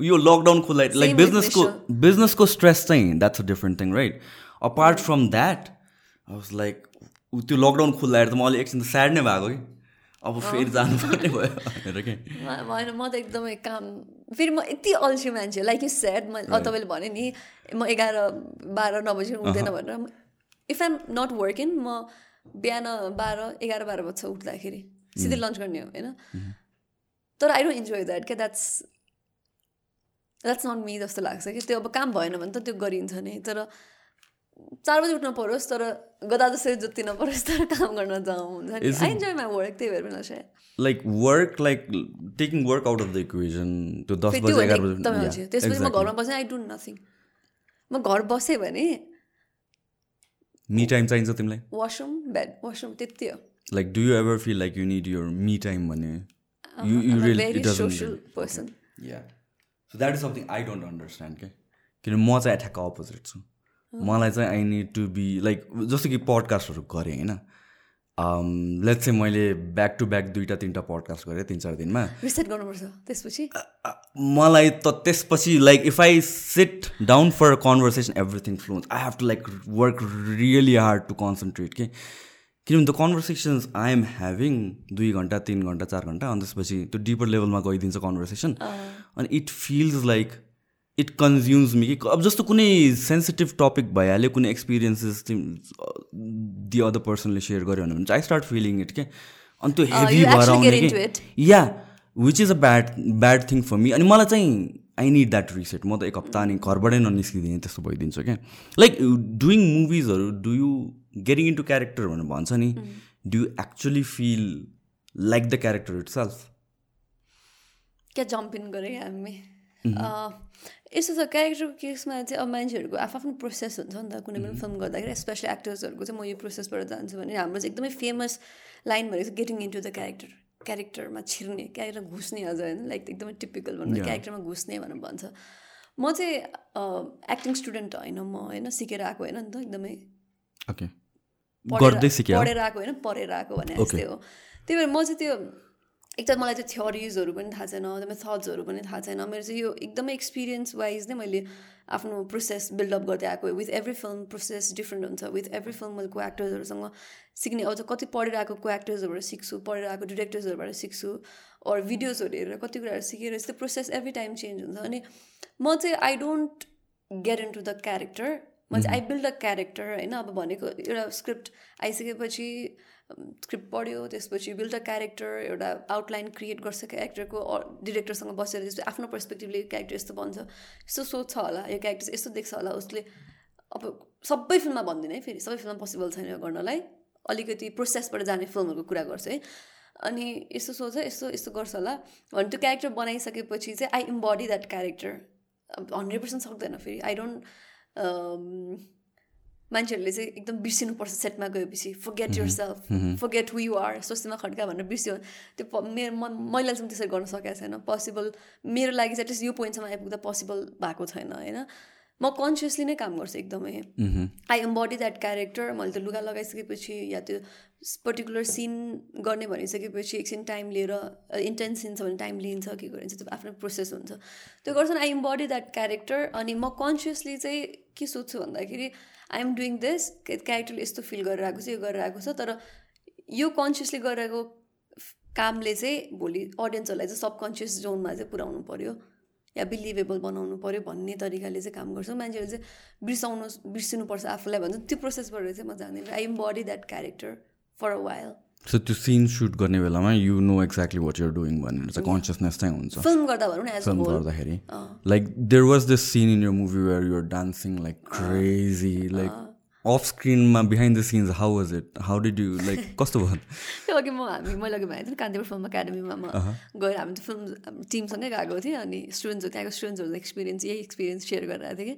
यो लकडाउन खोला लाइक बिजनेसको बिजनेसको स्ट्रेस चाहिँ that's a different thing right apart from that I was like त्यो लकडाउन खोल्दाखेरि त म अलिक एकछिन त स्याड नै भएको कि? अब फेरि जानुपर्ने भयो। भनेर के? होइन म त एकदमै काम फेरि म यति अल्छी मान्छे लाइक यु स्याड म तपाईँले भने नि म एघार बाह्र नबजी हुँदैन भनेर इफ आइम नट वर्किङ म बिहान बाह्र एघार बाह्र बज्छ उठ्दाखेरि। सिधै लन्च गर्ने हो होइन? तर आई डोन्ट इन्जोय द्याट क्या द्याट्स द्याट्स नट मी जस्तो लाग्छ कि त्यो अब काम भएन भने त त्यो गरिन्छ नि तर चार बजी उठ्न परोस् तर गदा जसरी जुत्ती नपरोस् तर काम गर्न जाउँ हुन्छ नि आई इन्जोय माई वर्क त्यही भएर पनि सायद like work like taking work out of the equation त्यो दस बजी एघार बजी त्यसपछि म घरमा बसेँ आई डोन्ट नथिङ म घर बसेँ भने मी टाइम चाहिन्छ तिमीलाई? वासरुम बेड वासरुम त्यति हो। Like do you ever feel like you need your me time भने? You you really social person yeah so that is something I don't understand के किनभने म चाहिँ ठ्याक्क अपोजिट छु। मलाई चाहिँ I need to be like जस्तो कि पडकास्टहरू गरेँ होइन? लेट um, चाहिँ मैले ब्याक टु ब्याक दुइटा तिनवटा पडकास्ट गरेँ तिन चार दिनमा। गर्नुपर्छ त्यसपछि? मलाई त त्यसपछि like if I sit down for conversation everything flows I have to like work really hard to concentrate के किनभने त्यो कन्भर्सेसन्स आई एम ह्याभिङ दुई घन्टा तिन घन्टा चार घन्टा अनि त्यसपछि त्यो डिपर लेभलमा गइदिन्छ कन्भर्सेसन अनि it feels like it consumes me कि अब जस्तो कुनै सेन्सिटिभ टपिक भइहाल्यो कुनै एक्सपिरियन्सेस दि अदर पर्सनले सेयर गर्यो भने चाहिँ आई स्टार्ट फिलिङ इट के अनि त्यो हेभी भएर आउने कि yeah which is a bad bad thing for me अनि मलाई चाहिँ आई निड द्याट रिसेट म त एक हप्ता अनि घरबाटै ननिस्किदिने त्यस्तो भइदिन्छु क्या like doing मुभिजहरू do you getting into character भनेर भन्छ नि do you actually feel like the character itself क्या जम्प इन गरेँ हामी? यस्तो छ क्यारेक्टरको केसमा चाहिँ अब मान्छेहरूको आफ्नो प्रोसेस हुन्छ नि त कुनै पनि फिल्म गर्दाखेरि स्पेसली एक्टर्सहरूको चाहिँ म यो प्रोसेसबाट जान्छु भने हाम्रो चाहिँ एकदमै फेमस लाइन भनेको चाहिँ गेटिङ इन्टु द क्यारेक्टर क्यारेक्टरमा छिर्ने क्यारेक्टर घुस्ने अझ होइन लाइक एकदमै टिपिकल भन्नु क्यारेक्टरमा घुस्ने भनेर भन्छ म चाहिँ एक्टिङ स्टुडेन्ट होइन म होइन सिकेर आएको होइन नि त एकदमै पढेर आएको होइन पढेर आएको भने जस्तै हो त्यही भएर म चाहिँ त्यो एक त मलाई चाहिँ थ्योरिजहरू पनि थाहा छैन एकदमै थट्सहरू पनि थाहा छैन। मेरो चाहिँ यो एकदमै एक्सपिरियन्स वाइज नै मैले आफ्नो प्रोसेस बिल्डअप गर्दै आएको with every film process different हुन्छ। विथ एभ्री फिल्म मैले को एक्टर्सहरूसँग सिक्ने अझ कति पढेर आएको को एक्टर्सहरूबाट सिक्छु पढेर आएको डिरेक्टर्सहरूबाट सिक्छु अरू भिडियोजहरू हेरेर कति कुराहरू सिकेर यस्तो प्रोसेस एभ्री टाइम चेन्ज हुन्छ। अनि म चाहिँ I don't get into the character म चाहिँ आई बिल्ड अ क्यारेक्टर होइन? अब भनेको एउटा स्क्रिप्ट आइसकेपछि स्क्रिप्ट पढ्यो त्यसपछि बिल्ड अ क्यारेक्टर एउटा आउटलाइन क्रिएट गर्छ क्यारेक्टरको डिरेक्टरसँग बसेर त्यसपछि आफ्नो पर्सपेक्टिभले क्यारेक्टर यस्तो बन्छ। यस्तो सोध्छ होला यो क्यारेक्टर यस्तो देख्छ होला उसले अब सबै फिल्ममा भन्दिनँ है फेरि सबै फिल्ममा पोसिबल छैन गर्नलाई। अलिकति प्रोसेसबाट जाने फिल्महरूको कुरा गर्छ है। अनि यस्तो सोच यस्तो यस्तो गर्छ होला। भने त्यो क्यारेक्टर बनाइसकेपछि चाहिँ I embody that character hundred percent सक्दैन फेरि। आई डोन्ट मान्छेहरूले चाहिँ एकदम बिर्सिनुपर्छ सेटमा गएपछि। Forget yourself forget who you are Swastima Khadka भनेर बिर्स्यो। त्यो मेरो म मैले चाहिँ त्यसरी गर्न सकेको छैन। पोसिबल मेरो लागि चाहिँ एटलिस्ट यो पोइन्टसम्म आइपुग्दा पोसिबल भएको छैन होइन? म कन्सियसली नै काम गर्छु एकदमै। आई एम्बडी द्याट क्यारेक्टर मैले त्यो लुगा लगाइसकेपछि या त्यो पर्टिकुलर सिन गर्ने भनिसकेपछि एकछिन टाइम लिएर इन्टेन्स सिन छ भने टाइम लिन्छ के गरिन्छ त्यो आफ्नो प्रोसेस हुन्छ। त्यो गर्छ आई एम्बडी द्याट क्यारेक्टर अनि म कन्सियसली चाहिँ के सोध्छु भन्दाखेरि आई एम डुइङ दिस क्यारेक्टरले यस्तो फिल गरेर आएको छ यो गरेर आएको छ तर यो कन्सियसली गरिरहेको कामले चाहिँ भोलि अडियन्सहरूलाई चाहिँ सबकन्सियस जोनमा चाहिँ पुऱ्याउनु पऱ्यो या बिलिभेबल बनाउनु पऱ्यो भन्ने तरिकाले चाहिँ काम गर्छु। मान्छेहरू चाहिँ बिर्साउनु बिर्सिनुपर्छ आफूलाई भन्छ। त्यो प्रोसेसबाट चाहिँ म जान्दिनँ I embody that character for a while so त्यो सिन सुट गर्ने बेलामा you know exactly what you're doing भनेर चाहिँ कन्सियसनेस चाहिँ हुन्छ। फिल्म गर्दा भनौँ न फिल्म गर्दाखेरि। Like there was this scene in your movie where you're dancing like crazy like off स्क्रिनमा behind the scenes how was it how did you like कस्तो भयो? त्यो अघि म हामी मैले अघि भनेको थिएँ कान्तिपुर फिल्म एकाडेमीमा म गएर हामी त्यो फिल्म टिमसँगै गएको थिएँ अनि स्टुडेन्ट्सहरू त्यहाँको स्टुडेन्ट्सहरूको एक्सपिरियन्स यही एक्सपिरियन्स सेयर गरिरहेको थिएँ कि।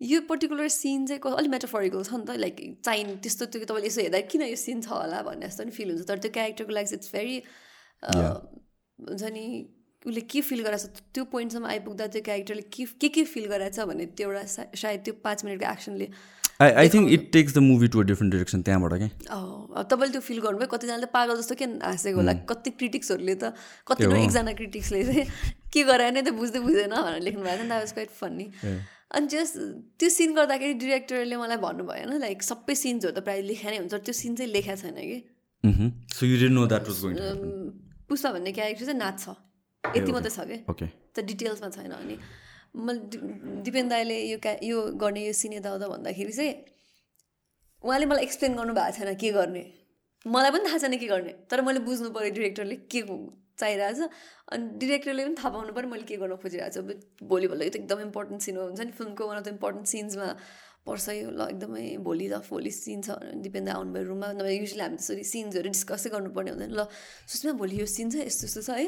यो पर्टिकुलर सिन चाहिँ अलिक मेटाफोरिकल छ नि त लाइक चाहिने त्यस्तो त्यो तपाईँले यसो हेर्दा किन यो सिन छ होला भन्ने जस्तो पनि फिल हुन्छ। तर त्यो क्यारेक्टरको लागि इट्स भेरी हुन्छ नि उसले के फिल गराएको छ त्यो पोइन्टसम्म आइपुग्दा त्यो क्यारेक्टरले के के के फिल गराएको छ भने त्यो एउटा सायद त्यो पाँच मिनटको एक्सनले I I think it takes the movie to a different direction त्यहाँबाट क्या तपाईँले त्यो फिल गर्नुभयो कतिजनाले पागल जस्तो के हाँसेको होला कति क्रिटिक्सहरूले त कति एकजना क्रिटिक्सले चाहिँ के गरायो नै त बुझ्दै बुझ्दैन भनेर लेख्नु भएको थियो नि त क्वाइट फन्नी अनि जस त्यो सिन गर्दाखेरि डिरेक्टरले मलाई भन्नुभयो होइन लाइक सबै सिन्सहरू त प्रायः लेखा नै हुन्छ त्यो सिन चाहिँ लेखा छैन कि। पुष्पा भन्ने क्यारेक्टर चाहिँ नाच्छ यति मात्रै छ कि। त डिटेल्समा छैन अनि। मैले दिपेन दाईले यो क्या यो गर्ने यो सिने दाउदा भन्दाखेरि चाहिँ उहाँले मलाई एक्सप्लेन गर्नुभएको छैन के गर्ने। मलाई पनि थाहा छैन के गर्ने तर मैले बुझ्नु पऱ्यो डिरेक्टरले के चाहिरहेछ अनि डिरेक्टरले पनि थाहा पाउनु पऱ्यो मैले के गर्न खोजिरहेको छु। भोलि भोलि त एकदम इम्पोर्टेन्ट सिन हुन्छ नि। फिल्मको वान अफ द इम्पोर्टेन्ट सिन्समा पर्छ यो ल एकदमै भोलि त भोलि सिन छ। दिपेन दाई आउनुभयो रुममा नभए युजली हामी त्यसरी सिन्सहरू डिस्कसै गर्नुपर्ने हुँदैन। ल सुषमा भोलि यो सिन छ यस्तो यस्तो छ है।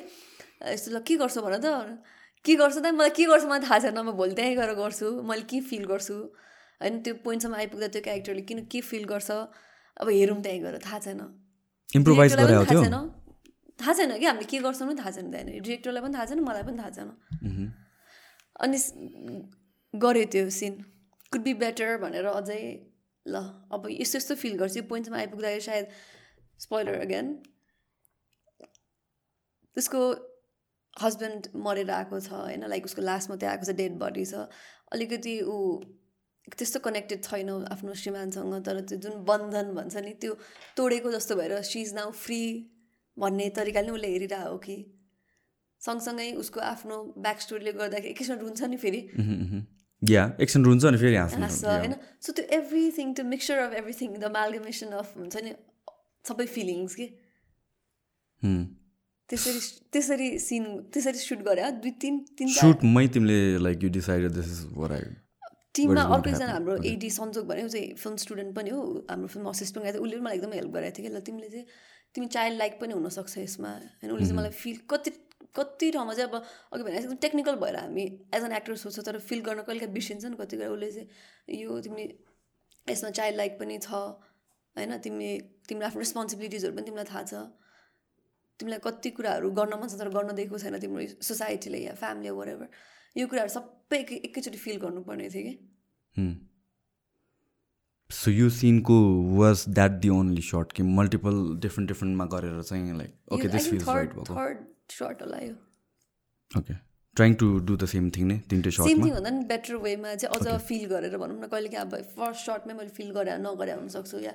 यस्तो ल के गर्छौ भन त? के गर्छु त? मलाई के गर्छु मलाई थाहा छैन। म भोलि त्यहीँ गएर गर्छु। मैले के फिल गर्छु? होइन त्यो पोइन्टसम्म आइपुग्दा त्यो क्यारेक्टरले किन के फिल गर्छ? अब हेरौँ त्यहीँ गएर थाहा छैन। इम्प्रोभाइज थाहा छैन। थाहा छैन कि हामीले के गर्छौँ थाहा छैन त्यहाँनिर। डिरेक्टरलाई पनि थाहा छैन मलाई पनि थाहा छैन। अनि गऱ्यो त्यो सिन कुड बी बेटर भनेर अझै ल अब यस्तो यस्तो फिल गर्छु। यो पोइन्टसम्म आइपुग्दाखेरि सायद स्पोइलर अगेन त्यसको हस्बेन्ड मरेर आएको छ होइन? लाइक उसको लास्ट मात्रै आएको छ डेड बडी छ। अलिकति ऊ त्यस्तो कनेक्टेड छैन आफ्नो श्रीमानसँग तर त्यो जुन बन्धन भन्छ नि त्यो तोडेको जस्तो भएर सी इज नाउ फ्री भन्ने तरिकाले उसले हेरिरहेको हो कि सँगसँगै उसको आफ्नो ब्याक स्टोरीले गर्दाखेरि एकैछिन रुन्छ नि फेरि। या एकछिन रुन्छ अनि फेरि होइन? सो त्यो एभ्रिथिङ त्यो mixture of everything the amalgamation of हुन्छ नि सबै फिलिङ्स के? त्यसरी त्यसरी सिन त्यसरी सुट गरे दुई तिन तिन सुटमै तिमीले like you decided this is where I टिममा अर्को एकजना हाम्रो एडी सन्जोग भने ऊ चाहिँ फिल्म स्टुडेन्ट पनि हो हाम्रो फिल्म असिस्टेन्ट गएको थियो उसले पनि मलाई एकदम हेल्प गरेको थियो कि। ल तिमीले चाहिँ तिमी चाइल्ड लाइक पनि हुनसक्छ यसमा होइन? उसले चाहिँ मलाई फिल कति कति ठाउँमा चाहिँ अब अघि भने एकदम टेक्निकल भएर हामी एज एन एक्टर सोच्छ तर फिल गर्न कहिले बिर्सिन्छ नि कति कुरा। उसले चाहिँ यो तिमी यसमा चाइल्ड लाइक पनि छ होइन? तिमी तिम्रो आफ्नो रेस्पोन्सिबिलिटिजहरू पनि तिमीलाई थाहा छ। तिमीलाई कति कुराहरू गर्न मन छ तर गर्न दिएको छैन तिम्रो सोसाइटीले या फ्यामिली वरेभर यो कुराहरू सबै एकै एकैचोटि फिल गर्नुपर्ने थियो कि। सो यो सिनको was that the only shot कि मल्टिपल डिफ्रेन्ट डिफ्रेन्टमा गरेर चाहिँ like okay this feels right भएको okay trying to do the same thing नै तिनटै सर्ट सेम थिङ भन्दा नि बेटर वेमा चाहिँ अझ फिल गरेर भनौँ न कहिले अब फर्स्ट सर्टमै मैले फिल गरेर नगरे हुनसक्छु या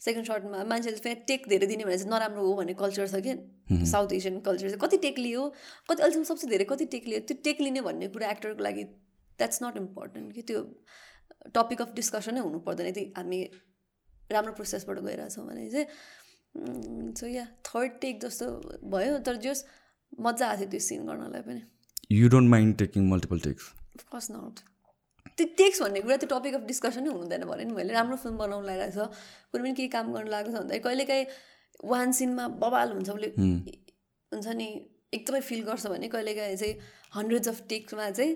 सेकेन्ड सर्टमा मान्छेले फेरि टेक धेरै दिने भने चाहिँ नराम्रो हो भन्ने कल्चर छ कि साउथ एसियन कल्चर चाहिँ कति टेक लियो कति अहिलेसम्म सबसे धेरै कति टेक लियो त्यो टेक लिने भन्ने कुरा एक्टरको लागि द्याट्स नट इम्पोर्टेन्ट कि त्यो टपिक अफ डिस्कसनै हुनु पर्दैन यदि हामी राम्रो प्रोसेसबाट गइरहेछौँ भने चाहिँ सो या थर्ड टेक जस्तो भयो तर जस मजा आएको थियो त्यो सिन गर्नलाई पनि। You don't mind taking multiple takes first not त्यो टेक्स भन्ने कुरा त्यो टपिक अफ डिस्कसनै हुँदैन भने नि मैले। राम्रो फिल्म बनाउनु लगाएको छ कुनै पनि केही काम गर्नु लागेको छ भन्दाखेरि कहिलेकाहीँ वान सिनमा बबाल हुन्छ उसले हुन्छ नि एकदमै फिल गर्छ भने कहिलेकाहीँ चाहिँ हन्ड्रेड्स अफ टेक्समा चाहिँ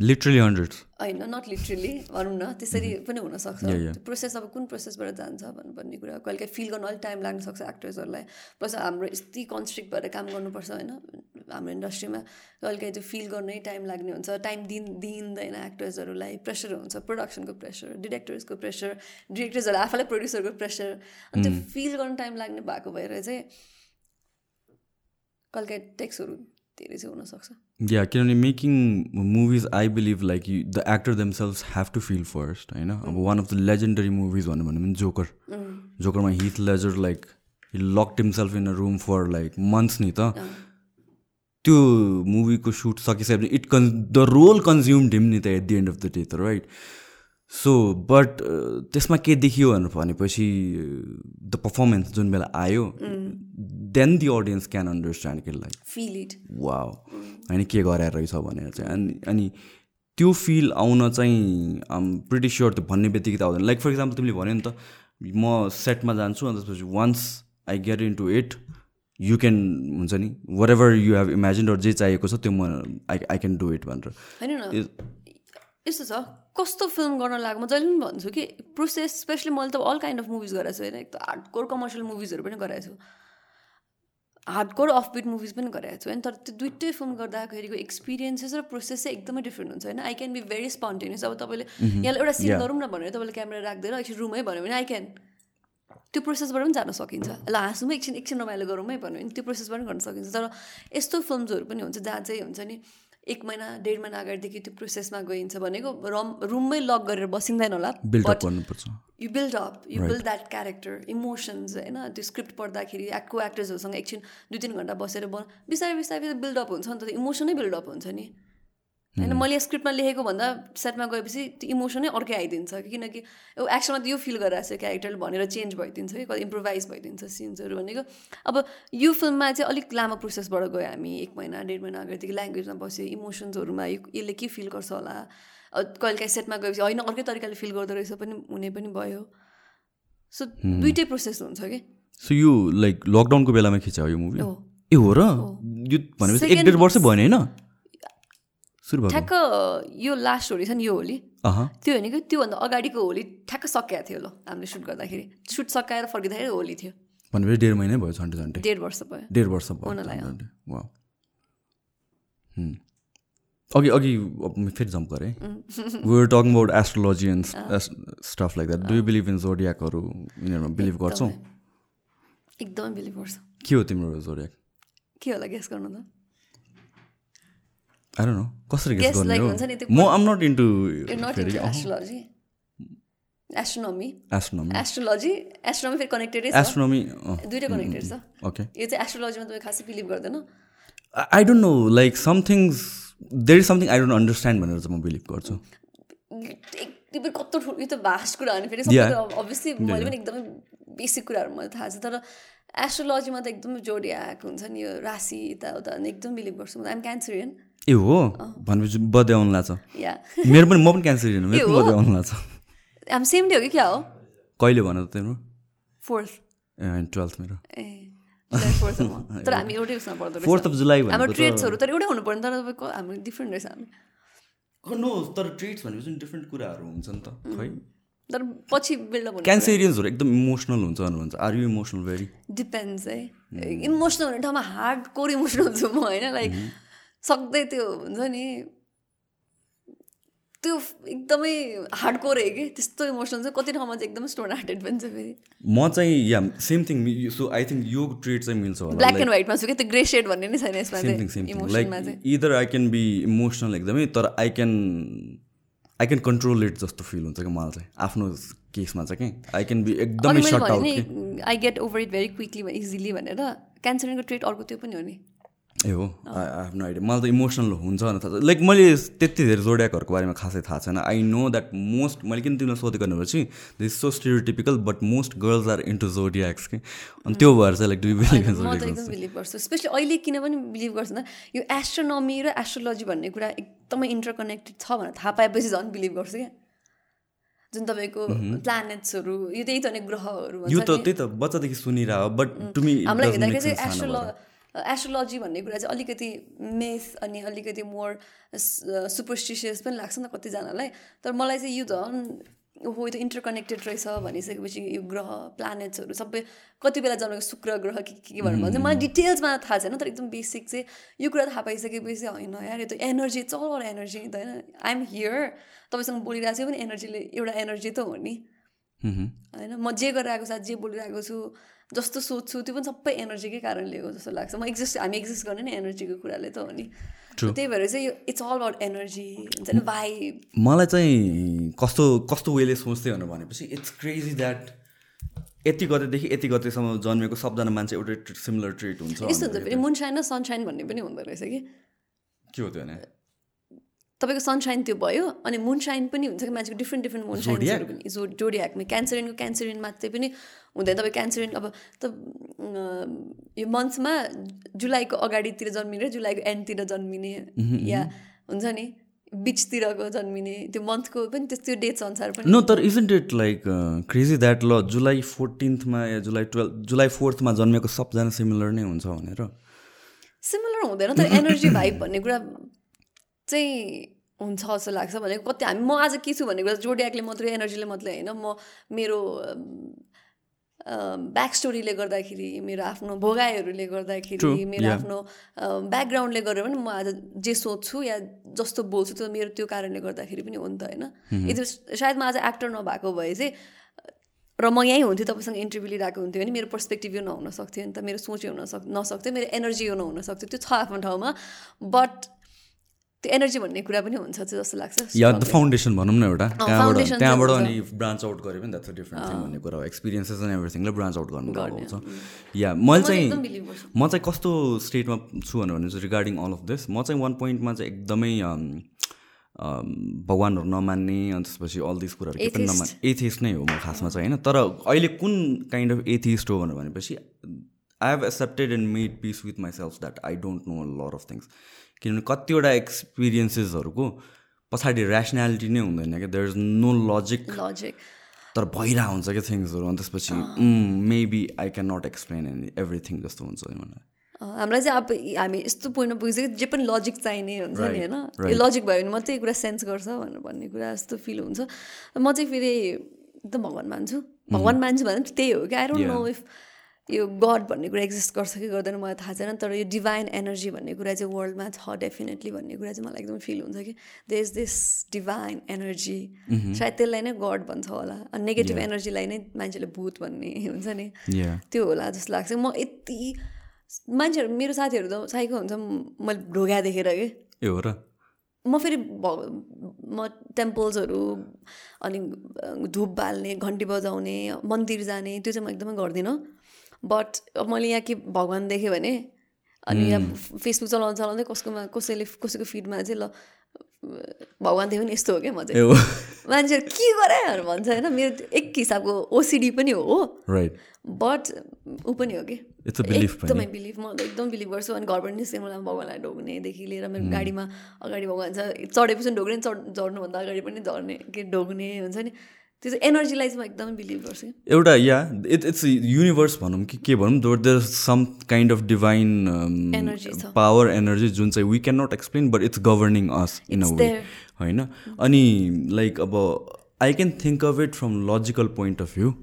लिटरली हन्ड्रेड्स होइन नट लिटरली भनौँ न त्यसरी पनि हुनसक्छ. त्यो प्रोसेस अब कुन प्रोसेसबाट जान्छ भन्नु भन्ने कुरा कहिले फिल गर्न अलिक टाइम लाग्न सक्छ एक्टर्सहरूलाई प्लस हाम्रो यति कन्स्ट्रिक्ट भएर काम गर्नुपर्छ होइन? हाम्रो इन्डस्ट्रीमा कहिले त्यो फिल गर्नै टाइम लाग्ने हुन्छ। टाइम दिन दिइँदैन एक्टर्सहरूलाई प्रेसर हुन्छ। प्रोडक्सनको प्रेसर डिरेक्टर्सको प्रेसर डिरेक्टर्सहरू आफैलाई प्रड्युसरको प्रेसर अनि त्यो फिल गर्न टाइम लाग्ने भएको भएर चाहिँ कहिले टेक्सहरू धेरै चाहिँ हुनसक्छ या किनभने making movies I believe like the actor themselves have to feel first होइन अब one of the legendary movies भन्नु भने Joker जोकरमा Heath Ledger like he locked himself in a room for like months नि त त्यो मुभीको सुट सकिसकेपछि it con the role consumed him नि त at the end of the day त राइट सो बट त्यसमा के देखियो भनेर भनेपछि द पर्फर्मेन्स जुन बेला आयो then the audience can understand कि लाइक फिल इट वा होइन के गराएर रहेछ भनेर चाहिँ। अनि अनि त्यो फिल आउन चाहिँ प्रिटी स्योर त्यो भन्ने बित्तिकै त आउँदैन। लाइक फर इक्जाम्पल तिमीले भन्यो नि त म सेटमा जान्छु अनि त्यसपछि once I get into it you can हुन्छ नि whatever you have imagine जे चाहिएको छ त्यो म I I can do it भनेर। यस्तो छ कस्तो फिल्म गर्न लाग्यो म जहिले पनि भन्छु कि प्रोसेस स्पेसली मैले त अल काइन्ड अफ मुभिज गराएको छु होइन? एकदम हार्डकोर कमर्सियल मुभिजहरू पनि गराएको छु। हार्डकोर अफबिट मुभिज पनि गराएको छु होइन? तर त्यो दुइटै फिल्म गर्दाखेरिको एक्सपिरियन्सेस र प्रोसेस चाहिँ एकदमै डिफ्रेन्ट हुन्छ होइन? I can be very spontaneous अब तपाईँले यहाँलाई एउटा सिन. गरौँ न भनेर तपाईँले क्यामेरा राखिदिएर एकछिन रुमै भन्यो भने आई क्यान त्यो प्रोसेसबाट पनि जान सकिन्छ। ल हाँसौँ एकछिन एकछिन रमाइलो गरौँमै भन्यो भने त्यो प्रोसेसबाट पनि गर्न सकिन्छ। तर यस्तो फिल्महरू पनि हुन्छ जहाँ चाहिँ हुन्छ नि एक महिना डेढ महिना अगाडिदेखि त्यो प्रोसेसमा गइन्छ भनेको रम रुममै लक गरेर बसिँदैन होला you build up you build that character emotions होइन त्यो स्क्रिप्ट पढ्दाखेरि एक्टको एक्टर्सहरूसँग एकछिन दुई तिन घन्टा बसेर बन बिस्तारै बिस्तारै बिल्डअप हुन्छ नि त इमोसनै बिल्डअप हुन्छ नि। होइन मैले स्क्रिप्टमा लेखेको भन्दा सेटमा गएपछि त्यो इमोसनै अर्कै आइदिन्छ कि किनकि एक्सनमा त यो फिल गरिरहेको छ क्यारेक्टरले भनेर चेन्ज भइदिन्छ कि कति इम्प्रोभाइज भइदिन्छ सिन्सहरू भनेको। अब यो फिल्ममा चाहिँ अलिक लामो प्रोसेसबाट गयो हामी एक महिना डेढ महिना अगाडिदेखि ल्याङ्ग्वेजमा बस्यो इमोसन्सहरूमा यो यसले के फिल गर्छ होला। कहिलेकाहीँ सेटमा गएपछि होइन अर्कै तरिकाले फिल गर्दो रहेछ पनि हुने पनि भयो। सो दुइटै प्रोसेस हुन्छ कि? सो यो लाइक लकडाउनको बेलामा खिच्यो यो मुभी ए हो र? यो भनेपछि एक डेढ वर्ष भयो नि होइन? सुरु ठ्याक्क यो लास्ट होली छ नि यो होली? त्यो होइन कि त्योभन्दा अगाडिको होली ठ्याक्क सकिएको थियो ल हामीले सुट गर्दाखेरि। सुट सकाएर फर्किँदाखेरि होली थियो। भनेपछि डेढ महिनै भयो झन्डै झन्डै। डेढ वर्ष भयो। डेढ वर्ष भयो। अघि अघि फेरि जम्प गरेँ were talking about astrology and stuff like that do you believe in जोडियाकहरू यिनीहरूमा बिलिभ गर्छौ? एकदमै। बिलिभ गर्छ। के हो तिम्रो जोडियाक के होला गेस गर्नु त? आई नो कसरी गेस गर्ने हो? म am not into astrology astronomy astronomy astrology astronomy फेरि कनेक्टेडै एस्ट्रोनोमी दुइटै कनेक्टेड छ ओके यो चाहिँ एस्ट्रोलोजीमा तपाईँ खासै बिलिभ गर्दैन। I don't know like somethings there is something I don't understand भनेर चाहिँ म बिलिभ गर्छु। एकदमै कत्रो ठुलो यो त भास्ट कुरा हो नि फेरि। अभियसली मैले पनि एकदमै बेसिक कुराहरू मलाई थाहा छ तर एस्ट्रोलोजीमा त एकदमै जोडी आएको हुन्छ नि यो राशि यताउता एकदम बिलिभ गर्छु। म आइम क्यान्सरियन ए हो? भनेपछि बर्थडे आउनु लाग्छ मेरो पनि म पनि क्यान्सर मेरो ए पनि? बर्थडे आउनु लाग्छ हामी सेम डे हो कि क्या हो? कहिले भन त तिम्रो? फोर्थ ट्वेल्थ मेरो। ए तर हामी एउटै उसमा पर्दो रहेछ। फोर्थ अफ जुलाई हाम्रो ट्रेड्सहरू तर एउटै हुनु पर्ने तर तपाईँको हाम्रो डिफ्रेन्ट रहेछ हामी। नो तर ट्रेड्स भनेपछि डिफ्रेन्ट कुराहरू हुन्छ नि त खै। तर पछि बिल्डअप क्यान्सेरियन्सहरू एकदम इमोसनल हुन्छ भन्छ are you emotional very depends है। इमोसनल हुने ठाउँमा हार्ड कोर इमोसनल छु म होइन? लाइक सक्दै त्यो हुन्छ नि त्यो एकदमै हार्ड कोर है कि? त्यस्तो इमोसनल चाहिँ कति ठाउँमा चाहिँ एकदमै स्टोन हार्टेड पनि छ फेरि। म चाहिँ yeah same thing so I think यो ट्रेड चाहिँ मिल्छ ब्ल्याक एन्ड व्हाइटमा छु कि? त्यो ग्रे सेड भन्ने नै छैन यसमा like either I can be emotional एकदमै तर I can I can control it जस्तो फिल हुन्छ कि मलाई चाहिँ आफ्नो केसमा चाहिँ कि? आई क्यान बी एकदमै sort out I get over it very quickly easily भनेर क्यान्सरको ट्रेट अर्को त्यो पनि हो नि। ए हो आई हेभ नो आइडिया मलाई त इमोसनल हुन्छ भनेर थाहा छ लाइक मैले त्यति धेरै जोडियाकहरूको बारेमा खासै थाहा छैन। आई नो द्याट मोस्ट मैले किन तिमीलाई सोधेको भनेपछि this so stereotypical but most girls are into zodiacs कि अनि त्यो भएर चाहिँ लाइक डु बिलिभ गर्छु। स्पेसली अहिले किन पनि बिलिभ गर्छु भन्दा यो एस्ट्रोनोमी र एस्ट्रोलोजी भन्ने कुरा एकदमै इन्टरकनेक्टेड छ भनेर थाहा पाएपछि झन् बिलिभ गर्छु क्या। जुन तपाईँको प्लानेट्सहरू यो त्यही त नि ग्रहहरू यो त नि। त्यही त बच्चादेखि सुनिरह बट हामीलाई हेर्दाखेरि चाहिँ एस्ट्रोलो एस्ट्रोलोजी भन्ने कुरा चाहिँ अलिकति मेथ अनि अलिकति मोर सुपरस्टिसियस पनि लाग्छ नि त कतिजनालाई। तर मलाई चाहिँ यो झन् हो त्यो इन्टरकनेक्टेड रहेछ भनिसकेपछि यो ग्रह प्लानेट्सहरू सबै कति बेला जन्मेको शुक्र ग्रह के के भनेर भन्छ। मलाई डिटेल्समा थाहा छैन तर एकदम बेसिक चाहिँ यो कुरा थाहा पाइसकेपछि होइन यार यो त एनर्जी चलबाट एनर्जी त होइन। आइएम हियर तपाईँसँग बोलिरहेको छु पनि एनर्जीले एउटा एनर्जी त हो नि। होइन म जे गरिरहेको साथ जे बोलिरहेको छु जस्तो सोध्छु त्यो पनि सबै एनर्जीकै कारणले हो जस्तो लाग्छ। म एक्जिस्ट हामी एक्जिस्ट गर्ने नै एनर्जीको कुराले त हो नि। त्यही भएर चाहिँ यो इट्स अल अबाउट एनर्जी हुन्छ नि भाइ मलाई चाहिँ कस्तो कस्तो वेले सोच्थेँ भनेर भनेपछि इट्स क्रेजी द्याट यति गतेदेखि यति गतेसम्म जन्मेको सबजना मान्छे एउटा सिमिलर ट्रिट हुन्छ यस्तो हुन्छ फेरि मुनसाइन र सनसाइन भन्ने पनि हुँदो रहेछ कि? के हो त्यो भने? तपाईँको सनसाइन त्यो भयो अनि मुनसाइन पनि हुन्छ कि मान्छेको डिफ्रेन्ट डिफ्रेन्ट मुनसाइन्सहरू पनि। जो जोडियाकमा क्यान्सरिनको क्यान्सरिन मात्रै पनि हुँदैन। तपाईँ क्यान्सरिन अब त यो मन्थमा जुलाईको अगाडितिर जन्मिने जुलाईको एन्डतिर जन्मिने या हुन्छ नि बिचतिरको जन्मिने त्यो मन्थको पनि त्यो डेट्स अनुसार पनि। नो तर isn't it like crazy that ल जुलाई फोर्टिन्थमा या जुलाई टुवेल्भ जुलाई फोर्थमा जन्मेको सबजना सिमिलर नै हुन्छ भनेर? सिमिलर हुँदैन तर एनर्जी भाइब भन्ने कुरा चाहिँ हुन्छ जस्तो लाग्छ भनेको कति हामी म आज के छु भन्ने कुरा जोडियाकले मात्रै एनर्जीले मात्रै होइन। म मेरो ब्याक स्टोरीले गर्दाखेरि मेरो आफ्नो भोगाइहरूले गर्दाखेरि मेरो आफ्नो ब्याकग्राउन्डले गरेर पनि म आज जे सोध्छु या जस्तो बोल्छु त्यो मेरो त्यो कारणले गर्दाखेरि पनि हो नि त होइन। यदि सायद म आज एक्टर नभएको भए चाहिँ र म यहीँ हुन्थेँ तपाईँसँग इन्टरभ्यू लिइरहेको हुन्थ्यो भने मेरो पर्सपेक्टिभ यो नहुन सक्थ्यो नि त मेरो सोच यो हुन सक् नसक्थ्यो मेरो एनर्जी यो नहुन सक्थ्यो त्यो छ आफ्नो ठाउँमा। बट त्यो एनर्जी भन्ने कुरा पनि हुन्छ जस्तो लाग्छ। या द फाउन्डेसन भनौँ न एउटा। त्यहाँबाट त्यहाँबाट अनि ब्रान्च आउट गऱ्यो भने द्याट्स डिफ्रेन्ट थिङ भन्ने कुरा हो। एक्सपिरियन्सेस एन्ड एभ्रिथिङले ब्रान्च आउट गर्नु हुन्छ। या मैले चाहिँ म चाहिँ कस्तो स्टेटमा छु भनेर चाहिँ रिगार्डिङ अल अफ दिस म चाहिँ वान पोइन्टमा चाहिँ एकदमै भगवान्हरू नमान्ने अनि त्यसपछि अल दिस कुराहरू के पनि नमान एथिस्ट नै हो म खासमा चाहिँ होइन? तर अहिले कुन काइन्ड अफ एथिस्ट हो भनेर भनेपछि I have accepted and made peace with myself that I don't know lot of things किनभने कतिवटा एक्सपिरियन्सेसहरूको पछाडि ऱ्यासनालिटी नै हुँदैन क्या. There is no logic logic तर भइरहेको हुन्छ क्या थिङ्सहरू अनि त्यसपछि maybe I can not explain any everything जस्तो हुन्छ मलाई. हामीलाई चाहिँ अब हामी यस्तो पोइन्टमा पुगिसक्यो जे पनि लजिक चाहिने हुन्छ नि होइन? यो लजिक भयो भने मात्रै कुरा सेन्स गर्छ भनेर भन्ने कुरा जस्तो फिल हुन्छ. म चाहिँ फेरि एकदम भगवान् मान्छु. भगवान् मान्छु भने त्यही हो कि आई डोन्ट नो इफ यो गड भन्ने कुरा एक्जिस्ट गर्छ कि गर्दैन मलाई थाहा छैन तर यो डिभाइन एनर्जी भन्ने कुरा चाहिँ वर्ल्डमा छ डेफिनेटली भन्ने कुरा चाहिँ मलाई एकदम फिल हुन्छ कि there is this divine energy सायद त्यसलाई नै गड भन्छ होला। अनि नेगेटिभ एनर्जीलाई नै मान्छेले भूत भन्ने हुन्छ नि। त्यो होला जस्तो लाग्छ। म यति मान्छेहरू मेरो साथीहरू त साइको हुन्छ मैले ढोगा देखेर कि। हो र? म फेरि म टेम्पल्सहरू अनि धुप बाल्ने घन्टी बजाउने मन्दिर जाने त्यो चाहिँ म एकदमै गर्दिनँ। बट अब मैले यहाँ के भगवान् देखेँ भने अनि यहाँ फेसबुक चलाउँदा चलाउँदै कसकोमा कसैले कसैको फिडमा चाहिँ ल भगवान् भने यस्तो हो क्या म चाहिँ। मान्छेहरू के गरे भन्छ होइन? मेरो एक हिसाबको ओसिडी पनि हो राइट बट ऊ पनि हो कि? एकदमै बिलिभ म एकदम बिलिभ गर्छु। अनि घरबाट निस्केँ मलाई भगवान्लाई ढोग्नेदेखि लिएर मेरो गाडीमा अगाडि भगवान् छ चढेपछि ढोग्ने चढ झर्नुभन्दा अगाडि पनि झर्ने के ढोग्ने हुन्छ नि? त्यो चाहिँ एनर्जीलाई चाहिँ म एकदमै बिलिभ गर्छु। एउटा या इट इट्स युनिभर्स भनौँ कि के भनौँ दोर there some kind of divine power energy जुन चाहिँ we can not explain but it's governing us in a way होइन? अनि लाइक अब I can think of it from logical point of view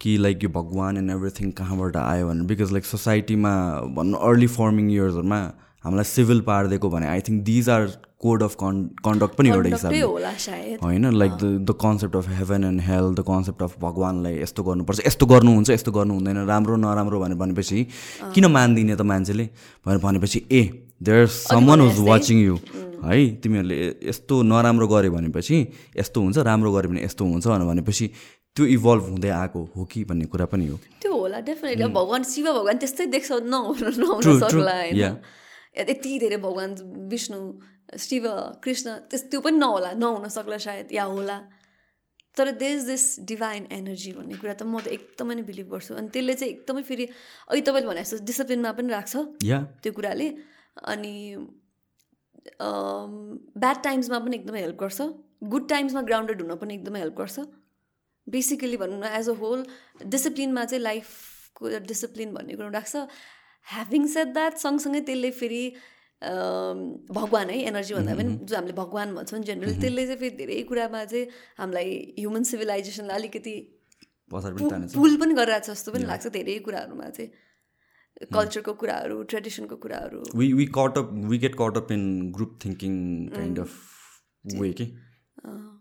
कि लाइक यो भगवान् एन्ड एभ्रिथिङ कहाँबाट आयो भनेर बिकज लाइक सोसाइटीमा भनौँ अर्ली फर्मिङ इयर्सहरूमा हामीलाई सिभिल पारिदिएको भने I think these are code of con conduct पनि एउटा हिसाबले। होइन like the the concept of heaven and hell the concept of भगवान्लाई यस्तो गर्नुपर्छ यस्तो गर्नुहुन्छ यस्तो गर्नु हुँदैन राम्रो नराम्रो भनेर भनेपछि किन मानिदिने त मान्छेले? भनेर भनेपछि a there someone was watching you है तिमीहरूले यस्तो नराम्रो गऱ्यो भनेपछि यस्तो हुन्छ राम्रो गऱ्यो भने यस्तो हुन्छ भनेर भनेपछि त्यो इभल्भ हुँदै आएको हो कि भन्ने कुरा पनि हो। त्यो होला डेफिनेटली भगवान् शिव भगवान् त्यस्तै देख्छ नहुन सक्ला होइन। यति धेरै भगवान् विष्णु शिव कृष्ण त्यस त्यो पनि नहोला नहुन सक्ला सायद या होला। तर there is this divine energy भन्ने कुरा त म त एकदमै नै बिलिभ गर्छु। अनि त्यसले चाहिँ एकदमै फेरि अहिले तपाईँले भने जस्तो डिसिप्लिनमा पनि राख्छ त्यो कुराले। अनि ब्याड टाइम्समा पनि एकदमै हेल्प गर्छ। गुड टाइम्समा ग्राउन्डेड हुन पनि एकदमै हेल्प गर्छ। बेसिकली भनौँ न एज अ होल डिसिप्लिनमा चाहिँ लाइफको डिसिप्लिन भन्ने कुरो राख्छ। ह्याभिङ सेट द्याट सँगसँगै त्यसले फेरि भगवान् है एनर्जी भन्दा पनि जो हामीले भगवान् भन्छौँ जेनरली त्यसले चाहिँ फेरि धेरै कुरामा चाहिँ हामीलाई ह्युमन सिभिलाइजेसनलाई अलिकति पुल पनि गरिरहेको छ जस्तो पनि लाग्छ धेरै कुराहरूमा चाहिँ। कल्चरको कुराहरू ट्रेडिसनको कुराहरू। We we caught up we get caught up in group thinking kind of way के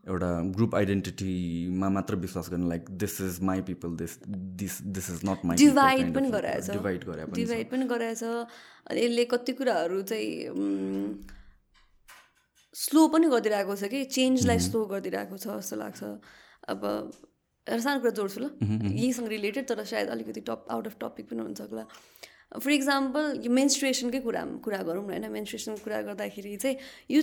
एउटा ग्रुप आइडेन्टिटीमा मात्र विश्वास गर्ने like this is my people this this this is not my divide पनि गराएछ। डिभाइड गरे डिभाइड पनि गराएछ। अनि यसले कति कुराहरू चाहिँ स्लो पनि गरिदिरहेको छ कि? चेन्जलाई स्लो गरिदिरहेको छ जस्तो लाग्छ। अब एउटा सानो कुरा जोड्छु ल। यहीसँग रिलेटेड तर सायद अलिकति टप आउट अफ टपिक पनि हुनसक्ला फर इक्जाम्पल यो मेन्स्ट्रुएसनकै कुरा कुरा गरौँ न होइन? मेन्स्ट्रुएसनको कुरा गर्दाखेरि चाहिँ यो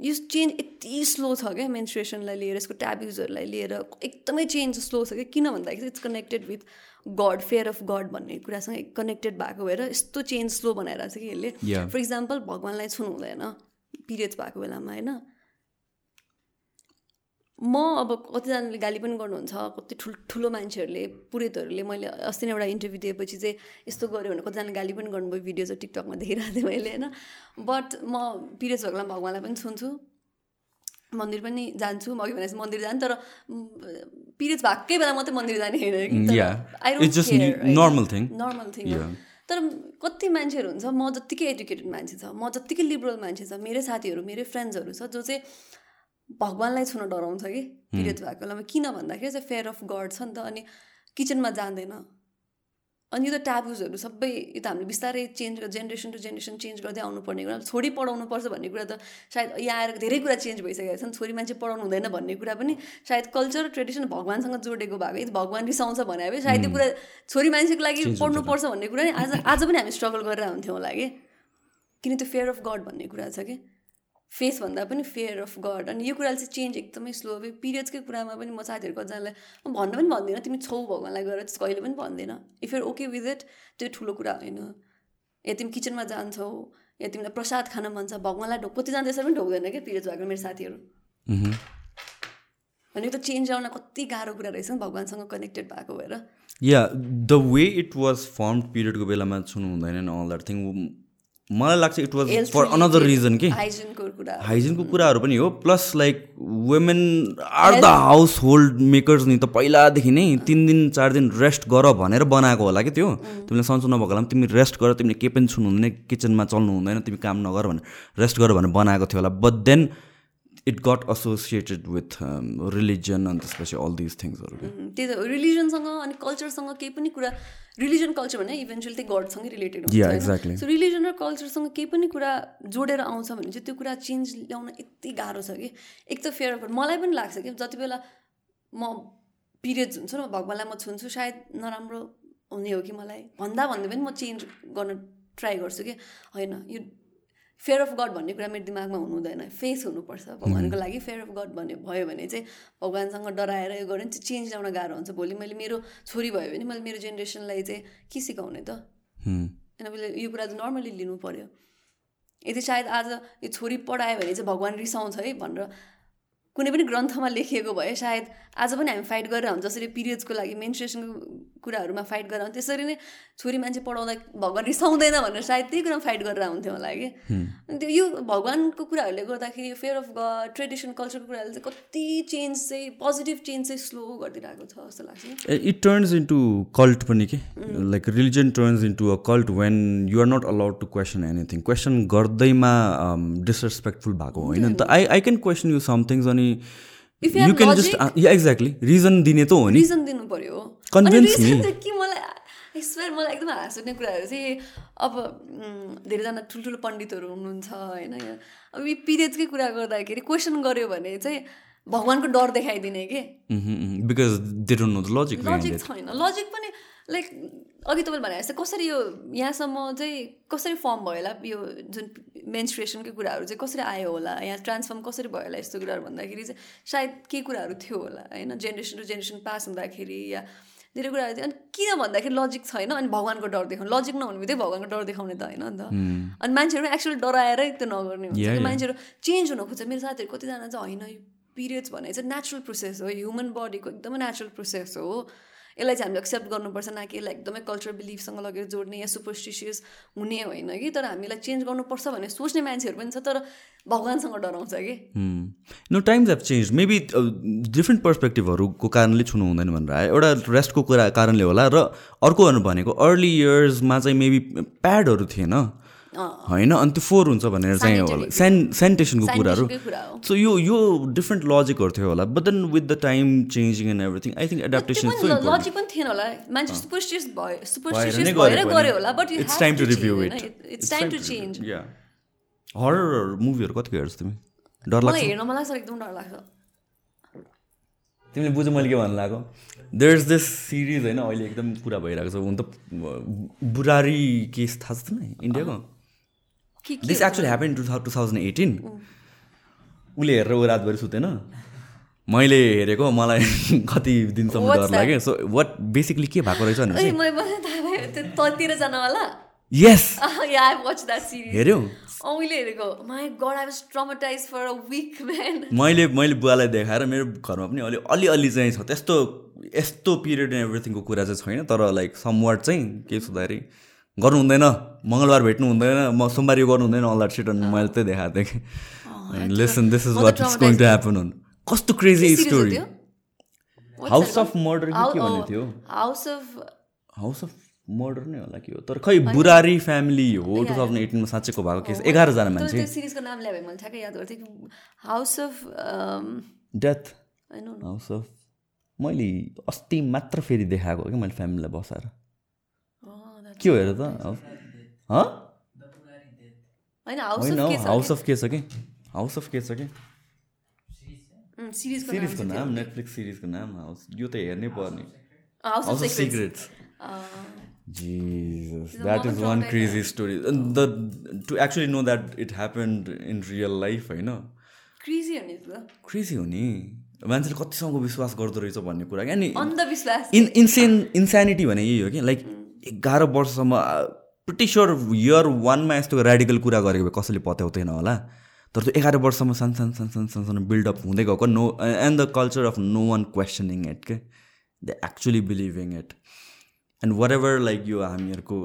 यो चेन्ज यति स्लो छ क्या मेन्सुरेसनलाई लिएर यसको ट्याब्युजहरूलाई लिएर एकदमै चेन्ज स्लो छ क्या? किन भन्दाखेरि it's connected with God fear of God भन्ने कुरासँग कनेक्टेड भएको भएर यस्तो चेन्ज स्लो बनाइरहेको छ कि यसले। फर इक्जाम्पल भगवान्लाई छुनु हुँदैन पिरियड्स भएको बेलामा होइन? म अब कतिजनाले गाली पनि गर्नुहुन्छ कति ठुल्ठुलो मान्छेहरूले पुरेतहरूले मैले अस्ति नै एउटा इन्टरभ्यू दिएपछि चाहिँ यस्तो गऱ्यो भने कतिजनाले गाली पनि गर्नुभयो भिडियोजहरू टिकटकमा देखिरहेको थिएँ मैले होइन। बट म भएको बेलामा भगवान्लाई पनि छुन्छु मन्दिर पनि जान्छु म अघि भने मन्दिर जानु तर पिरियड्स भएकै बेला मात्रै मन्दिर जाने होइन नर्मल थिङ नर्मल थिङ तर कति मान्छेहरू हुन्छ म जत्तिकै एजुकेटेड मान्छे छ म जत्तिकै लिबरल मान्छे छ मेरै साथीहरू मेरै फ्रेन्ड्सहरू छ जो चाहिँ भगवान्लाई छुन डराउँछ कि पिरियड भएको बेलामा। किन भन्दाखेरि चाहिँ फेयर अफ गड छ नि त अनि किचनमा जाँदैन। अनि यो त ट्याबुजहरू सबै यो त हामीले बिस्तारै change generation to generation change गर्दै आउनुपर्ने कुरा। छोरी पढाउनु पर्छ भन्ने कुरा त सायद यहाँ आएर धेरै कुरा चेन्ज भइसकेको छ छोरी मान्छे पढाउनु हुँदैन भन्ने कुरा पनि सायद कल्चर ट्रेडिसन भगवान्सँग जोडेको भएको यदि भगवान् रिसाउँछ भने भए सायद यो कुरा छोरी मान्छेको लागि पढ्नुपर्छ भन्ने कुरा नि आज आज पनि हामी स्ट्रगल गरेर हुन्थ्यौँ होला कि? किन त्यो फेयर अफ गड भन्ने कुरा छ कि? फेस भन्दा पनि फेयर अफ गड अनि यो कुराले चाहिँ चेन्ज एकदमै स्लो अब पिरियड्सकै कुरामा पनि म साथीहरू कतिजनालाई म भन्न पनि भन्दिनँ तिमी छौ भगवान्लाई गएर त्यस्तो कहिले पनि भन्दैन। If you're okay with it त्यो ठुलो कुरा होइन। या तिमी किचनमा जान्छौ या तिमीलाई प्रसाद खान मन छ भगवान्लाई ढोक कतिजना त्यसरी पनि ढोक्दैन क्या पिरियड्स भएको मेरो साथीहरू। अनि त चेन्ज आउन कति गाह्रो कुरा रहेछ नि भगवान्सँग कनेक्टेड भएको भएर। Yeah the way it was from पिरियडको बेलामा छुनु हुँदैन अल द्याट थिङ मलाई लाग्छ it was for another reason कि हाइजिनको कुराहरू पनि हो plus like women are the household makers नि त पहिलादेखि नै तिन दिन चार दिन रेस्ट गर भनेर बनाएको होला कि त्यो। तिमीले सन्चो नभएको होला तिमी रेस्ट गर तिमीले केही पनि छुनु हुँदैन किचनमा चल्नु हुँदैन तिमी काम नगर भनेर रेस्ट गर भनेर बनाएको थियो होला। But then it got associated with religion अनि त्यसपछि अल दिज थिङ्सहरू त्यही त रिलिजनसँग अनि कल्चरसँग केही पनि कुरा रिलिजन कल्चर भने इभेन्चुअली त्यही गडसँगै रिलेटेड हुन्छ एक्ज्याक्टली सो रिलिजन र कल्चरसँग केही पनि कुरा जोडेर आउँछ भने चाहिँ त्यो कुरा चेन्ज ल्याउन यति गाह्रो छ कि? एक त फेयर अफ मलाई पनि लाग्छ कि जति बेला म पिरियड्स हुन्छ न भगवान्लाई म छुन्छु सायद नराम्रो हुने हो कि मलाई। भन्दा भन्दै पनि म चेन्ज गर्न ट्राई गर्छु कि? होइन यो फेयर अफ गड भन्ने कुरा मेरो दिमागमा हुनु हुँदैन। फेस हुनुपर्छ। भगवान्को लागि फेयर अफ गड भन्ने भयो भने चाहिँ भगवान्सँग डराएर यो गऱ्यो भने चाहिँ चेन्ज ल्याउन गाह्रो हुन्छ। भोलि मैले मेरो छोरी भयो भने मैले मेरो जेनेरेसनलाई चाहिँ के सिकाउने त? होइन मैले यो कुरा चाहिँ नर्मली लिनु पऱ्यो यदि सायद आज यो छोरी पढायो भने चाहिँ भगवान् रिसाउँछ है भनेर कुनै पनि ग्रन्थमा लेखिएको भए सायद आज पनि हामी फाइट गरेर हुन्छ जसरी पिरियड्सको लागि मेन्सुरेसनको कुराहरूमा फाइट गरेर त्यसरी नै छोरी मान्छे पढाउँदा भगवान् रिसाउँदैन भनेर सायद त्यही कुरामा फाइट गरेर हुन्थ्यो होला कि। अनि त्यो यो भगवान्को कुराहरूले गर्दाखेरि फेयर अफ गड ट्रेडिसन कल्चरको कुराहरूले चाहिँ कति चेन्ज चाहिँ पोजिटिभ चेन्ज चाहिँ स्लो गरिदिरहेको छ जस्तो लाग्छ इट टर्न्स इन्टु कल्ट पनि के? Like religion turns into a cult when you're not allowed to question anything question गर्दैमा disrespectful um, भएको होइन नि त। I I can question you somethings अनि you can just exactly reason दिने त हो नि। रिजन दिनु पर्यो। कन्भिन्स मी स्वेयर मलाई एकदम हाँस उठ्ने कुराहरू चाहिँ अब धेरैजना ठुल्ठुलो पण्डितहरू हुनुहुन्छ होइन अब यो पिरियड्सकै कुरा गर्दाखेरि क्वेसन गऱ्यो भने चाहिँ भगवान्को डर देखाइदिने कि? Because they don't know the logic logic छैन। लजिक पनि लाइक अघि तपाईँले भने जस्तै कसरी यो यहाँसम्म चाहिँ कसरी फर्म भयो होला यो जुन मेन्सुरेसनकै कुराहरू चाहिँ कसरी आयो होला यहाँ ट्रान्सफर्म कसरी भयो होला यस्तो कुराहरू भन्दाखेरि चाहिँ सायद केही कुराहरू थियो होला होइन? जेनेरेसन टु जेनेरेसन पास हुँदाखेरि या धेरै कुराहरू थियो अनि किन भन्दाखेरि लजिक छैन? अनि भगवान्को डर देखाउनु। लजिक नहुने बित्तिकै भगवान्को डर देखाउने त होइन नि त अनि मान्छेहरू एक्चुअली डराएरै त्यो नगर्ने हुन्छ। मान्छेहरू चेन्ज हुन खोज्छ। मेरो साथीहरू कतिजना चाहिँ होइन यो पिरियड्स भने चाहिँ नेचुरल प्रोसेस हो। ह्युमन बडीको एकदमै नेचुरल प्रोसेस हो। यसलाई चाहिँ हामीले एक्सेप्ट गर्नुपर्छ न कि यसलाई एकदमै कल्चर बिलिफसँग लगेर जोड्ने या सुपरस्टिसियस हुने होइन कि? तर हामीलाई चेन्ज गर्नुपर्छ भनेर सोच्ने मान्छेहरू पनि छ तर भगवान्सँग डराउँछ कि? No times have change maybe different पर्सपेक्टिभहरूको कारणले छुनु हुँदैन भनेर आयो। एउटा रेस्टको कुरा कारणले होला र अर्को भनेको अर्ली इयर्समा चाहिँ मेबी प्याडहरू थिएन। होइन अनि त्यो फोहोर हुन्छ भनेर चाहिँ होला। सेन सेनिटेसनको कुराहरू। सो यो यो डिफ्रेन्ट लजिकहरू थियो होला। But then with the time changing and everything I think adaptation logic पनि थिएन होला। मान्छे सुपरस्टियस भयो सुपरस्टियस भएर गऱ्यो होला but it's time to review it it's time to change horror मुभीहरू कतिको हेर्छौ तिमी? डर लाग्छ? हेर्न मलाई सर एकदम डर लाग्छ। तिमीले बुझ मैले के भन्नु लाग्यो देयर इज दिस सिरिज होइन अहिले एकदम कुरा भइरहेको छ। हुन त बुरारी केस थाहा छ त इन्डियाको? This actually happen to two thousand eighteen उसले हेरेर ऊ रातभरि सुतेन। मैले हेरेको मलाई कति दिनसम्म डर लाग्यो। सो वाट बेसिकली के भएको रहेछ मैले मैले बुवालाई देखाएर मेरो घरमा पनि अलि अलिअलि चाहिँ छ। त्यस्तो यस्तो पिरियड एन्ड एभ्रिथिङको कुरा चाहिँ छैन तर लाइक समवाट चाहिँ के सुधारी गर्नु हुँदैन मङ्गलबार भेट्नु हुँदैन। म सोमबार यो गर्नु हुँदैन अल द्याट सिट मैले त्यही देखाएको थिएँ कि। Lesson this is what is going to happen हुन् कस्तो crazy story house of murder के भन्ने थियो? House of house of murder नै होला कि हो? तर खै बुरारी फ्यामिली हो। टु थाउजन्ड एटिनमा साँच्चैको भएको केस एघारजना मान्छे। सिरिजको नाम ल्याए मैले ठ्याक्कै याद गर्थेँ house of death house of मैले अस्ति मात्र फेरि देखाएको कि मैले फ्यामिलीलाई बसाएर। के हो हेर त? होइन हाउस अफ के? छ कि? हाउस अफ के छ कि सिरिजको नाम नेटफ्लिक्स सिरिजको नाम हाउस यो त हेर्नै पर्ने। House of secrets Jesus, that is one crazy story. The to actually know that it happened in real life, होइन? क्रेजी हो नि मान्छेले कतिसँग विश्वास गर्दो रहेछ भन्ने कुरा क्या? नि इन इन्सेन इन्सानिटी भने यही हो कि लाइक एघार वर्षसम्म प्रिटी स्योर इयर वानमा यस्तो रेडिकल कुरा गरेको भए कसैले पत्याउँदैन होला। तर त्यो एघार वर्षमा सानो सानो सानो सानो सानो सानो बिल्डअप हुँदै गएको। No and the culture of no one questioning it के they actually believing it and whatever like यो हामीहरूको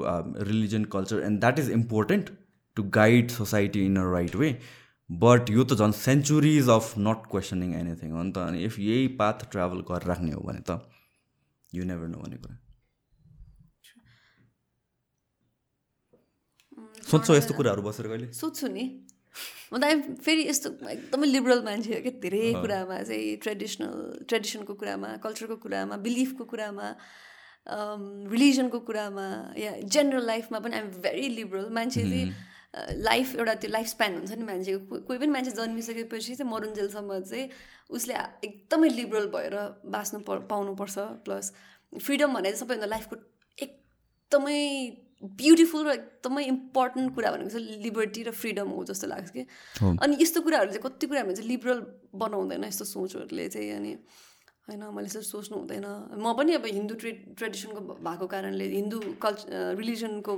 religion culture and that is important to guide society in a right way but यो त झन् centuries of not questioning anything हो नि त। अनि इफ यही पाथ ट्राभल गरिराख्ने हो भने त यु नेभर नो भन्ने कुरा। सोध्छौ यस्तो कुराहरू बसेर कहिले? सोध्छु नि। म त फेरि यस्तो एकदमै लिबरल मान्छे हो क्या धेरै कुरामा चाहिँ ट्रेडिसनल ट्रेडिसनको कुरामा कल्चरको कुरामा बिलिफको कुरामा रिलिजनको कुरामा या जेनरल लाइफमा पनि आइएम भेरी लिबरल मान्छे चाहिँ लाइफ एउटा त्यो लाइफ स्प्यान हुन्छ नि मान्छेको। कोही पनि मान्छे जन्मिसकेपछि चाहिँ मरुन्जेलसम्म चाहिँ उसले एकदमै लिबरल भएर बाँच्नु प पाउनुपर्छ। प्लस फ्रिडम भने चाहिँ सबैभन्दा लाइफको एकदमै ब्युटिफुल र एकदमै इम्पोर्टेन्ट कुरा भनेको चाहिँ लिबर्टी र फ्रिडम हो जस्तो लाग्छ कि। अनि यस्तो कुराहरू चाहिँ कति कुराहरू चाहिँ लिबरल बनाउँदैन यस्तो सोचहरूले चाहिँ अनि होइन मैले यसरी सोच्नु हुँदैन। म पनि अब हिन्दू ट्रे ट्रेडिसनको भएको कारणले हिन्दू कल्चर रिलिजनको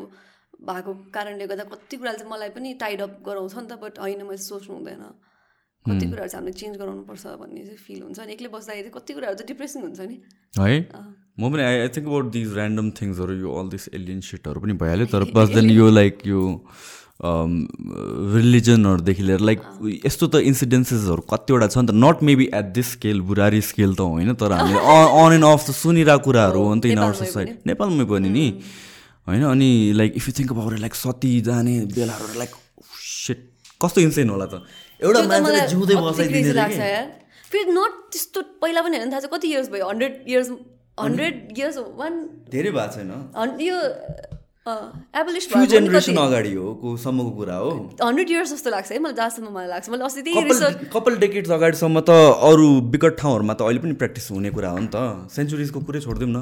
भएको कारणले गर्दा कति कुराले चाहिँ मलाई पनि टाइड अप गराउँछ नि त बट होइन मैले सोच्नु हुँदैन। कति कुराहरू चाहिँ हामीले चेन्ज गराउनुपर्छ भन्ने चाहिँ फिल हुन्छ अनि एक्लै बस्दाखेरि कति कुराहरू चाहिँ डिप्रेसिङ हुन्छ नि। है? म पनि I I think about these random थिङ्सहरू यो अल दिस एलियन सिटहरू पनि भइहाल्यो तर प्लस देन यो लाइक यो रिलिजनहरूदेखि लिएर लाइक यस्तो त इन्सिडेन्सेसहरू कतिवटा छ नि त not maybe at this scale Burari scale त होइन तर हामीले अन एन्ड अफ त सुनिरहेको कुराहरू हो नि त इन आवर सोसाइटी नेपालमै पनि नि। होइन अनि like if you think about like sati जाने बेलाहरू लाइक सेट कस्तो इन्सेन होला त। एउटा मान्छेले जिउँदै बसाइदिने फेरि नट त्यस्तो पहिला पनि हेर्नु थाहा छ कति इयर्स भयो? Hundred years hundred years one धेरै भएको छैन। यो फ्यु जेनेरेसन अगाडि हो को सम्मको कुरा हो। हन्ड्रेड इयर्स जस्तो लाग्छ है मलाई जहाँसम्म मलाई लाग्छ। मैले अस्ति त्यही कपाल डेकेट्स अगाडिसम्म त अरू विकट ठाउँहरूमा त अहिले पनि प्र्याक्टिस हुने कुरा हो नि त। सेन्चुरिजको कुरै छोडिदिउँ न।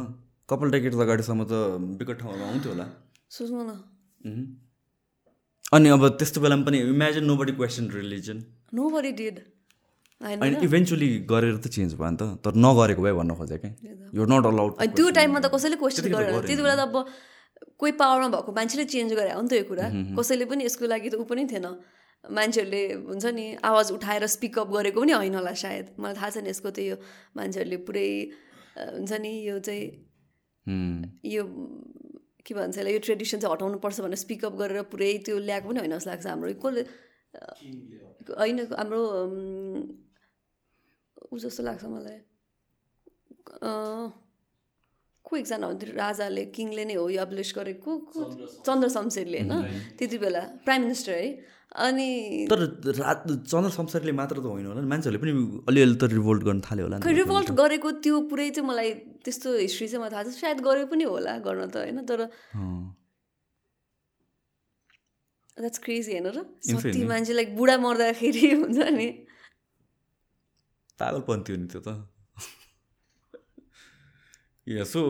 कपाल डेकेट्स अगाडिसम्म त विकट ठाउँहरूमा हुन्थ्यो होला। सोच्नु न। अनि अब त्यस्तो बेलामा पनि imagine nobody question religion nobody did अनि इभेन्चुली गरेर त चेन्ज भयो नि त. तर नगरेको भए भन्न खोजेँ क्या। यो नट अलाउड त्यो टाइममा त कसैले क्वेसन गरेर त्यति बेला त अब कोही पावरमा भएको मान्छेले चेन्ज गरे हो नि त यो कुरा। कसैले पनि यसको लागि त ऊ पनि थिएन। मान्छेहरूले हुन्छ नि आवाज उठाएर स्पिकअप गरेको पनि होइन होला सायद। मलाई थाहा छैन यसको त यो मान्छेहरूले पुरै हुन्छ नि यो चाहिँ यो के भन्छ यसलाई यो ट्रेडिसन चाहिँ हटाउनु पर्छ भनेर स्पिकअप गरेर पुरै त्यो ल्याएको पनि होइन जस्तो लाग्छ हाम्रो। कसले होइन हाम्रो ऊ जस्तो लाग्छ मलाई। को एकजना हुन्थ्यो? राजाले किङले नै हो यो अब्लिस गरेको। चन्द्र शमशेरले होइन? त्यति बेला प्राइम मिनिस्टर है। अनि तर रात चन्द्र शमशेरले मात्र त होइन होला मान्छेहरूले पनि अलिअलि त रिभोल्ट गर्न थाल्यो होला रिभोल्ट गरेको त्यो पुरै चाहिँ मलाई त्यस्तो हिस्ट्री चाहिँ मलाई थाहा छ सायद गरे पनि होला गर्न त होइन तर द्याट्स क्रेजी होइन र मान्छे लाइक बुढा मर्दाखेरि हुन्छ नि। पागलपन थियो नि त्यो त। सो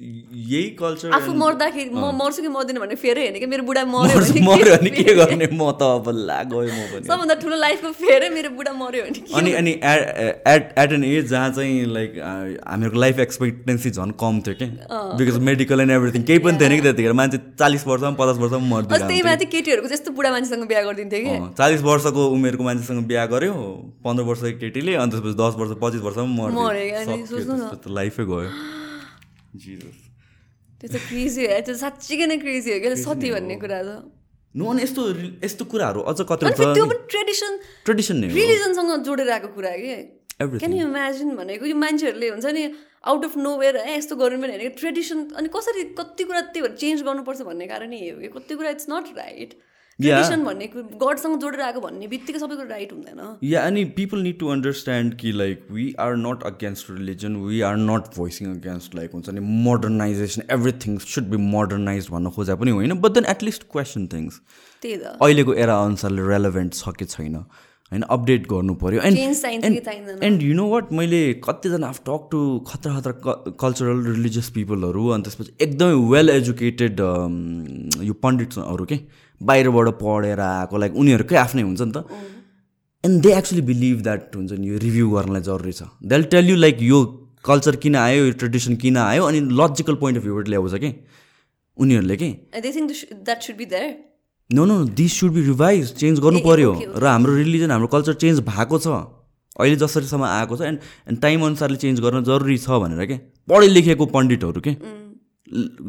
यही कल्चर आफू मर्दाखेरि म मर्छु कि मर्दिनँ भने फेरै होइन कि मेरो बुढा मऱ्यो मऱ्यो भने के गर्ने? म त अब ला गयो म पनि। सबभन्दा ठुलो लाइफको फेरै मेरो बुढा मऱ्यो भने अनि अनि एट एट एन एज जहाँ चाहिँ लाइक हामीहरूको लाइफ एक्सपेक्टेन्सी झन् कम थियो कि। बिकज मेडिकल एन्ड एभ्रिथिङ केही पनि थिएन कि त्यतिखेर। मान्छे चालिस वर्षमा पचास वर्षमा मर्दै त्यही माथि केटीहरूको त्यस्तो बुढा मान्छेसँग बिहा गरिदिन्थ्यो कि। चालिस वर्षको उमेरको मान्छेसँग बिहा गर्यो पन्ध्र वर्षको केटीले अनि त्यसपछि दस वर्ष पच्चिस वर्षमा मर्यो। लाइफै गयो। त्यो त क्रेजी हो त्यो साँच्चीकै नै क्रेजी हो क्या सती भन्ने कुरा त नो अनि यस्तो यस्तो कुराहरू अझ कति त्यो पनि ट्रेडिसन ट्रेडिसन रिलिजनसँग जोडेर आएको कुरा के? क्यान यु इमेजिन भनेको यो मान्छेहरूले हुन्छ नि आउट अफ नो वेयर है यस्तो गर्नु पनि होइन। ट्रेडिसन अनि कसरी कति कुरा त्यही भएर चेन्ज गर्नुपर्छ भन्ने कारणै हो कि? कति कुरा इट्स नट राइट ट्रेडिसन भन्ने गडसँग जोडेर आएको भन्ने बित्तिकै सबैको राइट हुँदैन। या अनि पिपल निड टु अन्डरस्ट्यान्ड कि like we are not against religion we are not voicing against like हुन्छ नि modernization everything should be modernize भन्न खोजा पनि होइन but then at least question things त्यही त। अहिलेको एरा अनुसारले रेलेभेन्ट छ कि छैन? होइन अपडेट गर्नु पऱ्यो and and you know what मैले कतिजना आफ टक टु खतरा खतरा कल्चरल रिलिजियस पिपलहरू अनि त्यसपछि एकदमै वेल एजुकेटेड यो पण्डितहरू के? बाहिरबाट पढेर आएको लाइक उनीहरूकै आफ्नै हुन्छ नि त। And they actually believe that हुन्छ नि यो रिभ्यू गर्नलाई जरुरी छ। देल टेल यु लाइक यो कल्चर किन आयो यो ट्रेडिसन किन आयो अनि लजिकल पोइन्ट अफ भ्यूबाट ल्याउँछ कि। उनीहरूले कि? No no this should be revise change गर्नु पऱ्यो र हाम्रो रिलिजन हाम्रो कल्चर चेन्ज भएको छ। अहिले जसरीसम्म आएको छ एन्ड एन्ड टाइम अनुसारले चेन्ज गर्न जरुरी छ भनेर के? पढे लेखेको पण्डितहरू के?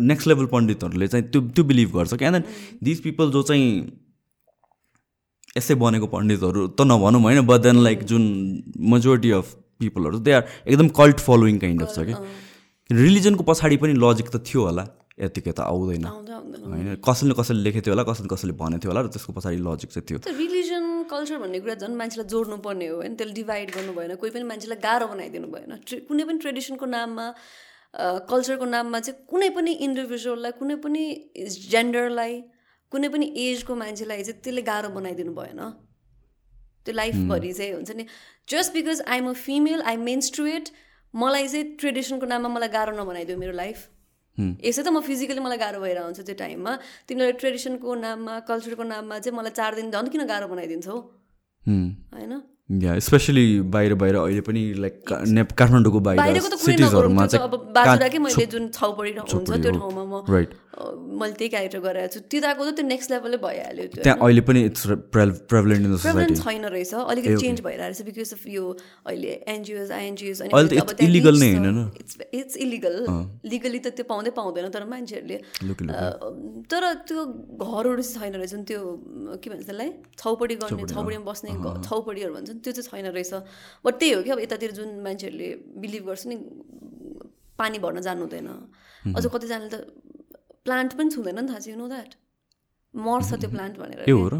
नेक्स्ट लेभल पण्डितहरूले चाहिँ त्यो त्यो बिलिभ गर्छ क्या देन दिज पिपल जो चाहिँ यसै बनेको पण्डितहरू त नभनौँ होइन बट देन लाइक जुन मेजोरिटी अफ पिपलहरू दे आर एकदम कल्ट फलोइङ काइन्ड अफ छ कि। रिलिजनको पछाडि पनि लजिक त थियो होला यतिकै त आउँदैन। होइन कसैले कसैले लेखेको थियो होला कसैले कसैले भनेको थियो होला र त्यसको पछाडि लजिक चाहिँ थियो। रिलिजन कल्चर भन्ने कुरा झन् मान्छेलाई जोड्नु पर्ने हो होइन। त्यसले डिभाइड गर्नु भएन कोही पनि मान्छेलाई गाह्रो बनाइदिनु भएन। कुनै पनि ट्रेडिसनको नाममा कल्चरको नाममा चाहिँ कुनै पनि इन्डिभिजुअललाई कुनै पनि जेन्डरलाई कुनै पनि एजको मान्छेलाई चाहिँ त्यसले गाह्रो बनाइदिनु भएन। त्यो लाइफभरि चाहिँ हुन्छ नि। Just because I'm a female I menstruate मलाई चाहिँ ट्रेडिसनको नाममा मलाई गाह्रो नबनाइदियो मेरो लाइफ। यसै त म फिजिकली मलाई गाह्रो भएर आउँछ त्यो टाइममा। तिमीलाई ट्रेडिसनको नाममा कल्चरको नाममा चाहिँ मलाई चार दिन झन् किन गाह्रो बनाइदिन्छौ? होइन? या स्पेसली बाहिर बाहिर अहिले पनि लाइक नेप काठमाडौँको बाहिर सिटिजहरूमा चाहिँ अब बाजुराकै मैले जुन छाउपडी हुन्छ त्यो ठाउँमा म राइट मैले त्यही क्यारेक्टर गराएको छु। त्यो त त्यो नेक्स्ट लेभलले भइहाल्यो त्यो। त्यहाँ अहिले पनि इट्स प्रेभलेन्ट इन सोसाइटी छैन रहेछ। अलिकति चेन्ज भइरहेको छ बिकज अफ यो अहिले एनजिओज आइएनजिओज अनि इलिगल नै होइन इट्स इट्स इलिगल लिगली त त्यो पाउँदै पाउँदैन तर मान्छेहरूले तर त्यो घरहरू चाहिँ छैन रहेछ। त्यो के भन्छ त्यसलाई? छौपडी गर्ने छौपडीमा बस्ने छौपडीहरू भन्छ त्यो चाहिँ छैन रहेछ। बट त्यही हो कि अब यतातिर जुन मान्छेहरूले बिलिभ गर्छ नि पानी भर्न जानु हुँदैन। अझ कतिजनाले त प्लान्ट पनि छुँदैन नि थाहा छ यु नो द्याट मर्छ त्यो प्लान्ट भनेर। ए हो र?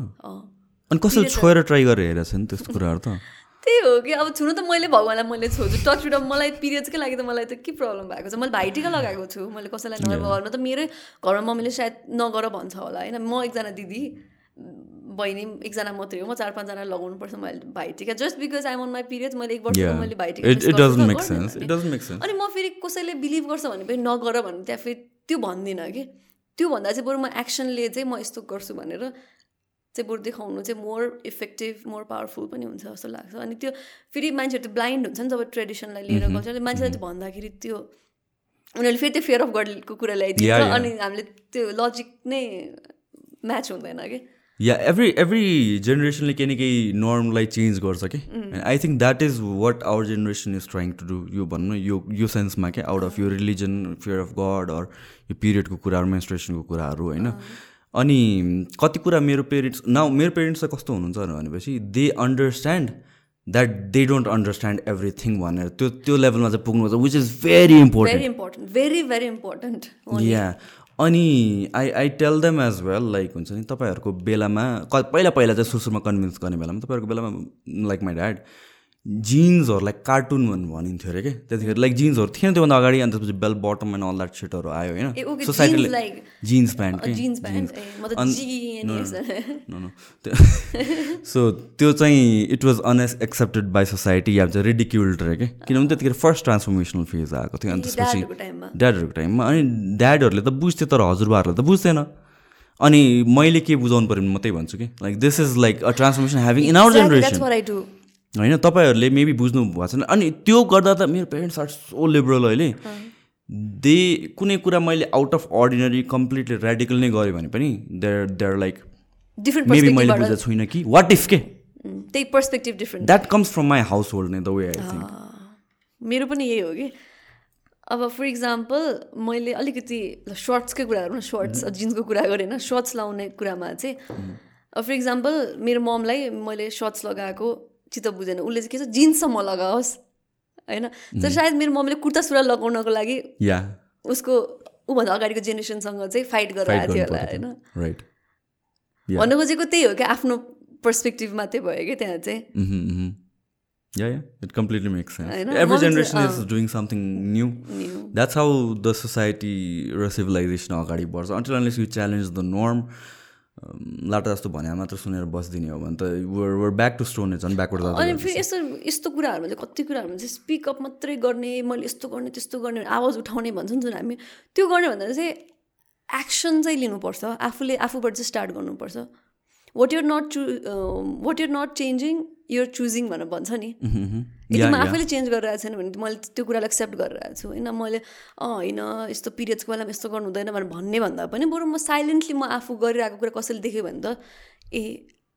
अनि कसैले छोएर ट्राई गरेर हेरेको छ नि त्यस्तो कुराहरू त? त्यही हो कि अब छुनु त मैले भगवान्लाई मैले छोड्छु। टच विड मलाई पिरियड्सकै लागि त मलाई त के प्रब्लम भएको छ? मैले भाइटिका लगाएको छु। मैले कसैलाई नगर घरमा त मेरै घरमा मम्मीले सायद नगर भन्छ होला होइन? म एकजना दिदी बहिनी एकजना मात्रै हो। म चार पाँचजना लगाउनु पर्छ मैले Bhai Tika. Just because I'm on my period मैले एक वर्ष मैले भाइटिका अनि म फेरि कसैले बिलिभ गर्छ भने पनि नगर भने त्यहाँ फेरि त्यो भन्दिनँ कि। त्यो भन्दा चाहिँ बरु म एक्सनले चाहिँ म यस्तो गर्छु भनेर चाहिँ बरु देखाउनु चाहिँ मोर इफेक्टिभ मोर पावरफुल पनि हुन्छ जस्तो लाग्छ। अनि त्यो फेरि मान्छेहरू त्यो ब्लाइन्ड हुन्छ नि जब ट्रेडिसनलाई लिएर कल्चरले मान्छेलाई चाहिँ भन्दाखेरि त्यो उनीहरूले फेरि त्यो फेयर अफ गडको कुरा ल्याइदिन्छ अनि हामीले त्यो लजिक नै म्याच हुँदैन कि। या एभ्री एभ्री जेनेरेसनले केही न केही नर्मलाई चेन्ज गर्छ कि I think that is what our generation is trying to do यो भन्नु यो यो सेन्समा क्या आउट अफ यो religion fear of God or यो पिरियडको कुराहरू मेन्स्ट्रेसनको कुराहरू होइन अनि कति कुरा मेरो पेरेन्ट्स न मेरो पेरेन्ट्स चाहिँ कस्तो हुनुहुन्छ भनेपछि they understand that they don't understand everything भनेर त्यो त्यो लेभलमा चाहिँ पुग्नुपर्छ which is very important very important very very important yeah अनि I I tell them as well like हुन्छ नि तपाईँहरूको बेलामा क पहिला पहिला चाहिँ सुरु सुरुमा कन्भिन्स गर्ने बेलामा तपाईँहरूको बेलामा लाइक माई ड्याड जिन्सहरूलाई कार्टुन भनिन्थ्यो अरे क्या त्यतिखेर लाइक जिन्सहरू थिएन त्योभन्दा अगाडि अनि त्यसपछि bell bottom and all that सेटहरू आयो होइन? सोसाइटीले जिन्स प्यान्ट सो त्यो चाहिँ it was unaccepted by society या चाहिँ रिडिक्युल्ड रह्यो क्या किनभने त्यतिखेर फर्स्ट ट्रान्सफर्मेसनल फेज आएको थियो अनि त्यसपछि ड्याडहरूको टाइममा। अनि ड्याडहरूले त बुझ्थ्यो तर हजुरबाहरूले त बुझ्थेन। अनि मैले के बुझाउनु पऱ्यो भने म त्यही भन्छु कि? Like this is like a transformation having in our generation होइन तपाईँहरूले मेबी बुझ्नु भएको छैन। अनि त्यो गर्दा त मेरो पेरेन्ट्स आर सो लिबरल अहिले। दे कुनै कुरा मैले out of ordinary completely radical नै गरेँ भने पनि देयर देयर लाइक मेबी मैले बुझेको छुइनँ कि। वाट इफ के? त्यही perspective different that comes from my household the way I I थिङ्क मेरो पनि यही हो कि। अब फर इक्जाम्पल मैले अलिकति सर्ट्सकै कुरा गरौँ न। सर्ट्स जिन्सको कुरा गरेँ होइन। सर्ट्स लाउने कुरामा चाहिँ फर इक्जाम्पल मेरो ममलाई मैले सर्ट्स लगाएको चित्त बुझेन उसले चाहिँ के छ जिन्ससम्म लगाओस् होइन तर सायद मेरो मम्मीले कुर्ता सुरुवाल लगाउनको लागि उसको ऊभन्दा अगाडिको जेनेरेसनसँग चाहिँ फाइट गरेर थियो होला होइन भन्नु खोजेको त्यही हो क्या आफ्नो पर्सपेक्टिभ मात्रै भयो क्या त्यहाँ चाहिँ Yeah, yeah, it completely makes sense. Every generation is doing something new. new. That's how the society or civilization agadi बढ्छ until unless you challenge the norm. लाटा जस्तो भने मात्र सुनेर बसिदिने हो भने त वर ब्याक टु स्टोन झन् ब्याकवर्ड अनि फेरि यस्तो यस्तो कुराहरूमा चाहिँ कति कुराहरूमा चाहिँ स्पिकअप मात्रै गर्ने मैले यस्तो गर्ने त्यस्तो गर्ने आवाज उठाउने भन्छ नि जुन हामी त्यो गर्ने भन्दा चाहिँ एक्सन चाहिँ लिनुपर्छ आफूले आफूबाट चाहिँ स्टार्ट गर्नुपर्छ। What you're not choose what you're not changing you're choosing भनेर भन्छ नि। यदि म आफैले चेन्ज गरिरहेको छैन भने मैले त्यो कुरालाई एक्सेप्ट गरिरहेको छु। होइन मैले अँ होइन यस्तो पिरियड्सको बेलामा यस्तो गर्नु हुँदैन भनेर भन्ने भन्दा पनि बरु म साइलेन्टली म आफू गरिरहेको कुरा कसैले देख्यो भने त ए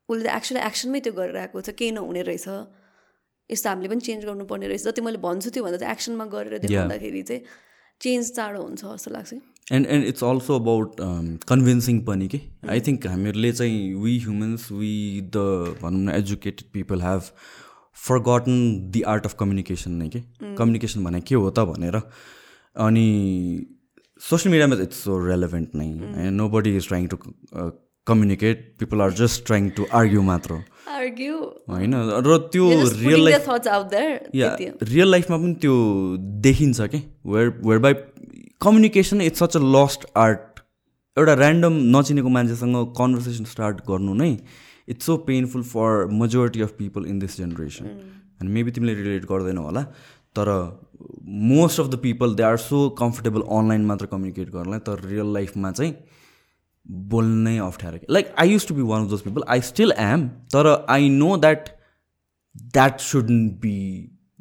उसले त एक्चुली एक्सनमै त्यो गरिरहेको छ केही नहुने रहेछ। यस्तो हामीले पनि चेन्ज गर्नुपर्ने रहेछ। जति मैले भन्छु त्यो भन्दा चाहिँ एक्सनमा गरेर देखाउँदाखेरि चाहिँ चेन्ज चाँडो हुन्छ जस्तो लाग्छ and and it's also about convincing पनि कि? आई थिङ्क हामीहरूले चाहिँ वी ह्युमन्स वी द भनौँ न educated people have forgotten the art of communication नै कि? कम्युनिकेसन भने के हो त भनेर। अनि सोसियल मिडियामा इट्स सो रेलेभेन्ट नै। होइन nobody is trying to communicate people are just trying to argue मात्र होइन र त्यो रियल लाइफ या रियल लाइफमा पनि त्यो देखिन्छ कि? Where where by communication it's such a lost art एउटा ऱ्यान्डम नचिनेको मान्छेसँग कन्भर्सेसन स्टार्ट गर्नु नै it's so painful for majority of people in this generation अनि मेबी तिमीले रिलेट गर्दैनौ होला तर most of the people they are so comfortable online मात्र कम्युनिकेट गर्नलाई तर रियल लाइफमा चाहिँ बोल्नै अप्ठ्यारो like I use to be one of those people I still am तर I no that that shouldn't be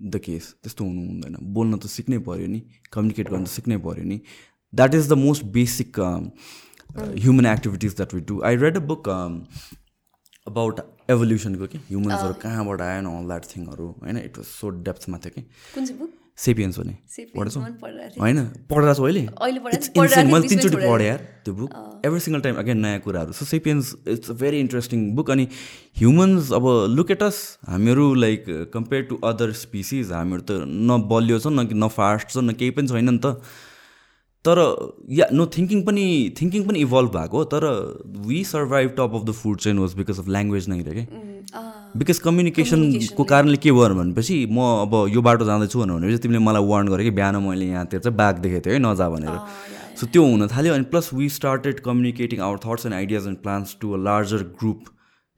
the case त्यस्तो हुनु हुँदैन। बोल्न त सिक्नै पऱ्यो नि कम्युनिकेट गर्न त सिक्नै पऱ्यो नि। That is the most basic human activities that we do I read a book about एभोल्युसनको कि ह्युमन्सहरू कहाँबाट आएन अल द्याट थिङहरू होइन इट वाज सो डेप्थमा थियो कि। सेपियन्स भने पढ्छौ होइन पढेर छु अहिले? मैले तिनचोटि पढेँ यार त्यो book. Every single time again नयाँ कुराहरू। So Sapiens it's a very interesting book अनि ह्युमन्स अब लुकेटस हामीहरू like compare to other species हामीहरू त न बलियो छ न न फास्ट छ न केही पनि छैन नि त। तर या नो थिङ्किङ पनि थिङ्किङ पनि इभल्भ भएको तर we survive top of the food chain was because of language नै रे बिकज कम्युनिकेसनको कारणले के भयो भनेपछि म अब यो बाटो जाँदैछु भनेपछि तिमीले मलाई वार्न गरेँ कि बिहान मैले यहाँतिर चाहिँ ब्याग देखेको थिएँ है नजा भनेर। सो त्यो हुन थाल्यो अनि plus we started communicating our thoughts and ideas and plans to a larger group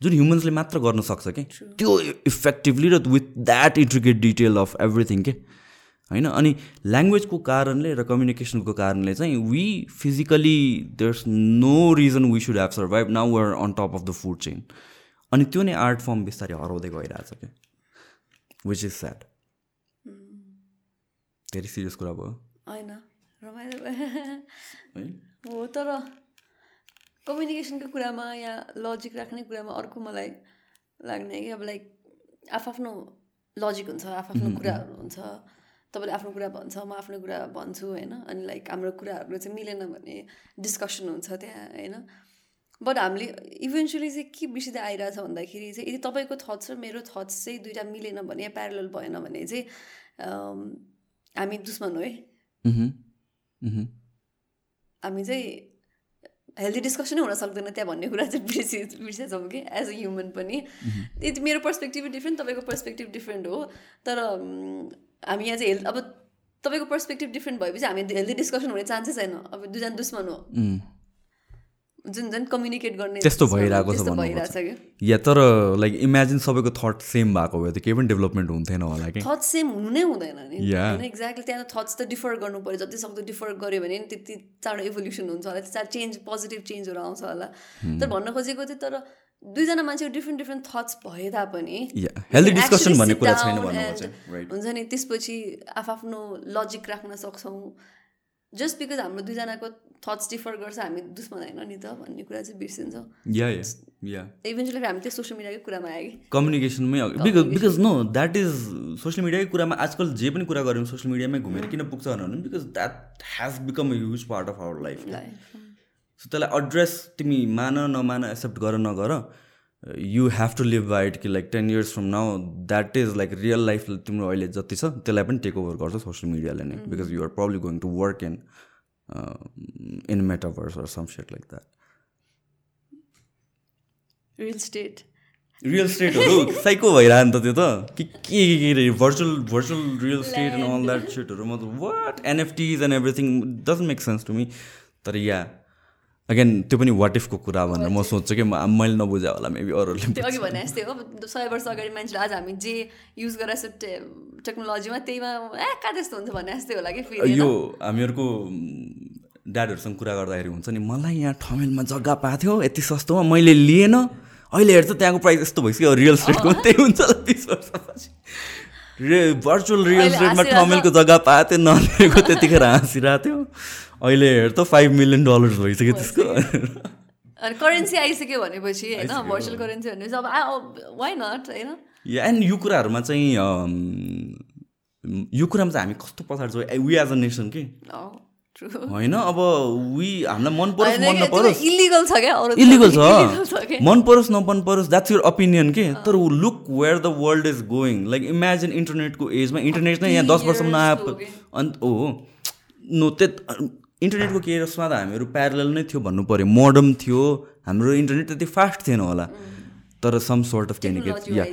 जुन ह्युमन्सले मात्र गर्न सक्छ कि? त्यो इफेक्टिभली र with that intricate detail of everything के? होइन? अनि ल्याङ्ग्वेजको कारणले र कम्युनिकेसनको कारणले चाहिँ we physically there's no reason we should have survive now were on top of the food chain अनि त्यो नै आर्ट फर्म बिस्तारै हराउँदै गइरहेछ क्या। विच इज स्याड धेरै सिरियस कुरा भयो। होइन। हो? तर कम्युनिकेसनको कुरामा या लजिक राख्ने कुरामा अर्को मलाई लाग्ने कि अब लाइक आफ्नो लजिक हुन्छ आफ्नो कुराहरू हुन्छ। तपाईँले आफ्नो कुरा भन्छ म आफ्नो कुरा भन्छु होइन? अनि लाइक हाम्रो कुराहरू चाहिँ मिलेन भने डिस्कसन हुन्छ त्यहाँ होइन? बट हामीले इभेन्चुली चाहिँ के विषय आइरहेछ भन्दाखेरि चाहिँ यदि तपाईँको थट्स र मेरो थट्स चाहिँ दुइटा मिलेन भने प्यारल भएन भने चाहिँ हामी दुश्मन हो है? हामी चाहिँ हेल्दी डिस्कसनै हुन सक्दैन त्यहाँ भन्ने कुरा चाहिँ बिर्सि बिर्सेछौँ कि एज अ ह्युमन पनि। यति मेरो पर्सपेक्टिभ डिफ्रेन्ट तपाईँको पर्सपेक्टिभ डिफ्रेन्ट हो। तर हामी यहाँ चाहिँ हेल्थ अब तपाईँको पर्सपेक्टिभ डिफ्रेन्ट भएपछि हामी हेल्दी डिस्कसन हुने चान्सेस छैन। अब दुईजना दुश्मन हो। जुन जुन कम्युनिकेट गर्ने त्यस्तो भइरहेको छ भइरहेको या तर लाइक इमेजिन सबैको थट सेम भएको भए त केही पनि डेभलपमेन्ट हुन्थेन होला कि। थट सेम हुनु नै हुँदैन नि। एक्ज्याक्टली त्यहाँ थट्स त डिफर गर्नु पऱ्यो। जति सक्दो डिफर गऱ्यो भने नि त्यति चाँडो इभोल्युसन हुन्छ होला त्यति चाँडो चेन्ज पोजिटिभ चेन्जहरू आउँछ होला। तर भन्न खोजेको चाहिँ तर दुईजना मान्छेको डिफ्रेन्ट डिफ्रेन्ट थट्स भए तापनि हुन्छ नि त्यसपछि आफ्नो लजिक राख्न सक्छौँ। जस्ट बिकज हाम्रो दुईजनाको थट्स डिफर गर्छ हामी दुश्मन होइन नि त भन्ने कुरा चाहिँ बिर्सिन्छ। इभेन्चुली हामी त्यो सोसियल मिडियाकै कुरामा आयो कि? कम्युनिकेसनमै because because no that is social मिडियाकै कुरामा आजकल जे पनि कुरा गऱ्यौँ सोसियल मिडियामै घुमेर किन पुग्छ भने because that has become a huge part of our life so त्यसलाई एड्रेस तिमी मान नमान एक्सेप्ट गर नगर you have to live by it कि like ten years from now that is like real life तिम्रो अहिले जति छ त्यसलाई पनि टेक ओभर गर्छ सोसियल मिडियाले नै because you're probably going to work in in metaverse or some set like that real estate real स्टेटहरू साइको भइरह नि त त्यो त। के के के virtual virtual real estate and all that सेटहरू मतलब what NFTs and everything doesn't make sense to me तर या अगेन त्यो पनि वाट इफको कुरा भनेर म सोध्छु कि मैले नबुझाएँ होला मेबी अरूले त्यो अघि भने जस्तै हो। सय वर्ष अगाडि मान्छेले आज हामी जे युज गरेर टेक्नोलोजीमा त्यहीमा ए कहाँ त्यस्तो हुन्छ भने जस्तै होला कि यो हामीहरूको ड्याडहरूसँग कुरा गर्दाखेरि हुन्छ नि मलाई यहाँ ठमेलमा जग्गा पाएको थियो यति सस्तोमा मैले लिएन। अहिले हेर्छ त्यहाँको प्राइस यस्तो भइसक्यो रियल स्टेटको त्यही हुन्छ बिस वर्षपछि। रे भर्चुअल रियल स्टेटमा ठमेलको जग्गा पाएको थियो नलिएको त्यतिखेर हाँसिरहेको थियो। अहिले हेर त फाइभ मिलियन डलर्स भइसक्यो त्यसको। अनि करेन्सी आइसक्यो भनेपछि होइन भर्चुअल करेन्सी भनेपछि अब वाइ नट होइन? एन्ड यो कुराहरूमा चाहिँ यो कुरामा चाहिँ हामी कस्तो पछाडि छौँ? वी एज अ नेसन कि? होइन अब वी हामीलाई मन परोस् मन नपरोस्। इलिगल छ क्या इलिगल छ। मन परोस् नमन परोस् द्याट्स युर ओपिनियन के? तर look where the world is going like imagine इन्टरनेटको एजमा इन्टरनेट नै यहाँ दस वर्षमा नआए अन्त ओ नो त्यो इन्टरनेटको केयर्समा त हामीहरू प्यारल नै थियो भन्नु पऱ्यो मोडर्न थियो हाम्रो इन्टरनेट त्यति फास्ट थिएन होला। तर सम सोर्ट अफ केनिकेट या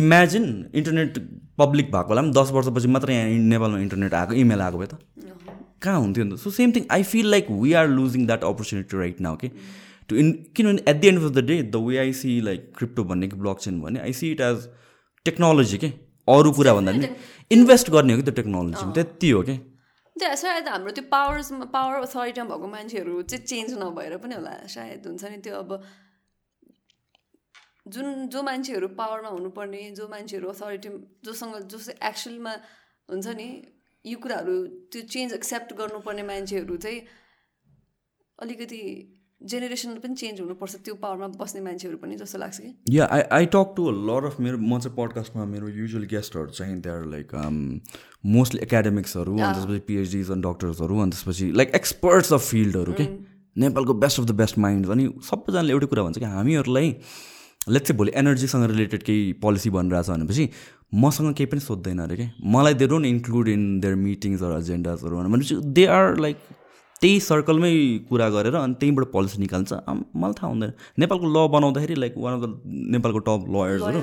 इमेजिन इन्टरनेट पब्लिक भएको होला पनि दस वर्षपछि मात्र यहाँ नेपालमा इन्टरनेट आएको इमेल आएको भए त। कहाँ हुन्थ्यो नि त? So same thing I feel like we are losing that opportunity right now कि टु इन किनभने at the end of the day the way I see like crypto भन्ने कि ब्लक चेन भन्ने I see it as technology के अरू कुरा भन्दा पनि इन्भेस्ट गर्ने हो कि त्यो टेक्नोलोजी त्यति हो कि त्यो सायद हाम्रो त्यो पावर्समा पावर अथोरिटीमा भएको मान्छेहरू चाहिँ चेन्ज नभएर पनि होला सायद हुन्छ नि त्यो अब जुन जो मान्छेहरू पावरमा हुनुपर्ने जो मान्छेहरू अथोरिटी जोसँग जो एक्चुअलमा हुन्छ नि यो कुराहरू त्यो चेन्ज एक्सेप्ट गर्नुपर्ने मान्छेहरू चाहिँ अलिकति जेनेरेसन पनि चेन्ज हुनुपर्छ त्यो पावरमा बस्ने मान्छेहरू पनि जस्तो लाग्छ कि? Yeah I I talk to lot of मेरो म चाहिँ पडकास्टमा मेरो युजल गेस्टहरू चाहिँ त्यहाँ लाइक मोस्टली एकाडेमिक्सहरू अनि त्यसपछि पिएचडिज अनि डक्टर्सहरू अनि त्यसपछि लाइक एक्सपर्ट्स अफ फिल्डहरू के नेपालको best of the best mind अनि सबैजनाले एउटै कुरा भन्छ कि हामीहरूलाई लेट्स चाहिँ भोलि एनर्जीसँग रिलेटेड केही पोलिसी भनिरहेछ भनेपछि मसँग केही पनि सोध्दैन अरे कि मलाई they don't include in their मिटिङ्सहरू एजेन्डाजहरू भनेपछि दे आर लाइक त्यही सर्कलमै कुरा गरेर अनि त्यहीँबाट पोलिसी निकाल्छ। मलाई थाहा हुँदैन। नेपालको ल बनाउँदाखेरि लाइक वान अफ द नेपालको टप लयर्सहरू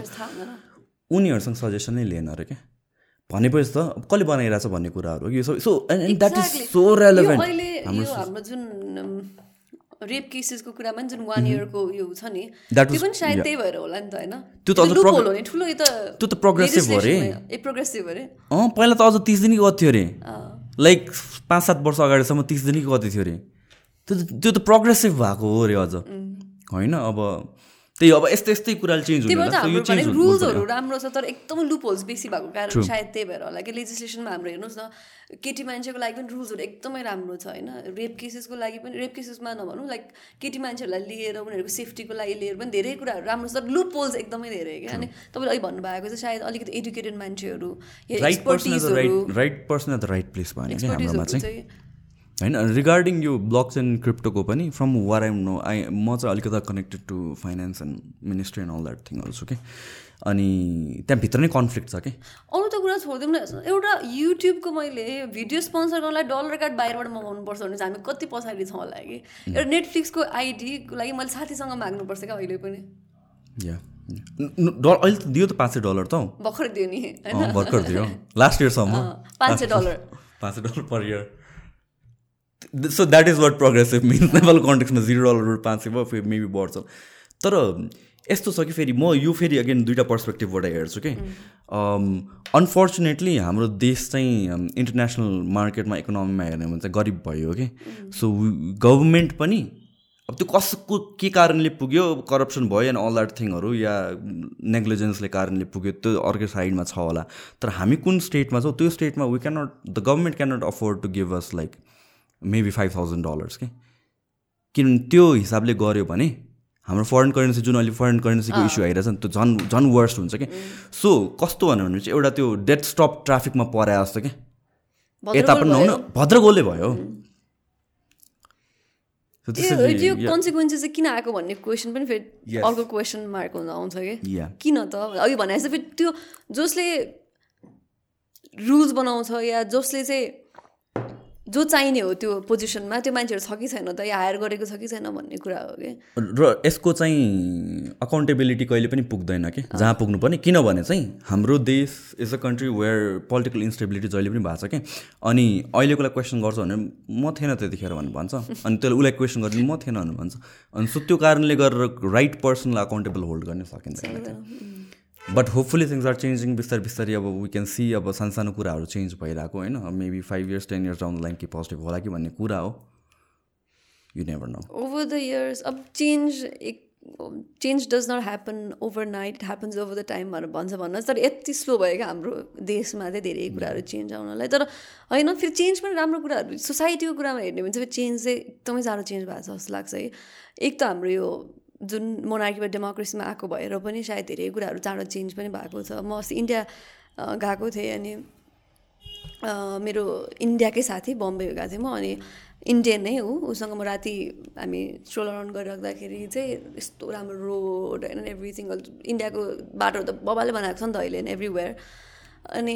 उनीहरूसँग सजेसन नै लिएन अरे क्या। भनेपछि त कसले बनाइरहेछ भन्ने कुराहरू यो so that is so relevant हाम्रो जुन रेप केसेसको कुरामा जुन वान इयरको यो छ नि त्यो पनि सायद त्यही भएर होला नि त होइन? त्यो त ठुलो त्यो त प्रोग्रेसिभ हो अरे। ए प्रोग्रेसिभ अरे। अँ पहिला त अझ तिस दिनै गर्थ्यो अरे। लाइक पाँच सात वर्ष अगाडिसम्म तिस दिनै कति थियो अरे। त्यो त्यो त प्रोग्रेसिभ भएको हो अरे अझ। होइन? अब त्यही अब यस्तै यस्तै कुराले चेन्ज त्यही भएर त। हुनु हाम्रो भनेको रुल्सहरू राम्रो छ तर एकदमै लुप होल्स बेसी भएको कारण सायद त्यही भएर होला कि लेजिस्लेसनमा हाम्रो हेर्नुहोस् न केटी मान्छेको लागि पनि रुल्सहरू एकदमै राम्रो छ होइन? रेप केसेसको लागि पनि रेप केसेसमा नभनौँ लाइक केटी मान्छेहरूलाई लिएर उनीहरूको सेफ्टीको लागि लिएर पनि धेरै कुराहरू राम्रो छ तर लुप होल्स एकदमै धेरै क्या अनि तपाईँले अहिले भन्नुभएको चाहिँ सायद अलिकति एडुकेटेड मान्छेहरू right person right person at the right place होइन रिगार्डिङ यो ब्लक एन्ड क्रिप्टोको पनि from what I'm no I म चाहिँ अलिकति connected to finance and ministry and all that थिङहरू छु कि अनि त्यहाँभित्र नै कन्फ्लिक्ट छ कि अरू त कुरा छोडिदिउँ न एउटा युट्युबको मैले भिडियो स्पोन्सर गर्नलाई डलर कार्ड बाहिरबाट मगाउनुपर्छ भने चाहिँ हामी कति पछाडि छौँ होला कि? एउटा नेटफ्लिक्सको आइडीको लागि मैले साथीसँग माग्नुपर्छ क्या अहिले पनि। या अहिले त दियो त पाँच सय डलर त भर्खर दियो नि भर्खर दियो। लास्ट इयरसम्म पाँच सय डलर पाँच सय dollar per year so that is what progressive means Nepal कन्टेक्समा zero dollar पाँच सय भयो फेरि मेबी बढ्छ। तर यस्तो छ कि फेरि म यो फेरि अगेन दुइटा पर्सपेक्टिभबाट हेर्छु कि अनफर्चुनेटली हाम्रो देश चाहिँ इन्टरनेसनल मार्केटमा इकोनोमीमा हेर्ने भने चाहिँ गरिब भयो कि सो गभर्मेन्ट पनि अब त्यो कसको के कारणले पुग्यो करप्सन भयो एन्ड अल द्याट थिङहरू या नेग्लिजेन्सले कारणले पुग्यो त्यो अर्कै साइडमा छ होला। तर हामी कुन स्टेटमा छौँ त्यो स्टेटमा we cannot the government cannot afford to give us like maybe five thousand dollars कि किनभने त्यो हिसाबले गऱ्यो भने हाम्रो फरेन करेन्सी जुन अहिले फरेन करेन्सीको इस्यु आइरहेछ नि त्यो झन् झन् वर्स्ट हुन्छ कि सो कस्तो भन्यो भने चाहिँ एउटा त्यो डेथ स्टप ट्राफिकमा परे जस्तो कि यता पनि नहुनु भद्रगोलले भयो त्यो कन्सिक्वेन्सेस चाहिँ किन आएको भन्ने क्वेसन पनि फेरि अर्को क्वेसन मार्क हुन आउँछ कि किन त? अघि भने जस्तो फेरि त्यो जसले रुल्स बनाउँछ या जसले चाहिँ जो चाहिने हो त्यो पोजिसनमा त्यो मान्छेहरू छ कि छैन त या हायर गरेको छ कि छैन भन्ने कुरा हो कि? र यसको चाहिँ अकाउन्टेबिलिटी कहिले पनि पुग्दैन कि? जहाँ पुग्नु पर्ने किनभने चाहिँ हाम्रो देश is a country where political instability जहिले पनि भएको छ कि? अनि अहिलेकोलाई क्वेसन गर्छ भने म थिएन त्यतिखेर भन्नु भन्छ। अनि त्यसलाई उसलाई क्वेसन गर्ने म थिएन भन्नु भन्छ। अनि सो त्यो कारणले गरेर राइट पर्सनलाई अकाउन्टेबल होल्ड गर्न सकिन्छ but hopefully things are changing बिस्तारै बिस्तारै अब वी क्यान सी अब सानो कुराहरू चेन्ज भइरहेको होइन maybe five years ten years down the line के पोजिटिभ होला कि भन्ने कुरा हो you never know over the years अब चेन्ज एक change does not happen overnight it happens over the time भनेर भन्छ भन्न तर यति स्लो भयो क्या हाम्रो देशमा चाहिँ धेरै कुराहरू चेन्ज आउनलाई तर होइन फेरि चेन्ज पनि राम्रो कुराहरू सोसाइटीको कुरामा हेर्ने भने चाहिँ चेन्ज चाहिँ एकदमै साह्रो चेन्ज भएको छ जस्तो लाग्छ है एक त हाम्रो यो जुन मोनार्कीबाट डेमोक्रेसीमा आएको भएर पनि सायद धेरै कुराहरू चाँडो चेन्ज पनि भएको छ। म अस्ति इन्डिया गएको थिएँ अनि मेरो इन्डियाकै साथी बम्बे गएको थिएँ म अनि इन्डियन नै हो। उसँग म राति हामी स्ट्रोल अराउन्ड गरिराख्दाखेरि चाहिँ यस्तो राम्रो रोड होइन एभ्री सिङ्गल इन्डियाको बाटोहरू त बबाले बनाएको छ नि त अहिले एभ्रिवेयर अनि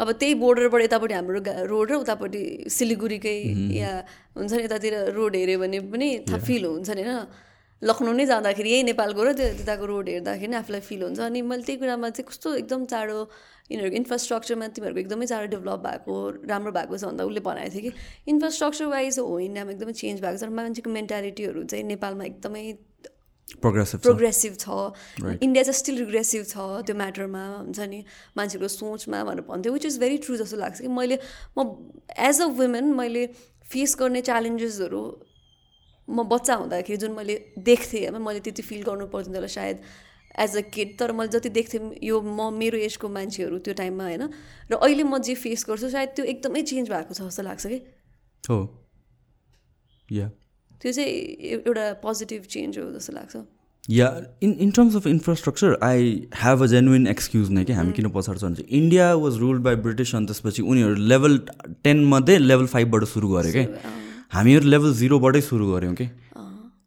अब त्यही बोर्डरबाट यतापट्टि हाम्रो रोड र उतापट्टि सिलिगुडीकै या हुन्छ नि यतातिर रोड हेऱ्यो भने पनि फिल हुन्छ नि होइन। लखनऊ नै जाँदाखेरि यही नेपालको र त्यो त्यताको रोड हेर्दाखेरि आफूलाई फिल हुन्छ। अनि मैले त्यही कुरामा चाहिँ कस्तो एकदम चाँडो यिनीहरूको इन्फ्रास्ट्रक्चरमा तिमीहरूको एकदमै चाँडो डेभलप भएको राम्रो भएको छ भन्दा उसले भनेको थियो कि इन्फ्रास्ट्रक्चर वाइज हो इन्डियामा एकदमै चेन्ज भएको छ मान्छेको मेन्टालिटीहरू चाहिँ नेपालमा एकदमै प्रोग्रेसिभ प्रोग्रेसिभ छ। इन्डिया चाहिँ स्टिल रिग्रेसिभ छ त्यो म्याटरमा हुन्छ नि मान्छेको सोचमा भनेर भन्थ्यो विच इज भेरी ट्रु जस्तो लाग्छ कि मैले म एज अ वुमेन मैले फेस गर्ने च्यालेन्जेसहरू म बच्चा हुँदाखेरि जुन मैले देख्थेँ होइन मैले त्यति फिल गर्नु पर्दैन होला सायद एज अ किड तर मैले जति देख्थेँ यो म मेरो एजको मान्छेहरू त्यो टाइममा होइन? र अहिले म जे फेस गर्छु सायद त्यो एकदमै चेन्ज भएको छ जस्तो लाग्छ कि? हो। त्यो चाहिँ एउटा पोजिटिभ चेन्ज हो जस्तो लाग्छ। Yeah in in terms of infrastructure I have a genuine excuse नै कि हामी किन पछाडि छ भने India was ruled by British अनि त्यसपछि उनीहरू लेभल टेनमध्ये लेभल फाइभबाट सुरु गऱ्यो क्या हामीहरू लेभल जिरोबाटै सुरु गऱ्यौँ कि?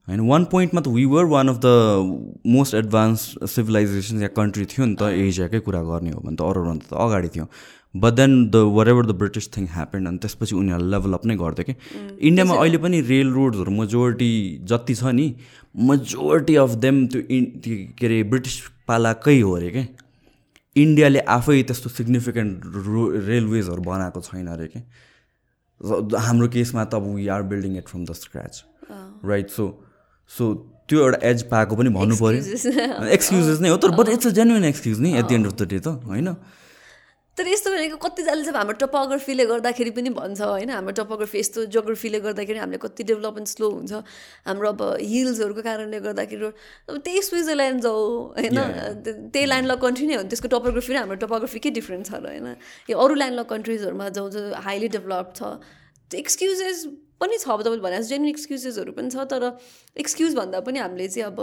होइन वान पोइन्टमा त we were one of the most advance civilization yeah country थियो नि त एसियाकै कुरा गर्ने हो भने त अरूभन्दा त अगाडि थियो। But then the whatever the British thing happen अनि त्यसपछि उनीहरूले लेभलअप नै गर्थ्यो कि? इन्डियामा अहिले पनि रेल रोड्सहरू मेजोरिटी जति छ नि मेजोरिटी अफ देम त्यो त्यो के अरे ब्रिटिस पालाकै हो अरे क्या इन्डियाले आफै त्यस्तो सिग्निफिकेन्ट रो रेलवेजहरू बनाएको छैन अरे क्या हाम्रो केसमा त अब we are building it from the scratch right so so त्यो एउटा एज पाएको पनि भन्नु पऱ्यो एक्सक्युजेस नै हो तर but it's a genuine excuse नि at the end of the day त होइन? तर यस्तो भनेको कतिजनाले चाहिँ हाम्रो टपोग्राफीले गर्दाखेरि पनि भन्छ होइन? हाम्रो टपोग्राफी यस्तो जोग्राफीले गर्दाखेरि हामीले कति डेभलपमेन्ट स्लो हुन्छ। हाम्रो अब हिल्सहरूको कारणले गर्दाखेरि अब त्यही स्विजरल्यान्ड जाऊ होइन? त्यही ल्यान्ड लक कन्ट्री नै हो। त्यसको टपोग्राफी र हाम्रो टपोग्राफी के डिफ्रेन्ट छ र होइन? यो अरू ल्यान्ड लक कन्ट्रिजहरूमा जाउँ जो हाइली डेभलप छ। त्यो एक्सक्युजेस पनि छ अब तपाईँले भने जेन्युन एक्सक्युजेसहरू पनि छ तर एक्सक्युज भन्दा पनि हामीले चाहिँ अब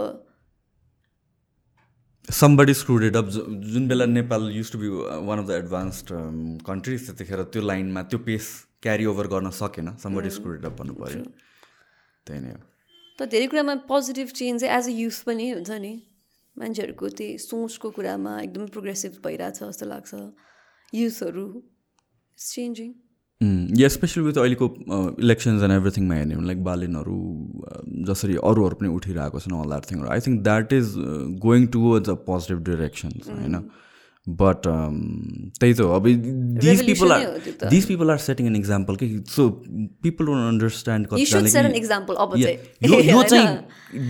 समबडी स्क्रुडेड अप जुन बेला Nepal use to be one of the advanced countries त्यतिखेर त्यो लाइनमा त्यो पेस क्यारी ओभर गर्न सकेन। समबडी स्क्रुडेड अप भन्नु पऱ्यो त्यही नै हो। त धेरै कुरामा positive change as a youth पनि हुन्छ नि। मान्छेहरूको त्यही सोचको कुरामा एकदम प्रोग्रेसिभ भइरहेछ जस्तो लाग्छ। युथहरू चेन्जिङ या स्पेसली विथ अहिलेको इलेक्सन्स एन्ड एभ्रिथिङमा हेर्ने हो लाइक बालेनहरू जसरी अरूहरू पनि उठिरहेको छन् all that थिङहरू I think that is going towards a positive directions होइन? बट त्यही त हो। अब these people are these people are setting an example कि सो पिपल डोन्ट अन्डरस्ट्यान्ड यो चाहिँ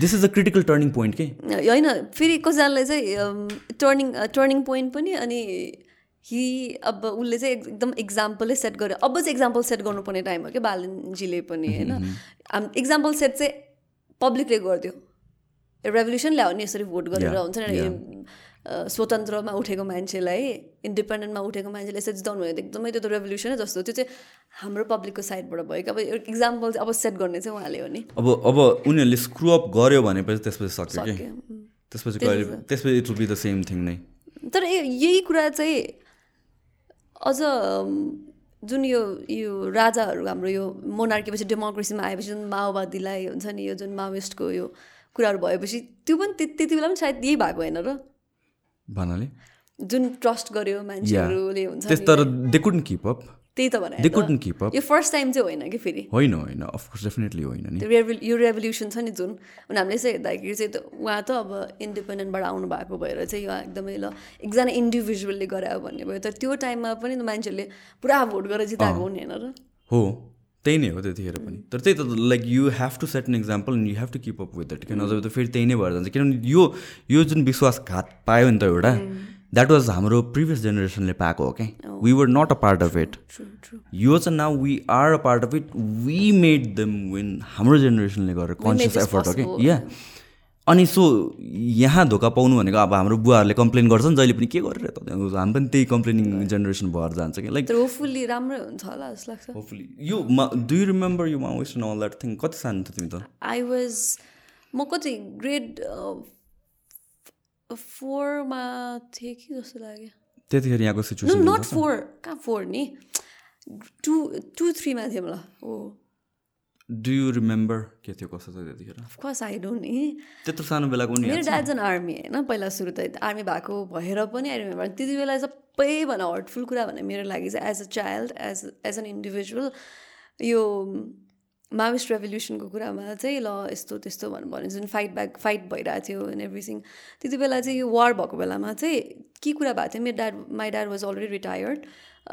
this is a critical turning point के? होइन फेरि कसैजनालाई चाहिँ टर्निङ टर्निङ पोइन्ट पनि अनि हि अब उसले चाहिँ एकदम इक्जाम्पलै सेट गर्यो। अब चाहिँ इक्जाम्पल सेट गर्नुपर्ने टाइम हो क्या बालनजीले पनि होइन? इक्जाम्पल सेट चाहिँ पब्लिकले गरिदियो। रेभोल्युसन ल्यायो नि यसरी भोट गरेर हुन्छ नि स्वतन्त्रमा उठेको मान्छेलाई इन्डिपेन्डेन्टमा उठेको मान्छेले यसरी जिताउनु भयो एकदमै त्यो त रेभोल्युसनै जस्तो त्यो चाहिँ हाम्रो पब्लिकको साइडबाट भयो। कि अब इक्जाम्पल चाहिँ अब सेट गर्ने चाहिँ उहाँले हो नि। अब अब उनीहरूले स्क्रुअप गर्यो भनेपछि त्यसपछि सक्यो कि? त्यसपछि त्यसपछि it will be the same thing नै। तर यही कुरा चाहिँ अझ जुन यो यो राजाहरू हाम्रो यो मोनार्कीपछि डेमोक्रेसीमा आएपछि जुन माओवादीलाई हुन्छ नि यो जुन माओइस्टको यो कुराहरू भएपछि त्यो पनि त्यति बेला पनि सायद यही भएको होइन र? भन्नाले? जुन ट्रस्ट गर्यो मान्छेहरूले हुन्छ तर दे कुडन्ट किप अप। त्यही त भने यो फर्स्ट टाइम चाहिँ होइन कि फेरि? होइन होइन अफकोर्स डेफिनेटली होइन नि। यो रेभोल्युसन छ नि जुन। उनीहरूले चाहिँ हेर्दाखेरि चाहिँ उहाँ त अब इन्डिपेन्डेन्टबाट आउनु भएको भएर चाहिँ उहाँ एकदमै ल एकजना इन्डिभिजुअलले गरायो भन्ने भयो। तर त्यो टाइममा पनि मान्छेहरूले पुरा भोट गरेर जिताएको हुने होइन र। हो। त्यही नै हो त्यतिखेर पनि। तर त्यही त like you have to set an example you have to keep up with that किन नजर त फेरि त्यही नै भएर जान्छ। किनभने यो यो जुन विश्वासघात पायो नि त एउटा द्याट वाज हाम्रो प्रिभियस जेनेरेसनले पाएको हो क्या we were not a part of it यो चाहिँ now we are a part of it we made them win हाम्रो जेनेरेसनले गरेर कन्सियस एफर्ट हो कि या अनि सो यहाँ धोका पाउनु भनेको अब हाम्रो बुवाहरूले कम्प्लेन गर्छन् जहिले पनि के गरेर त हामी पनि त्यही कम्प्लेनिङ जेनेरेसन भएर जान्छ कि लाइक होपफुल्ली राम्रै हुन्छ होला जस्तो लाग्छ। होपफुल्ली यो do you remember you and all that thing कति सानो थियो तिमी त? आई वाज म कति ग्रेड फोरमा थिएँ कि जस्तो लाग्यो त्यतिखेर यहाँको सिचुएसन नट फोर कहाँ फोर नि टु टु थ्रीमा थिएँ मलाई हो डु यु रिमेम्बर के थियो कस्तो थियो त्यतिखेर अफकोर्स आई डोन्ट नि त्यत्रो सानो बेलाको नि मेरो ड्याड एन आर्मी होइन पहिला सुरु त आर्मी भएको भएर पनि आई रिमेम्बर त्यति बेला सबैभन्दा हर्टफुल कुरा भने मेरो लागि चाहिँ as a child as as an individual यो माओइस्ट रेभोल्युसनको कुरामा चाहिँ ल यस्तो त्यस्तो भन्नु भने जुन फाइट ब्याक फाइट भइरहेको थियो एन्ड एभ्रिथिङ त्यति बेला चाहिँ यो वार भएको बेलामा चाहिँ के कुरा भएको थियो? मेरो dad my dad was already retired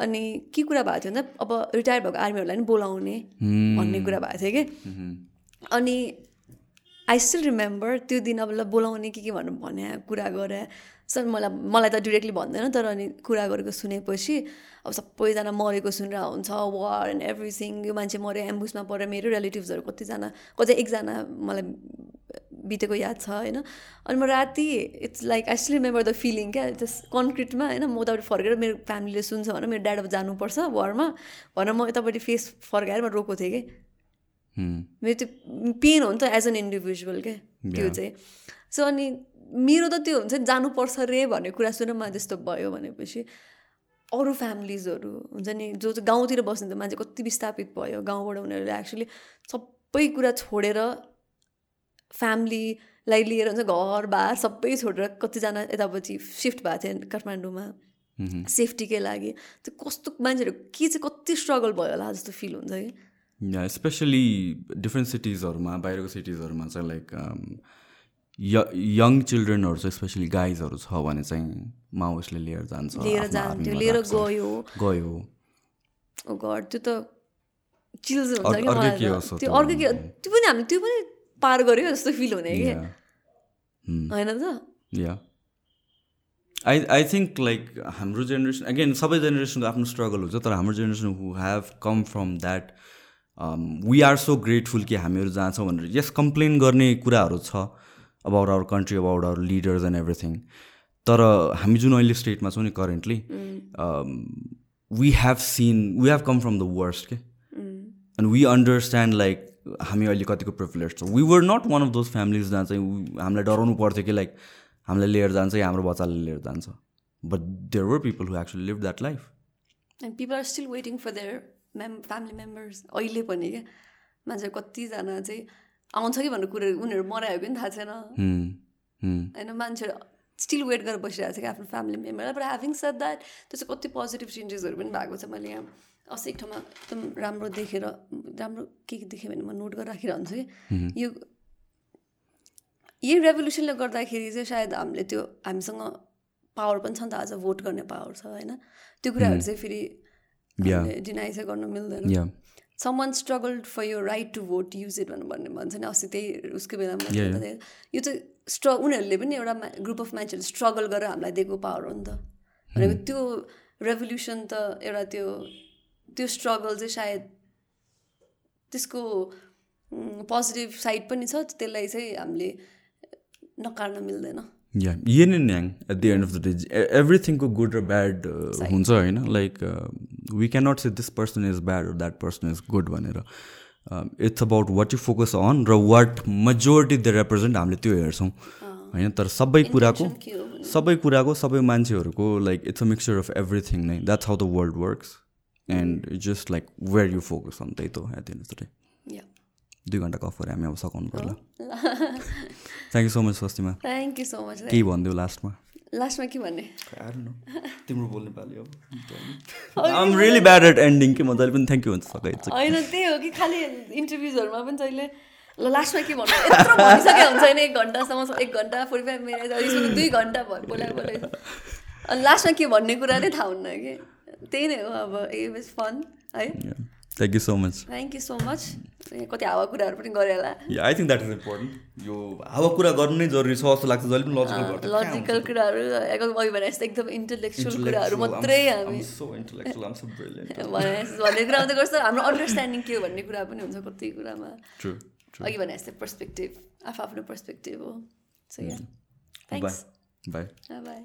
अनि के कुरा भएको थियो भन्दा अब रिटायर भएको आर्मीहरूलाई पनि बोलाउने भन्ने कुरा भएको थियो कि? अनि आई स्टिल रिमेम्बर त्यो दिन अब ल बोलाउने के के भन्नु भने कुरा गरेँ सर मलाई मलाई त डिरेक्टली भन्दैन तर अनि कुरा गरेको सुनेपछि अब सबैजना मरेको सुनेर हुन्छ वार एन्ड एभ्रिथिङ यो मान्छे मऱ्यो एम्बुसमा पऱ्यो मेरो रिलेटिभ्सहरू कतिजना कतै एकजना मलाई बितेको याद छ होइन? अनि म राति it's like I still remember the feeling क्या? जस कन्क्रिटमा होइन? म उतापट्टि फर्केर मेरो फ्यामिलीले सुन्छ भने मेरो ड्याड अब जानुपर्छ वारमा भनेर म यतापट्टि फेस फर्काएर म रोएको थिएँ कि? मेरो त्यो पेन हो नि त एज एन इन्डिभिजुअल क्या त्यो चाहिँ। सो अनि मेरो त त्यो हुन्छ जानुपर्छ रे भन्ने कुरा सुनेर मलाई त्यस्तो भयो भनेपछि अरू फ्यामिलिजहरू हुन्छ नि जो चाहिँ गाउँतिर बस्ने त मान्छे कति विस्थापित भयो गाउँबाट उनीहरूले एक्चुली सबै कुरा छोडेर फ्यामिलीलाई लिएर हुन्छ घरबार सबै छोडेर कतिजना यतापछि सिफ्ट भएको थियो काठमाडौँमा सेफ्टीकै लागि। त्यो कस्तो मान्छेहरू के चाहिँ कति स्ट्रगल भयो होला जस्तो फिल हुन्छ कि? स्पेसली डिफ्रेन्ट सिटिजहरूमा बाहिरको सिटिजहरूमा चाहिँ लाइक यङ चिल्ड्रेनहरू चाहिँ स्पेसली गाइजहरू छ भने चाहिँ माओसले लिएर जान्छ लिएर जान्थ्यो लिएर गयो। गयो। घर त्यो त चिल्स हुन्छ कि त्यो अर्कै के त्यो पनि हामी त्यो पनि पार गऱ्यो जस्तो फिल हुने कि होइन त? आई आई थिङ्क लाइक हाम्रो जेनेरेसन अगेन सबै जेनेरेसनको आफ्नो स्ट्रगल हुन्छ तर हाम्रो generation who have come from that we are so grateful कि हामीहरू जान्छौँ भनेर। यस कम्प्लेन गर्ने कुराहरू छ। About our country about our leaders and everything तर हामी जुन अहिले स्टेटमा छौँ नि currently we have seen we have come from the worst के एन्ड वी अन्डरस्ट्यान्ड लाइक हामी अहिले कतिको प्रिभिलेज छौँ। We were not one of those families जहाँ चाहिँ हामीलाई डराउनु पर्थ्यो कि लाइक हामीलाई लिएर जान्छ या हाम्रो बच्चाले लिएर जान्छ। But there were people who actually live that life and people are still waiting for their mem family members अहिले पनि क्या मान्छे कतिजना चाहिँ आउँछ कि भन्ने कुरो उनीहरू मरायो पनि थाहा छैन। होइन मान्छे स्टिल वेट गरेर बसिरहेको छ कि आफ्नो फ्यामिली मेम्बरलाई बट ह्याभिङ सेट द्याट त्यो चाहिँ कति पोजिटिभ चेन्जेसहरू पनि भएको छ मैले यहाँ अस्ति एक ठाउँमा एकदम राम्रो देखेर राम्रो के के देखेँ भने म नोट गरेर राखिरहन्छु कि यो यही रेभोल्युसनले गर्दाखेरि चाहिँ सायद हामीले त्यो हामीसँग पावर पनि छ नि त आज भोट गर्ने पावर छ होइन? त्यो कुराहरू चाहिँ फेरि डिनाइ चाहिँ गर्नु मिल्दैन। सम वान स्ट्रगल फर यो right to vote use it भनेर भन्ने भन्छ नि अस्ति त्यही उसको बेलामा यो चाहिँ स्ट्र उनीहरूले पनि एउटा ग्रुप अफ मान्छेहरूले स्ट्रगल गरेर हामीलाई दिएको पावर हो नि त। भनेको त्यो रेभोल्युसन त एउटा त्यो त्यो स्ट्रगल चाहिँ सायद त्यसको पोजिटिभ साइड पनि छ त्यसलाई चाहिँ हामीले नकार्न मिल्दैन। या yin and yang at the end of the day एभ्रिथिङको good र ब्याड हुन्छ होइन like we can not say this person is bad र द्याट पर्सन इज गुड भनेर it's about what you focus on र वाट मेजोरिटी द रिप्रेजेन्ट हामीले त्यो हेर्छौँ होइन तर सबै कुराको सबै कुराको सबै मान्छेहरूको like it's a mixture of everything नै that's how the world works and just like where you focus on त्यही त at the end of the day दुई घन्टा कफ गरेँ हामी अब सघाउनु पर्ला thank you so much Swastima thank you so much केही भनिदेऊ लास्टमा लास्टमा के भन्ने तिम्रो बोल्ने पालि अब I'm really bad at ending कि मजाले पनि थ्याङ्क यू भन्छ सकाइ होइन त्यही हो कि खालि इन्टरभ्युजहरूमा पनि जहिले ल लास्टमा के भन्नु यत्रो भनिसके हुन्छ होइन एक घन्टासम्म एक घन्टा फोर्टी फाइभ मिनट दुई घन्टा भयो बोला बोला अनि लास्टमा के भन्ने कुरा नै थाहा हुन्न कि त्यही नै हो अब इट वाज फन है thank you so much thank you so much कति हावा कुराहरू पनि गरेँ होला। I think that is important यो हावा कुरा गर्नु नै जरुरी छ जस्तो लाग्छ जहिले पनि लजिकल लजिकल कुराहरू अघि भने जस्तो एकदम इन्टलेक्चुअल कुराहरू मात्रै हामी। भन्ने कुरा मात्रै गर्छ। हाम्रो अन्डरस्ट्यान्डिङ के हो भन्ने कुरा पनि हुन्छ कति कुरामा। अघि भने जस्तै पर्सपेक्टिभ आफ्नो आफ्नो पर्सपेक्टिभ हो। So by by